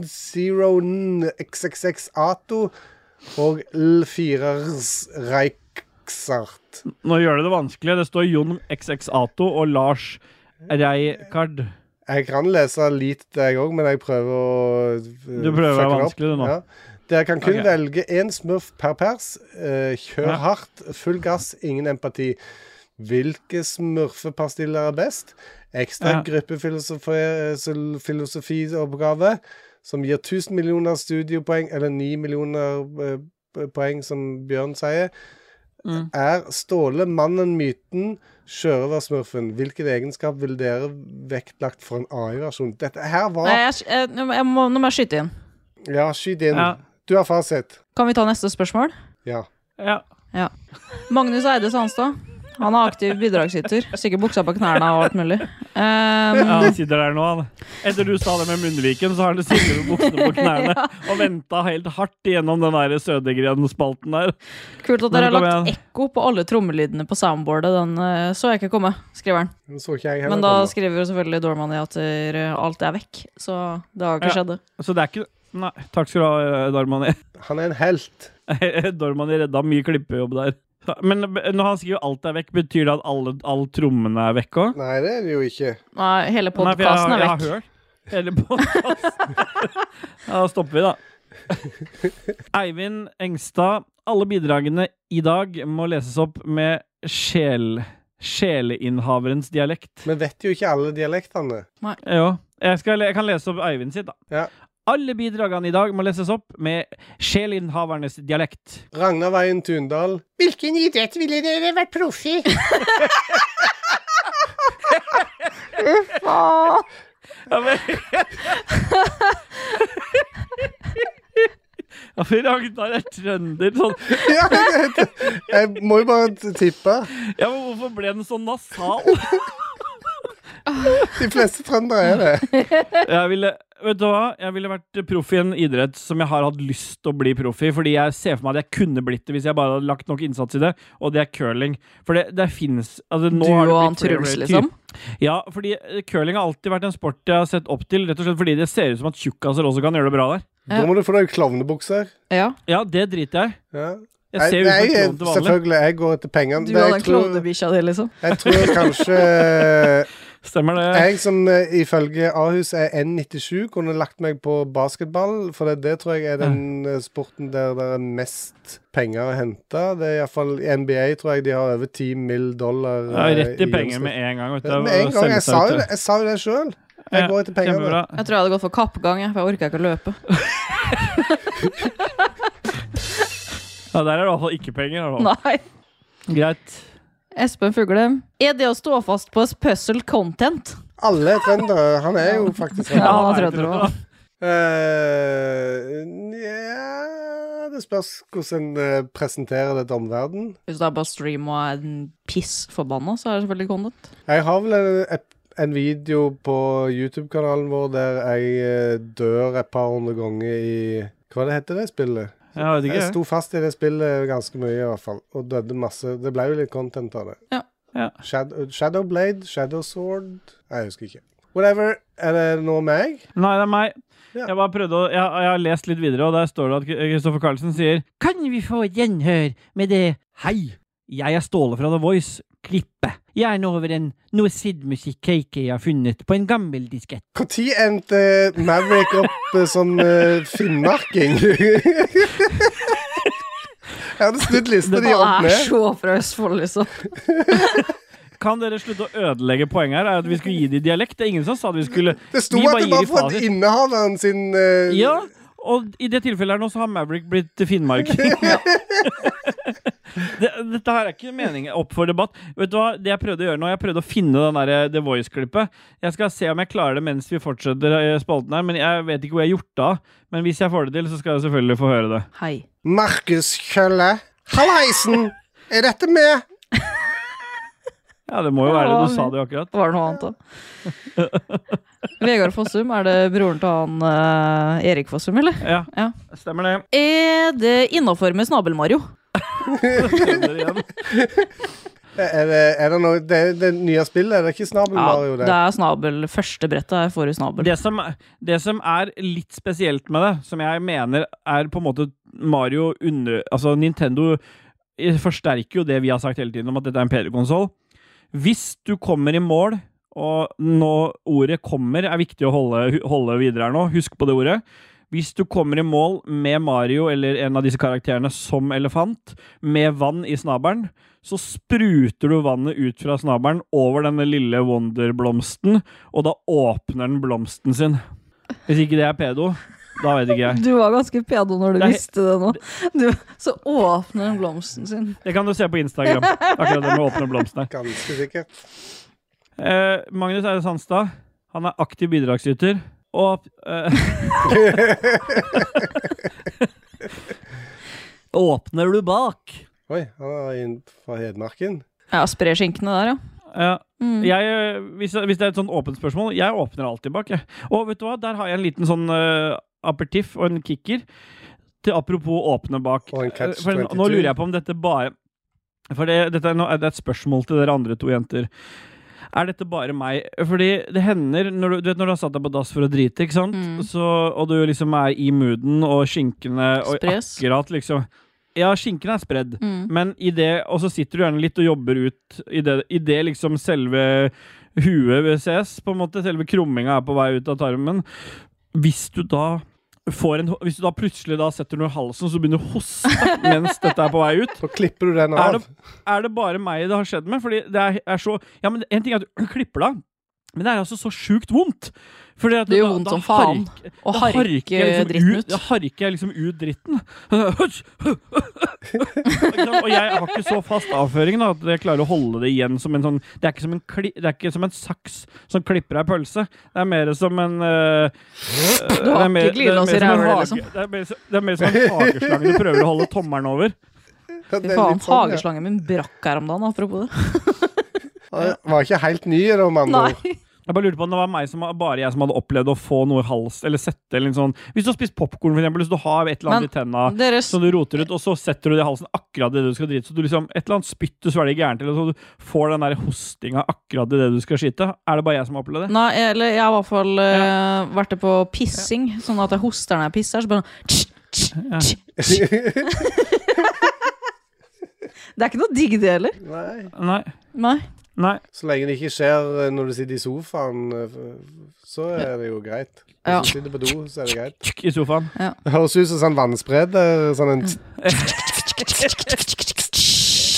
S2: Zero XXX Ato og L4ers Reichsart?
S1: Nå gjør det det vanskelig. Det står Jon XX Ato og Lars Reikard.
S2: Jeg kan lese litt, jeg òg, men jeg prøver å
S1: Du prøver å være vanskelig, du, nå.
S2: Dere kan kun
S1: okay.
S2: velge én smurf per pers. Eh, kjør
S1: Ja.
S2: hardt, full gass, ingen empati. Hvilke smurfepastiller er best? Ekstra
S1: Ja.
S2: gruppefilosofioppgave som gir 1000 millioner studiepoeng, eller 9 millioner eh, poeng, som Bjørn sier.
S1: Mm.
S2: Er Ståle mannen, myten, sjørøversmurfen? Hvilken egenskap ville dere vektlagt for en AI-versjon? Dette her var
S3: Nei, jeg, jeg, jeg må, nå må jeg skyte inn.
S2: Ja, skyt inn.
S1: Ja.
S2: Du har fasit.
S3: Kan vi ta neste spørsmål?
S2: Ja.
S1: Ja.
S3: Magnus Eide Sandstad. Han er aktiv bidragsyter. Sikkert buksa på knærne og alt mulig. Um,
S1: ja, han sitter der nå, han. Etter du sa det med munnviken, så har han sittet med buksene på knærne og venta helt hardt gjennom den der Sødegren-spalten der.
S3: Kult at dere har lagt
S1: igjen.
S3: ekko på alle trommelydene på soundboardet. Den uh, så jeg ikke komme, skriver han.
S2: Den så ikke jeg
S3: Men da
S2: komme.
S3: skriver jo selvfølgelig Dorman i at eh, alt er vekk. Så det har ikke
S1: Ja.
S3: skjedd.
S1: Så det er ikke Nei, takk skal du ha, Dormani.
S2: Han er en helt.
S1: Dormani redda mye klippejobb der. Men når han skriver 'alt er vekk', betyr det at alle, alle trommene er vekk òg?
S2: Nei, det er det jo ikke.
S3: Nei, hele
S1: Nei,
S3: podkasten
S1: er
S3: er
S1: jeg har
S3: vekk.
S1: hørt hele podkasten. da stopper vi, da. Eivind Engstad. Alle bidragene i dag må leses opp med sjel... Sjeleinnehaverens dialekt.
S2: Men vet jo ikke alle dialektene.
S1: Jo. Jeg, skal, jeg kan lese opp Eivind sitt, da.
S2: Ja.
S1: Alle bidragene i dag må leses opp med sjelinnhavernes dialekt.
S2: Ragnar Veien Tundal.
S5: Hvilken idrett ville dere vært proff i?
S1: Ja, men Ja, for Ragnar er trønder. Sånn.
S2: Ja, jeg, jeg må jo bare tippe.
S1: Ja, men hvorfor ble den så nasal?
S2: De fleste trøndere er det.
S1: Jeg ville, vet du hva? Jeg ville vært proff i en idrett som jeg har hatt lyst til å bli proff i. Fordi jeg ser for meg at jeg kunne blitt det hvis jeg bare hadde lagt nok innsats i det. Og det er curling. For det, det finnes altså, nå
S3: Du og han Truls, liksom?
S1: Ja, fordi eh, curling har alltid vært en sport jeg har sett opp til. Rett og slett fordi det ser ut som at tjukkaser også kan gjøre det bra der.
S2: Da må du få deg klovnebukser.
S3: Ja.
S1: Ja, det driter jeg i.
S2: Ja.
S1: Jeg ser ut som klovn til vanlig.
S2: selvfølgelig, jeg går etter pengene.
S3: Du
S2: har
S3: og den klovnebikkja di, liksom.
S2: Jeg tror kanskje
S1: Stemmer det.
S2: Jeg som eh, ifølge Ahus er N97, kunne lagt meg på basketball. For det, det tror jeg er den eh, sporten der det er mest penger å hente. Det er iallfall I NBA tror jeg de har over 10 mill. dollar.
S1: Ja,
S2: eh,
S1: rett i
S2: i
S1: penger med en gang. Vet du.
S2: Med en gang. Jeg sa jo det, jeg sa jo det sjøl. Jeg
S1: Ja,
S2: går etter penger.
S1: kjempebra.
S3: Jeg tror jeg hadde gått for kappgang, for jeg orker ikke å løpe.
S1: Ja, der er det i hvert fall ikke penger. i.
S3: Nei.
S1: Greit.
S3: Espen Fugle, Er det å stå fast på puzzle content?
S2: Alle er trøndere. Han er jo faktisk
S3: Ja, han er trønder òg.
S2: Uh, yeah, Det spørs hvordan en eh, presenterer det til omverdenen.
S3: Hvis du er bare stream og er en piss forbanna, så er det selvfølgelig content.
S2: Jeg har vel en, en video på YouTube-kanalen vår der jeg eh, dør et par hundre ganger i Hva det heter det spillet?
S1: Jeg.
S2: Jeg sto fast i det spillet ganske mye, i hvert fall. Og døde masse. Det ble jo litt content av det.
S3: Ja.
S1: Ja.
S2: Shadow, Shadowblade? Shadow Sword? Jeg husker ikke. Whatever. Er det nå meg?
S1: Nei, det er meg.
S2: Ja.
S1: Jeg bare prøvde å, jeg, jeg har lest litt videre, og der står det at Kristoffer Carlsen sier Kan vi få gjenhør med det Hei, jeg er Ståle fra The Voice. Klippe. Gjerne over en noe Sid-musikk KK har funnet på en gammel diskett.
S2: Når endte Maverick opp eh, som uh, finnmarking? jeg hadde snudd lista di
S3: Han
S2: opp
S3: er
S2: ned.
S3: så fra Østfold, liksom.
S1: Kan dere slutte å ødelegge poenget her? Er at vi skulle gi dem dialekt? Det er ingen som sa at vi skulle
S2: Det sto
S1: Vi
S2: at det var
S1: fra
S2: innehaveren sin uh,
S1: Ja, og i det tilfellet her nå så har Maverick blitt finnmarking. det, dette her er ikke meningen opp for debatt. Vet du hva, det Jeg prøvde å gjøre nå, jeg prøvde å finne den der The Voice-klippet. Jeg skal se om jeg klarer det mens vi fortsetter eh, spalten her. Men Jeg vet ikke hvor jeg har gjort det av. Men hvis jeg får det til, så skal jeg selvfølgelig få høre det.
S3: Hei.
S2: Markus Kjølle. Hallaisen! Er dette med?
S1: Ja, det må jo være det. Du sa det jo akkurat.
S3: Var det noe annet, da? Vegard Fossum, er det broren til han uh, Erik Fossum, eller?
S1: Ja,
S3: Ja.
S1: stemmer det.
S3: Er det innafor med Snabel-Mario?
S2: Er det, er det noe Det, det nye spillet, er det ikke Snabel Mario?
S3: det
S2: Det?
S3: er snabel. Første brettet er forrige snabel.
S1: Det som, det som er litt spesielt med det, som jeg mener er på en måte Mario under Altså, Nintendo eh, forsterker jo det vi har sagt hele tiden om at dette er en PD-konsoll. Hvis du kommer i mål, og nå ordet 'kommer' er viktig å holde, holde videre her nå, husk på det ordet. Hvis du kommer i mål med Mario eller en av disse karakterene som elefant, med vann i snabelen, så spruter du vannet ut fra snabelen over denne lille Wonderblomsten, og da åpner den blomsten sin. Hvis ikke det er pedo, da vet ikke jeg.
S3: Du var ganske pedo når du visste det nå. Du, så åpner den blomsten sin.
S1: Det kan du se på Instagram. Akkurat det med å åpne blomstene.
S2: Ganske sikkert.
S1: Eh, Magnus Eide Sandstad. Han er aktiv bidragsyter. Og eh, Åpner du bak?
S2: Oi, han er inn fra Hedmarken.
S3: Ja, sprer skinkene der, ja.
S1: Ja.
S3: Mm.
S1: Jeg, eh, hvis, hvis det er et sånn åpent spørsmål, jeg åpner alltid bak. Jeg. Og vet du hva, der har jeg en liten sånn uh, aperitiff og en kicker. Til apropos åpne bak.
S2: Og en catch
S1: Eh, for nå-
S2: 22.
S1: nå lurer jeg på om dette bare For det, dette er, nå, det er et spørsmål til dere andre to jenter. Er dette bare meg? Fordi det hender når du, du vet når du har satt deg på dass for å drite, ikke sant?
S3: Mm.
S1: Så, og du liksom er i mooden, og skinkene og akkurat liksom Ja, skinken er spredd.
S3: Mm.
S1: Men i det, og så sitter du gjerne litt og jobber ut i det, i det liksom selve huet ses, på en måte, selve krumminga er på vei ut av tarmen. Hvis du da en Hvis du da plutselig da setter noe i halsen, så begynner du å hoste mens dette er på vei ut,
S2: Så klipper du den
S1: er det, er det bare meg det har skjedd med? Fordi det er, er så Ja, men en ting er at du klipper det av, men det er altså så sjukt vondt. Fordi at
S3: Det gjør vondt som faen å harke
S1: liksom
S3: dritten ut.
S1: Da harker jeg liksom ut dritten. Og jeg har ikke så fast avføring da, at jeg klarer å holde det igjen som en sånn Det er ikke som en, kli, det er ikke som en saks som klipper ei pølse. Det er mer som en uh,
S3: Du har ikke glidelås i ræva, liksom.
S1: Det er mer som- det er mer som en hageslange du prøver å holde tommelen over.
S3: Fy faen,
S2: sånn, ja.
S3: hageslangen min brakk her om dagen, apropos det.
S2: Han var ikke helt ny.
S3: Nei.
S1: Jeg bare lurte på om det var meg som, bare jeg som hadde opplevd å få noe i hals, eller sette eller en sånn Hvis du har spist popkorn, eksempel, så du har et eller annet i tenna
S3: deres...
S1: som du roter ut, og så setter du det i halsen akkurat det du skal drite, så du liksom Et eller annet spytt du svelger gærent eller så du får den der hostinga akkurat idet det du skal skite. Er det bare jeg som har opplevd det?
S3: Nei, eller jeg har i hvert fall uh, vært det på pissing, sånn at jeg hoster når jeg pisser. Så bare tsk, tsk,
S1: Ja.
S3: tsk. Det er ikke noe digg, det heller.
S2: Nei.
S1: Nei.
S3: Nei.
S1: Nei.
S2: Så lenge det ikke skjer eh, når du sitter i sofaen, eh, så er det jo greit. Hvis
S3: Ja.
S2: du sitter på do, så er det greit.
S1: I sofaen.
S2: Det høres ut som sånn vannspreder. Sånn en
S1: Ja.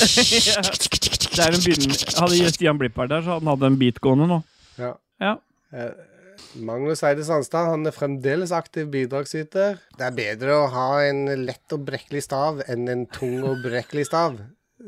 S1: Det er en. Hadde Stian Blipp vært der, så hadde han hatt en beat gående nå.
S2: Ja.
S1: Ja.
S2: Eh, Magnus Eide Sandstad han er fremdeles aktiv bidragsyter. Det er bedre å ha en lett og brekkelig stav enn en tung og brekkelig stav.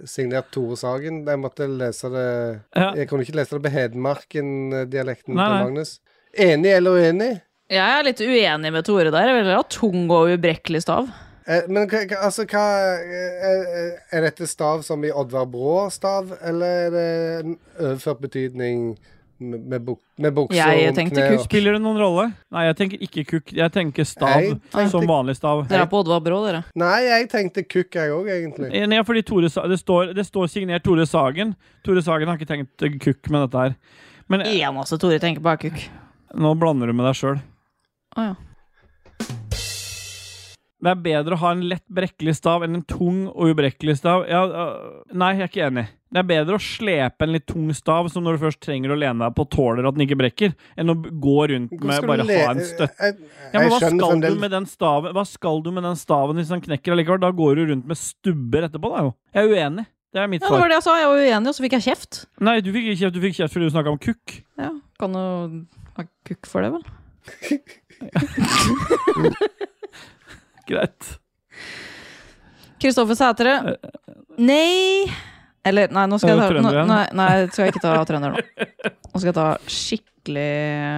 S2: Signert Tore Sagen. Jeg måtte lese det
S1: Ja.
S2: Jeg kunne ikke lese det på Hedmarken-dialekten til. Magnus. Enig eller uenig?
S3: Jeg er litt uenig med Tore der. Jeg vil ha tung og ubrekkelig stav.
S2: Eh, men altså, hva er, er dette stav som i Oddvar Brå-stav, eller er det en overført betydning med, buk, med bukse
S3: Jeg
S2: om
S3: tenkte
S2: kne og-
S3: kukk.
S1: Spiller det noen rolle? Nei, jeg tenker ikke kukk. Jeg tenker stav
S2: Jeg tenkte-
S1: som vanlig stav.
S3: Dere er på Oddvar Brå, dere.
S2: Nei, jeg tenkte kukk, jeg òg, egentlig.
S1: Eh, Nei, fordi Tore, Sa- det, står, det står signert Tore Sagen. Tore Sagen har ikke tenkt eh, kukk med dette her. Men eh,
S3: Eneste Tore tenker på, er kukk.
S1: nå blander du med deg sjøl.
S3: Å ja.
S1: Det er bedre å ha en lett brekkelig stav enn en tung og ubrekkelig stav. Ja, nei, jeg er ikke enig. Det er bedre å slepe en litt tung stav som når du først trenger å lene deg på, tåler at den ikke brekker, enn å gå rundt med bare ha en støtt. Ja, men hva skal, du med den staven, hva skal du med den staven hvis den knekker allikevel? Da går du rundt med stubber etterpå, da jo. Jeg er uenig. Det er mitt
S3: ja, det var det jeg sa. Jeg var uenig, og så fikk jeg kjeft.
S1: Nei, du fikk ikke kjeft, du fikk kjeft fordi du snakka om kukk.
S3: Ja, Kan jo ha kukk for det, vel?
S1: Greit.
S3: Kristoffer Sætre. Nei Eller, nei, nå skal jeg ta nå, nei, nei, skal jeg ikke ta trønder nå. Nå skal jeg ta skikkelig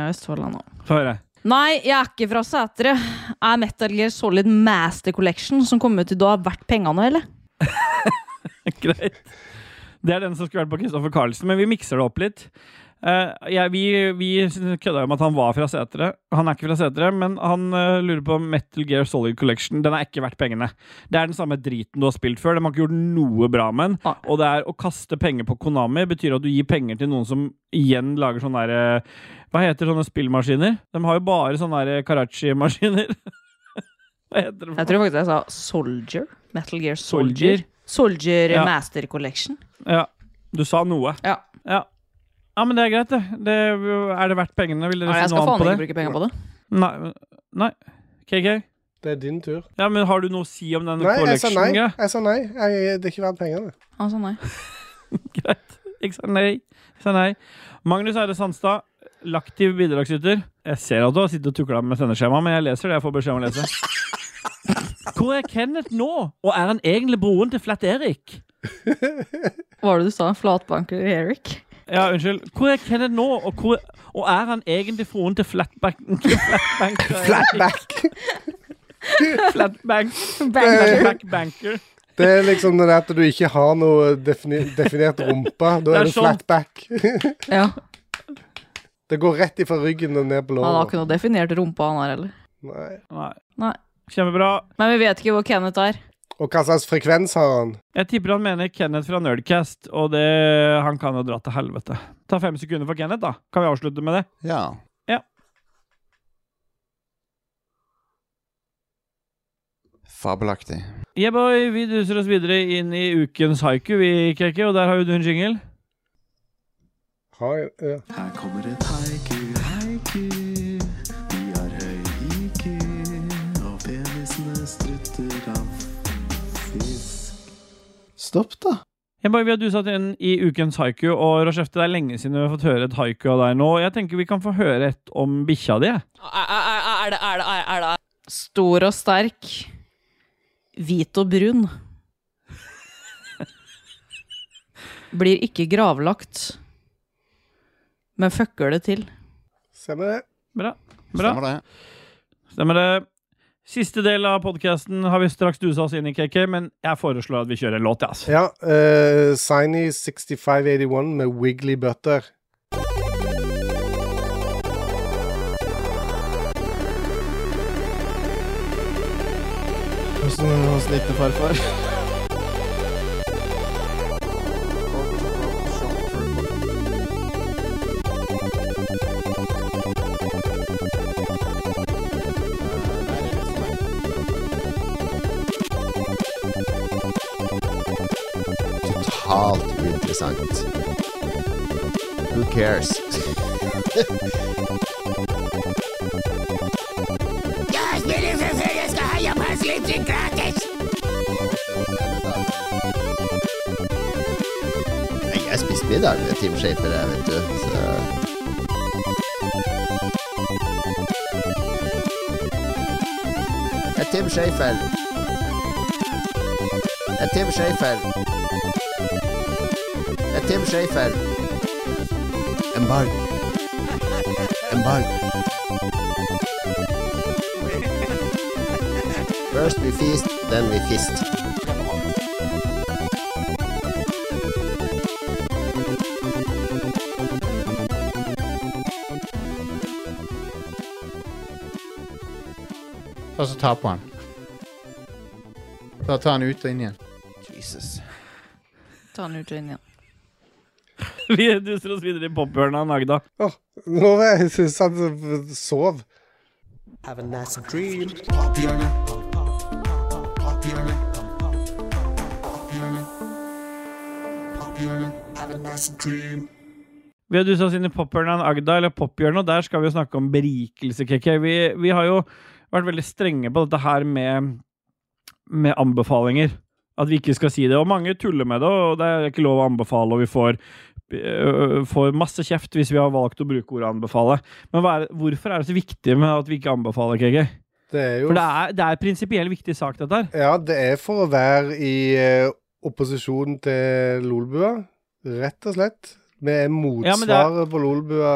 S3: Østfoldland nå.
S1: Få høre.
S3: Nei, jeg er ikke fra Sætre. Er Metal Gear Solid Master Collection som kom ut i dag, verdt pengene, eller?
S1: Greit. Det er den som skulle vært på Kristoffer Carlsen, men vi mikser det opp litt. Eh, jeg- vi vi kødda jo med at han var fra Setre. Han er ikke fra Setre, men han eh, lurer på Metal Gear Solid Collection. Den er ikke verdt pengene. Det er den samme driten du har spilt før. De har ikke gjort noe bra med den.
S3: Ah.
S1: Og det er å kaste penger på Konami betyr at du gir penger til noen som igjen lager sånne der, eh, Hva heter sånne spillmaskiner? De har jo bare sånne Karachi-maskiner. Hva heter det?
S3: Jeg tror faktisk jeg sa Soldier. Metal Gear
S1: Soldier.
S3: Soldier. Soldier
S1: Ja.
S3: Master Collection.
S1: Ja, du sa noe.
S3: Ja.
S1: Ja, ja men det er greit, det. det er det verdt pengene? Vil dere
S3: Nei, jeg skal
S1: noe
S3: faen
S1: annet på
S3: ikke
S1: det?
S3: bruke penger på det.
S1: Nei. nei. KK?
S2: Det er din tur.
S1: Ja, men har du noe å si om den
S2: Nei, jeg sa nei. Jeg sa nei. Jeg, det er ikke verdt pengene.
S3: Han sa nei.
S1: Greit. Jeg sa nei. Jeg sa nei. Magnus Eide Sandstad, laktiv bidragsyter. Jeg ser at du har sittet og tukla med sendeskjema, men jeg leser det jeg får beskjed om å lese. Hvor er Kenneth nå? Og er han egentlig broren til Flat Erik?
S3: Hva var det du sa? Flatbanker Eric?
S1: Ja, unnskyld. Hvor er Kenneth nå, og, hvor, og er han egentlig broren til Flatback... Flatbank...
S2: Flatback.
S1: Flatbank...
S3: Banker.
S1: Flatbanker.
S2: Det er liksom det at du ikke har noe defini definert rumpe. Da
S1: Det er
S2: er det
S1: sånn.
S2: flatback.
S3: Ja.
S2: Det går rett ifra ryggen og ned på låret.
S3: Han har ikke noe definert rumpa, han her heller.
S2: Nei.
S1: Nei.
S3: Nei.
S1: Kjempebra.
S3: Men vi vet ikke hvor Kenneth er.
S2: Og hva slags frekvens har han?
S1: Jeg tipper han mener Kenneth fra Nerdcast, og det, han kan jo dra til helvete. Ta fem sekunder for Kenneth, da. Kan vi avslutte med det?
S10: Ja.
S1: Ja.
S10: Fabelaktig.
S1: Yeah, boy, vi duser oss videre inn i ukens haiku, vi, Keke, og der har jo du en jingle.
S2: Jeg, ja.
S6: Her kommer et haiku, haiku.
S10: Stopp, da.
S1: Jeg bare vi har duset inn i ukens haiku, og Rashefte, det er lenge siden vi har fått høre et haiku av deg nå. Jeg tenker vi kan få høre et om bikkja di.
S3: Er, er, er, er det, er det, er, er det Stor og sterk. Hvit og brun. Blir ikke gravlagt, men fucker det til.
S2: Stemmer det.
S1: Bra. Bra.
S10: Stemmer det.
S1: Stemmer det. Siste del av podkasten har vi straks dusa oss inn i, KK, men jeg foreslår at vi kjører en låt. ja.
S2: Ja. Uh, Signy 6581 med Wiggly Butter.
S4: Hvordan gikk det, farfar? First we feast, then we fist.
S11: Og så ta på han. Da tar han ut og inn igjen.
S4: Jesus.
S3: Ta han ut og inn igjen.
S1: Vi duser oss videre i pophjørnet av Nagda.
S2: Åh, nå var jeg synes han sov.
S6: Have a nice dream. Have
S1: Vi har dussa oss inn i pophjørnet Agda, eller pophjørnet, og der skal vi jo snakke om berikelse, KK. Vi, vi har jo vært veldig strenge på dette her med, med anbefalinger. At vi ikke skal si det. Og mange tuller med det, og det er ikke lov å anbefale, og vi får, øh, får masse kjeft hvis vi har valgt å bruke ordet anbefale. Men hva er, hvorfor er det så viktig med at vi ikke anbefaler, KK?
S2: Det er jo
S1: For det er, det er prinsipiell viktig sak, dette her.
S2: Ja, det er for å være i eh, opposisjon til Lolbua, rett og slett. Vi er
S1: Ja, det
S2: motsvaret på Lolbua.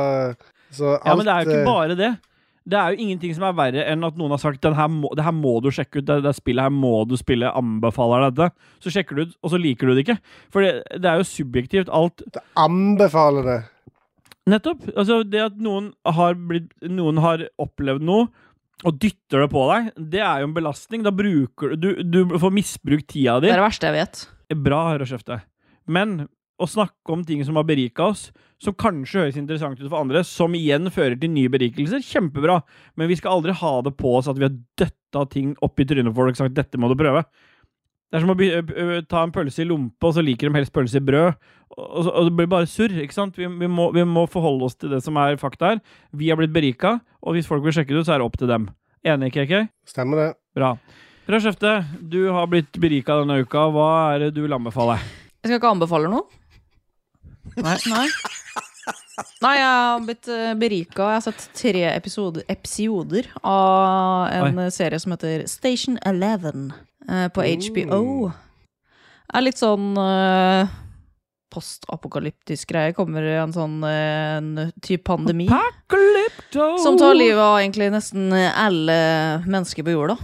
S2: Så alt
S1: Ja, men det er jo ikke
S2: eh,
S1: bare det. Det er jo ingenting som er verre enn at noen har sagt den her må, det her må du sjekke ut. Det, det spillet her må du spille. Anbefaler dette. Så sjekker du ut, og så liker du det ikke. For det, det er jo subjektivt. Alt
S2: Anbefaler det.
S1: Nettopp. Altså, det at noen har, blitt, noen har opplevd noe og dytter det på deg, det er jo en belastning. Da bruker du Du, du får misbrukt tida di.
S3: Det er det verste jeg vet.
S1: Bra, Rødskjefte. Men å snakke om ting som har berika oss, som kanskje høres interessant ut for andre, som igjen fører til nye berikelser, kjempebra. Men vi skal aldri ha det på oss at vi har døtta ting opp i trynet på folk og sagt 'dette må du prøve'. Det er som å ta en pølse i lompe, og så liker de helst pølse i brød. Og, så- og det blir bare surr. ikke sant? Vi, vi, må, vi må forholde oss til det som er fakta her. Vi har blitt berika, og hvis folk vil sjekke det ut, så er det opp til dem. Enig, KK?
S2: Stemmer det.
S1: Bra. Rød Skjefte, du har blitt berika denne uka. Hva er det du vil anbefale?
S3: Jeg skal ikke anbefale noe. Nei. Nei. Nei, jeg har blitt uh, berika. Jeg har sett tre episoder, episoder av en Oi. serie som heter Station Eleven eh, på HBO. Det er litt sånn uh, postapokalyptisk greie. Kommer en sånn eh, en type pandemi. Som tar livet av egentlig nesten alle mennesker på jorda.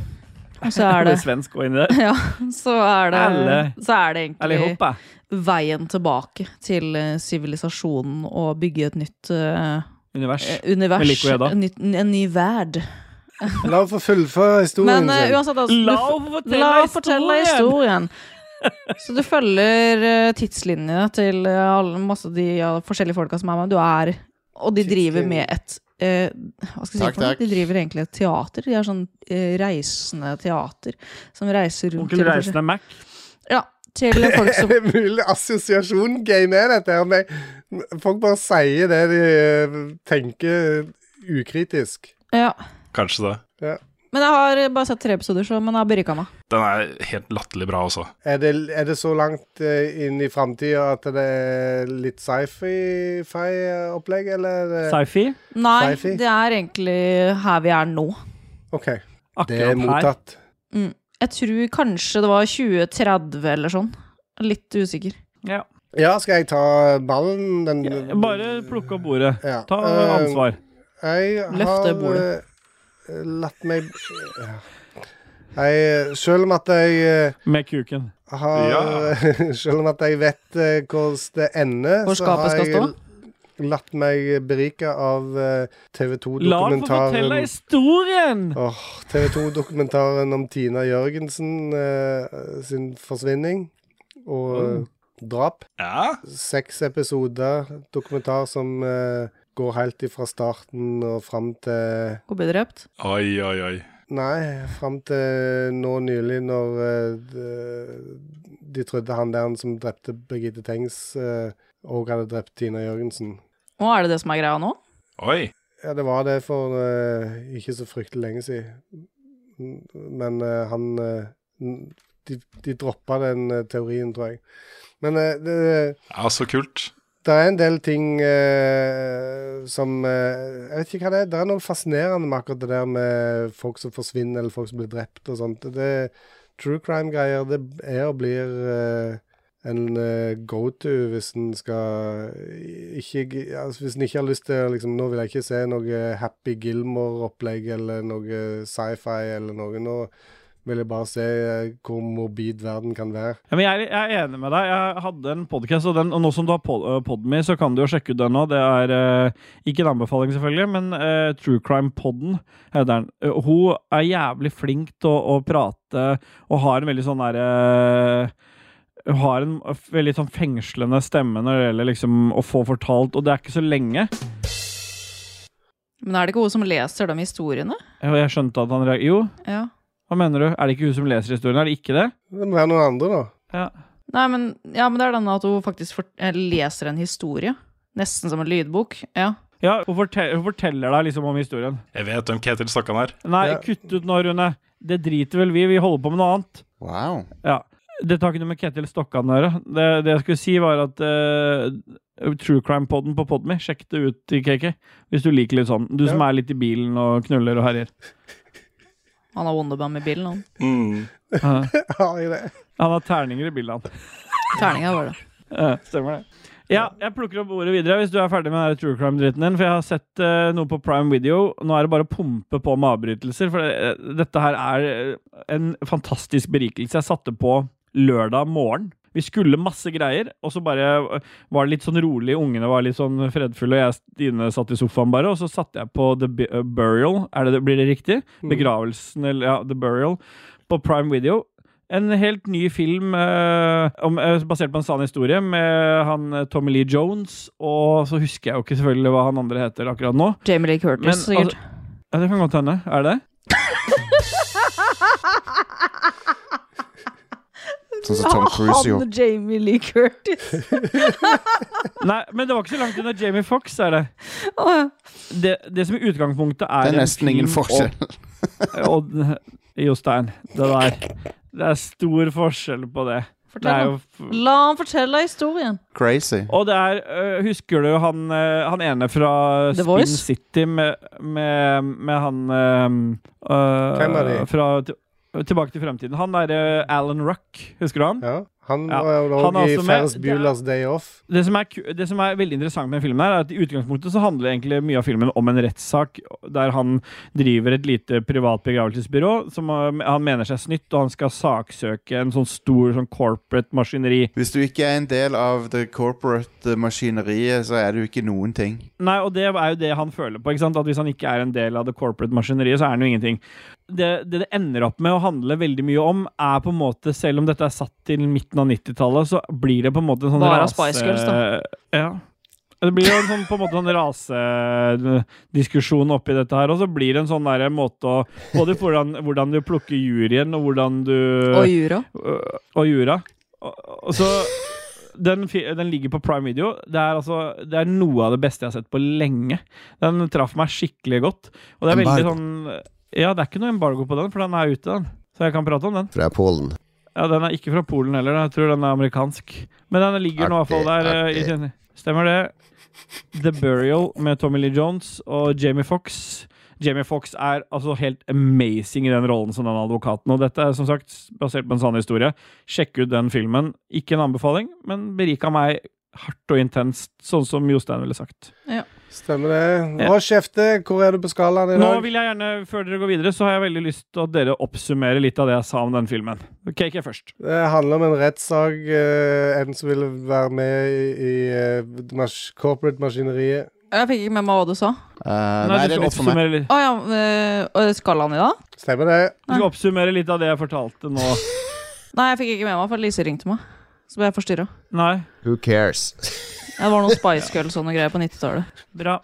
S3: Så er det
S1: svensk og inni der.
S3: Ja, så er det,
S1: eller,
S3: så er det egentlig veien tilbake til eh, sivilisasjonen og bygge et nytt uh,
S1: Univers.
S3: eh, univers. En, en ny verd.
S2: La henne få fullføre historien
S3: Men
S2: uh,
S3: uansett, altså,
S1: La henne fortelle
S3: fortelle
S1: historien.
S3: Så du følger uh, tidslinjene til alle, masse de ja, forskjellige folka som er med. Du er Og de driver med et eh, Hva skal jeg si for noe?
S11: takk.
S3: De driver egentlig et teater. De er sånn eh, reisende teater som reiser rundt
S1: Onkel Reisende Mac.
S3: Ja, til folk som
S2: Er det mulig assosiasjon-game er dette? Men Folk bare sier det de eh, tenker ukritisk.
S3: Ja.
S8: Kanskje det.
S2: Ja.
S3: Men jeg har bare sett tre episoder, så, men jeg har berika meg.
S8: Den er helt latterlig bra også.
S2: Er det, er det så langt eh, inn i framtida at det er litt sci-fi-opplegg, eller? er
S1: Sci-fi?
S3: Nei,
S2: Sci-fi?
S3: det er egentlig her vi er nå.
S2: OK. Det er mottatt.
S3: Mm. Jeg tror kanskje det var 2030 eller sånn. Litt usikker.
S1: Ja.
S2: Ja, skal jeg ta ballen? Den,
S1: Bare plukke opp bordet.
S2: Ja.
S1: Ta
S2: Eh,
S1: ansvar.
S2: Jeg
S3: Løfte bordet.
S2: Latt meg ja. Jeg, Selv om at jeg eh,
S1: Med kuken.
S2: har Selv om at jeg vet eh, hvordan det ender,
S3: Hvor
S2: så har jeg latt meg berike av eh, TV
S1: La han få fortelle
S2: 2-dokumentaren
S1: historien!
S2: Oh, TV 2-dokumentaren om Tina Jørgensen eh, sin forsvinning og
S1: mm.
S2: drap.
S8: Ja.
S2: Seks episoder dokumentar som eh, går helt ifra starten og fram til
S3: Å bli drept.
S8: Oi, oi, oi.
S2: Nei, fram til nå nylig, når eh, de, de trodde han der som drepte Birgitte Tengs, òg hadde drept Tina Jørgensen.
S3: Å, er det det som er greia nå?
S8: Oi.
S2: Ja, det var det for uh, ikke så fryktelig lenge siden. Men uh, han uh, De, de droppa den eh, teorien, tror jeg. Men eh, det,
S8: Ja, så kult.
S2: Det er en del ting eh, som eh, Jeg vet ikke hva det er. Det er noe fascinerende med akkurat det der med folk som forsvinner, eller folk som blir drept og sånt. Det True crime-greier, det er og blir eh, en eh, go-to hvis en skal ikke altså Hvis en ikke har lyst til liksom, Nå vil jeg ikke se noe Happy Gilmore-opplegg eller noe sci-fi eller noe. Nå vil jeg bare se eh, hvor morbid verden kan være.
S1: Ja, men jeg, er- jeg er enig med deg. Jeg hadde en podkast, og, og nå som du har pod, uh, Podme, så kan du jo sjekke ut den nå. Det er uh, ikke en anbefaling, selvfølgelig, men uh, True Crime-podden heter den. Uh, hun er jævlig flink til å, å prate og har en veldig sånn derre hun har en veldig sånn fengslende stemme når det gjelder liksom å få fortalt, og det er ikke så lenge.
S3: Men er det ikke hun som leser de historiene?
S1: Jeg skjønte at han reagerer Jo,
S3: Ja.
S1: Hva mener du? Er det ikke hun som leser historien? Er det ikke det?
S2: Det må være noen andre, da.
S1: Ja.
S3: Nei, men, ja, men det er denne at hun faktisk leser en historie. Nesten som en lydbok. Ja.
S1: Ja, hun, forteller, hun forteller deg liksom om historien.
S8: Jeg vet hvem Ketil Stokkan er.
S1: Nei,
S2: Ja.
S1: kutt ut nå, Rune. Det driter vel vi. Vi holder på med noe annet.
S11: Wow.
S1: Ja. Dette har ikke noe med Ketil Stokkan å gjøre. Det, det jeg skulle si, var at uh, True Crime-podden på Podme, sjekk det ut KK. Hvis du liker litt sånn. Du som er litt i bilen og knuller og herjer.
S3: Han har Wonderbam i bilen, han.
S8: Mm.
S1: Han har terninger i bilen, han.
S3: Terninger var det.
S1: Ja, stemmer det. Ja, jeg plukker opp ordet videre hvis du er ferdig med den true crime-dritten din. For jeg har sett uh, noe på Prime Video. Nå er det bare å pumpe på med avbrytelser. For det, dette her er eh, en fantastisk berikelse. Jeg satte på lørdag morgen. Vi skulle masse greier, og så bare var det litt sånn rolig. Ungene var litt sånn fredfulle, og jeg Stine satt i sofaen bare. Og så satte jeg på The uh, Burial. Er det, blir det riktig? Begravelsen, eller ja, The Burial. På Prime Video. En helt ny film eh, om, eh, basert på en sann historie med han eh, Tommy Lee Jones. Og så husker jeg jo ikke selvfølgelig hva han andre heter akkurat nå.
S3: Jamie Lee Curtis,
S1: Men,
S3: sikkert.
S1: altså, ja, det kan godt hende. Er det?
S11: Sånn som Tom Cruise gjorde.
S3: Han Jamie Lee Curtis.
S1: Nei, men det var ikke så langt unna Jamie Fox, er det. Det, det som i utgangspunktet er
S11: Det er
S1: en
S11: nesten ingen forskjell.
S1: Og, og, Jostein, det der Det er stor forskjell på det. Det er
S3: Fortell,
S1: jo.
S3: La han fortelle historien.
S11: Crazy.
S1: Og det er øh, Husker du han, han ene fra
S3: The
S1: Spin
S3: Voice?
S1: City med, med, med han øh,
S2: Hvem er det?
S1: Fra Tilbake til fremtiden. Han derre Alan Ruck, husker du han?
S2: Ja. Han
S1: Ja,
S2: var jo
S1: han er
S2: i. Ferris
S1: er-
S2: Bueller's Day Off.
S1: Det som, er, det som er veldig interessant med filmen, her er at i utgangspunktet så handler egentlig mye av filmen om en rettssak der han driver et lite privat begravelsesbyrå. Som øh, han mener seg snytt, og han skal saksøke en sånn stor sånn corporate maskineri.
S11: Hvis du ikke er en del av det corporate eh, maskineriet, så er du ikke noen ting.
S1: Nei, og det er jo det han føler på. ikke sant? At Hvis han ikke er en del av det corporate maskineriet, så er han jo ingenting. Det, det det ender opp med å handle veldig mye om, er på en måte, selv om dette er satt til midten av 90-tallet, så blir det på en måte en sånn
S3: Bare
S1: rase...
S3: Spice Girls, da.
S1: Ja. Det blir jo en sånn, på en måte en rasediskusjon oppi dette her, og så blir det en sånn der måte å Både hvordan, hvordan du plukker juryen, og hvordan du
S3: Og Jura.
S1: Og, og Jura. Og, og så den, den ligger på Prime Video. Det er, altså, det er noe av det beste jeg har sett på lenge. Den traff meg skikkelig godt. Og det er veldig sånn Ja, det er ikke noe embargo på den, for den er ute, den. Så jeg kan prate om den.
S4: Fra Polen.
S1: Ja, Den er ikke fra Polen heller. Jeg tror den er amerikansk. Men den ligger nå i hvert fall der. I sin- Stemmer det. The Burial med Tommy Lee Jones og Jamie Fox. Jamie Fox er altså helt amazing i den rollen som den advokaten. Og dette er som sagt basert på en sann historie. Sjekk ut den filmen. Ikke en anbefaling, men berika meg hardt og intenst, sånn som Jostein ville sagt.
S2: Stemmer det. Og kjefte, hvor er du på skalaen i dag?
S1: Nå vil jeg gjerne, Før dere går videre, så har jeg veldig lyst til at dere oppsummerer litt av det jeg sa om den filmen. KK først.
S2: Det handler om en rettssak. eh, en som ville være med i, i eh, mas corporate-maskineriet.
S3: Jeg fikk ikke med meg hva du sa.
S11: Uh,
S1: Nei,
S11: nei,
S1: du
S11: det er
S1: skal
S11: for meg.
S1: oppsummere litt.
S3: Å ja. øh, og skalaen i dag?
S2: Stemmer det?
S1: Du skal oppsummere litt av det jeg fortalte nå.
S3: Nei, jeg fikk ikke med meg, for Lise ringte meg. Så ble jeg forstyrra.
S4: Who cares?
S3: Det var noen Spice Girls og noe greier på 90-tallet.
S1: Bra.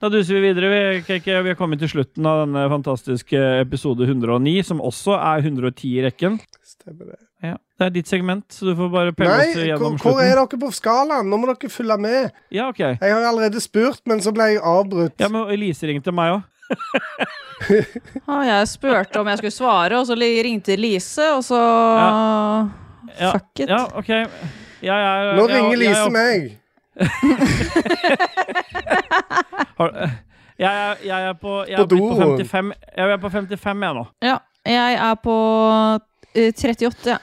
S1: Da duser vi videre. Vi, KK. vi har kommet til slutten av denne fantastiske episode 109, som også er 110 i rekken.
S2: Stemmer det.
S1: Ja, Det er ditt segment, så du får bare pelle
S2: Nei,
S1: oss
S2: slutten
S1: Nei,
S2: hvor er dere på skalaen? Nå må dere følge med.
S1: Ja, ok.
S2: Jeg har allerede spurt, men så ble jeg avbrutt.
S1: Ja, men Elise ringte meg òg.
S3: Ah, jeg spurte om jeg skulle svare, og så ringte Lise, og så
S1: Ja,
S3: Fuck it.
S1: Ja, ok. Jeg, er-
S2: Nå
S1: jeg-
S2: ringer
S1: jeg-
S2: Lise meg.
S1: Jeg, er- jeg er på Jeg
S2: På
S1: er på
S2: do.
S1: 55 Jeg er på 55 jeg nå.
S3: Ja. Jeg er på 38.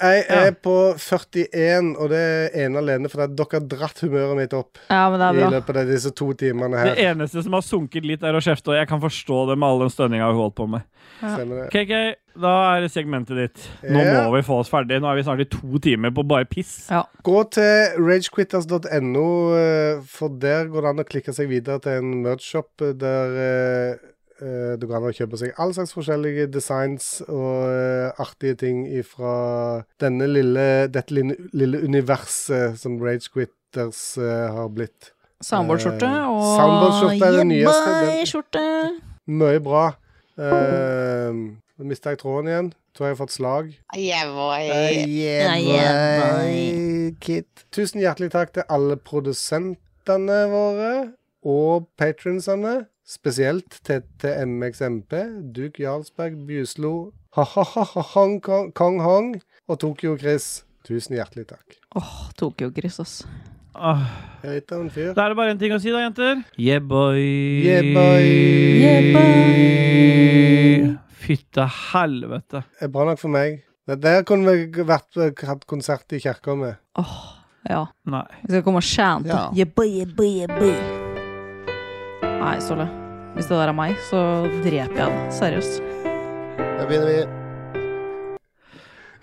S2: Jeg er på 41, og det er ene alene fordi dere har dratt humøret mitt opp
S3: Ja, men det
S2: i
S3: er bra.
S2: løpet av disse to timene her.
S1: Det eneste som har sunket litt, er å kjefte, og jeg kan forstå det med all den stønninga har holdt på med.
S2: Ja.
S1: KK, da er det segmentet ditt. Nå
S2: Ja.
S1: må vi få oss ferdig. Nå er vi snart i to timer på bare piss.
S2: Gå til ragequitters.no, eh, for der går det an å klikke seg videre til en merch-shop der eh, eh, det går an å kjøpe seg all slags forskjellige designs og eh, artige ting fra denne lille, dette lille, lille universet som Ragequitters uh, har blitt.
S3: Soundboard-skjorte
S2: Eh,
S3: og
S2: Soundboard-skjorte er det nyeste. Mye bra. Uh, Nå mista jeg tråden igjen. Tror jeg har fått slag.
S5: Yeah, boy.
S2: Uh, yeah, boy. Kid. Tusen hjertelig takk til alle produsentene våre og patronsene. Spesielt TTMXMP, Duke Jarlsberg, Bjuslo, ha-ha-ha, Hang Kong, Hang og Tokyo Chris. Tusen hjertelig takk.
S3: Åh, Tokyo-gris, ass.
S1: Ah,
S2: Jeg er litt av en fyr.
S1: da er det bare én ting å si, da, jenter. Yeah, boy.
S2: Yeah, boy.
S1: Fytte helvete.
S2: Det er bra nok for meg. Det Der kunne vi vært, hatt konsert i kirka med.
S3: Åh, ja.
S1: Nei.
S3: Vi skal komme og chante.
S2: Ja.
S3: Yeah, boy, yeah, boy, yeah, boy. Nei, Ståle. Hvis det der er meg, så dreper jeg den. Seriøst.
S4: Da begynner vi.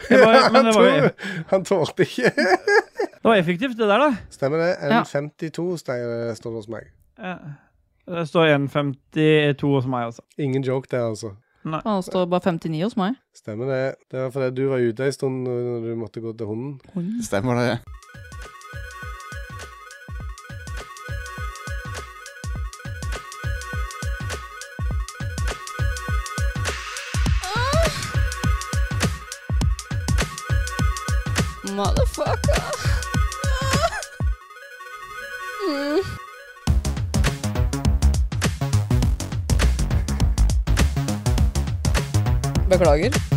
S1: Det var, men det var, jo,
S2: Han tålte ikke.
S1: det var effektivt, det der, da.
S2: Stemmer det?
S3: Ja.
S2: Står det hos meg.
S1: Ja. Det står 1,52 hos meg, altså.
S2: Ingen joke der, altså.
S1: Nei.
S3: Han står bare 59 hos meg.
S2: Stemmer det. Det var fordi du var ute ei stund når du måtte gå til hunden.
S11: Stemmer det.
S3: Motherfucker. Beklager.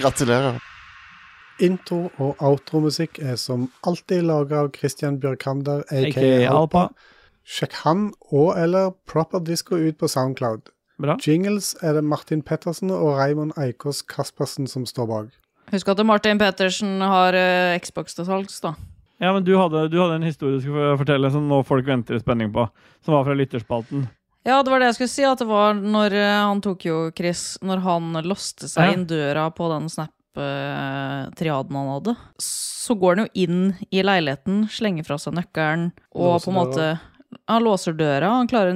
S11: Gratulerer.
S2: Intro- og outromusikk er som alltid laga av Christian Bjørkander, aka. Alpa. Sjekk han og eller Proper Disco ut på Soundcloud.
S1: Bra.
S2: Jingles er det Martin Pettersen og Raymond Eikås Kaspersen som står bak.
S3: Husk at Martin Pettersen har uh, Xbox til salgs, da.
S1: Ja, men du hadde, du hadde en historie du skulle fortelle som nå folk venter i spenning på. Som var fra lytterspalten.
S3: Ja, det var det jeg skulle si. At det var når eh, han tok jo Chris Når han låste seg
S1: Ja.
S3: inn døra på den Snap-triaden han hadde, så går han jo inn i leiligheten, slenger fra seg nøkkelen og
S2: Låser
S3: på en måte Han låser døra. Han klarer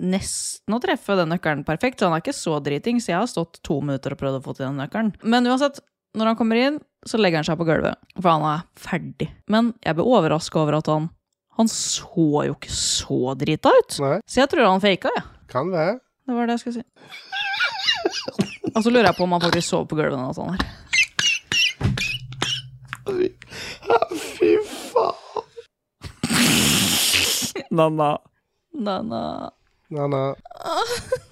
S3: nesten å treffe den nøkkelen perfekt, så han er ikke så driting, så Jeg har stått to minutter og prøvd å få til den nøkkelen. Men uansett, når han kommer inn, så legger han seg på gulvet, for han er ferdig. Men jeg ble overraska over at han Han så jo ikke så drita ut. Nei. Så jeg tror han faka, jeg.
S2: Kan være.
S3: Det var det jeg skulle si. Og så lurer jeg på om han faktisk sov på gulvet denne natta. her.
S2: Fy faen.
S1: Nanna. Nanna.
S3: Na-na.
S2: Na-na.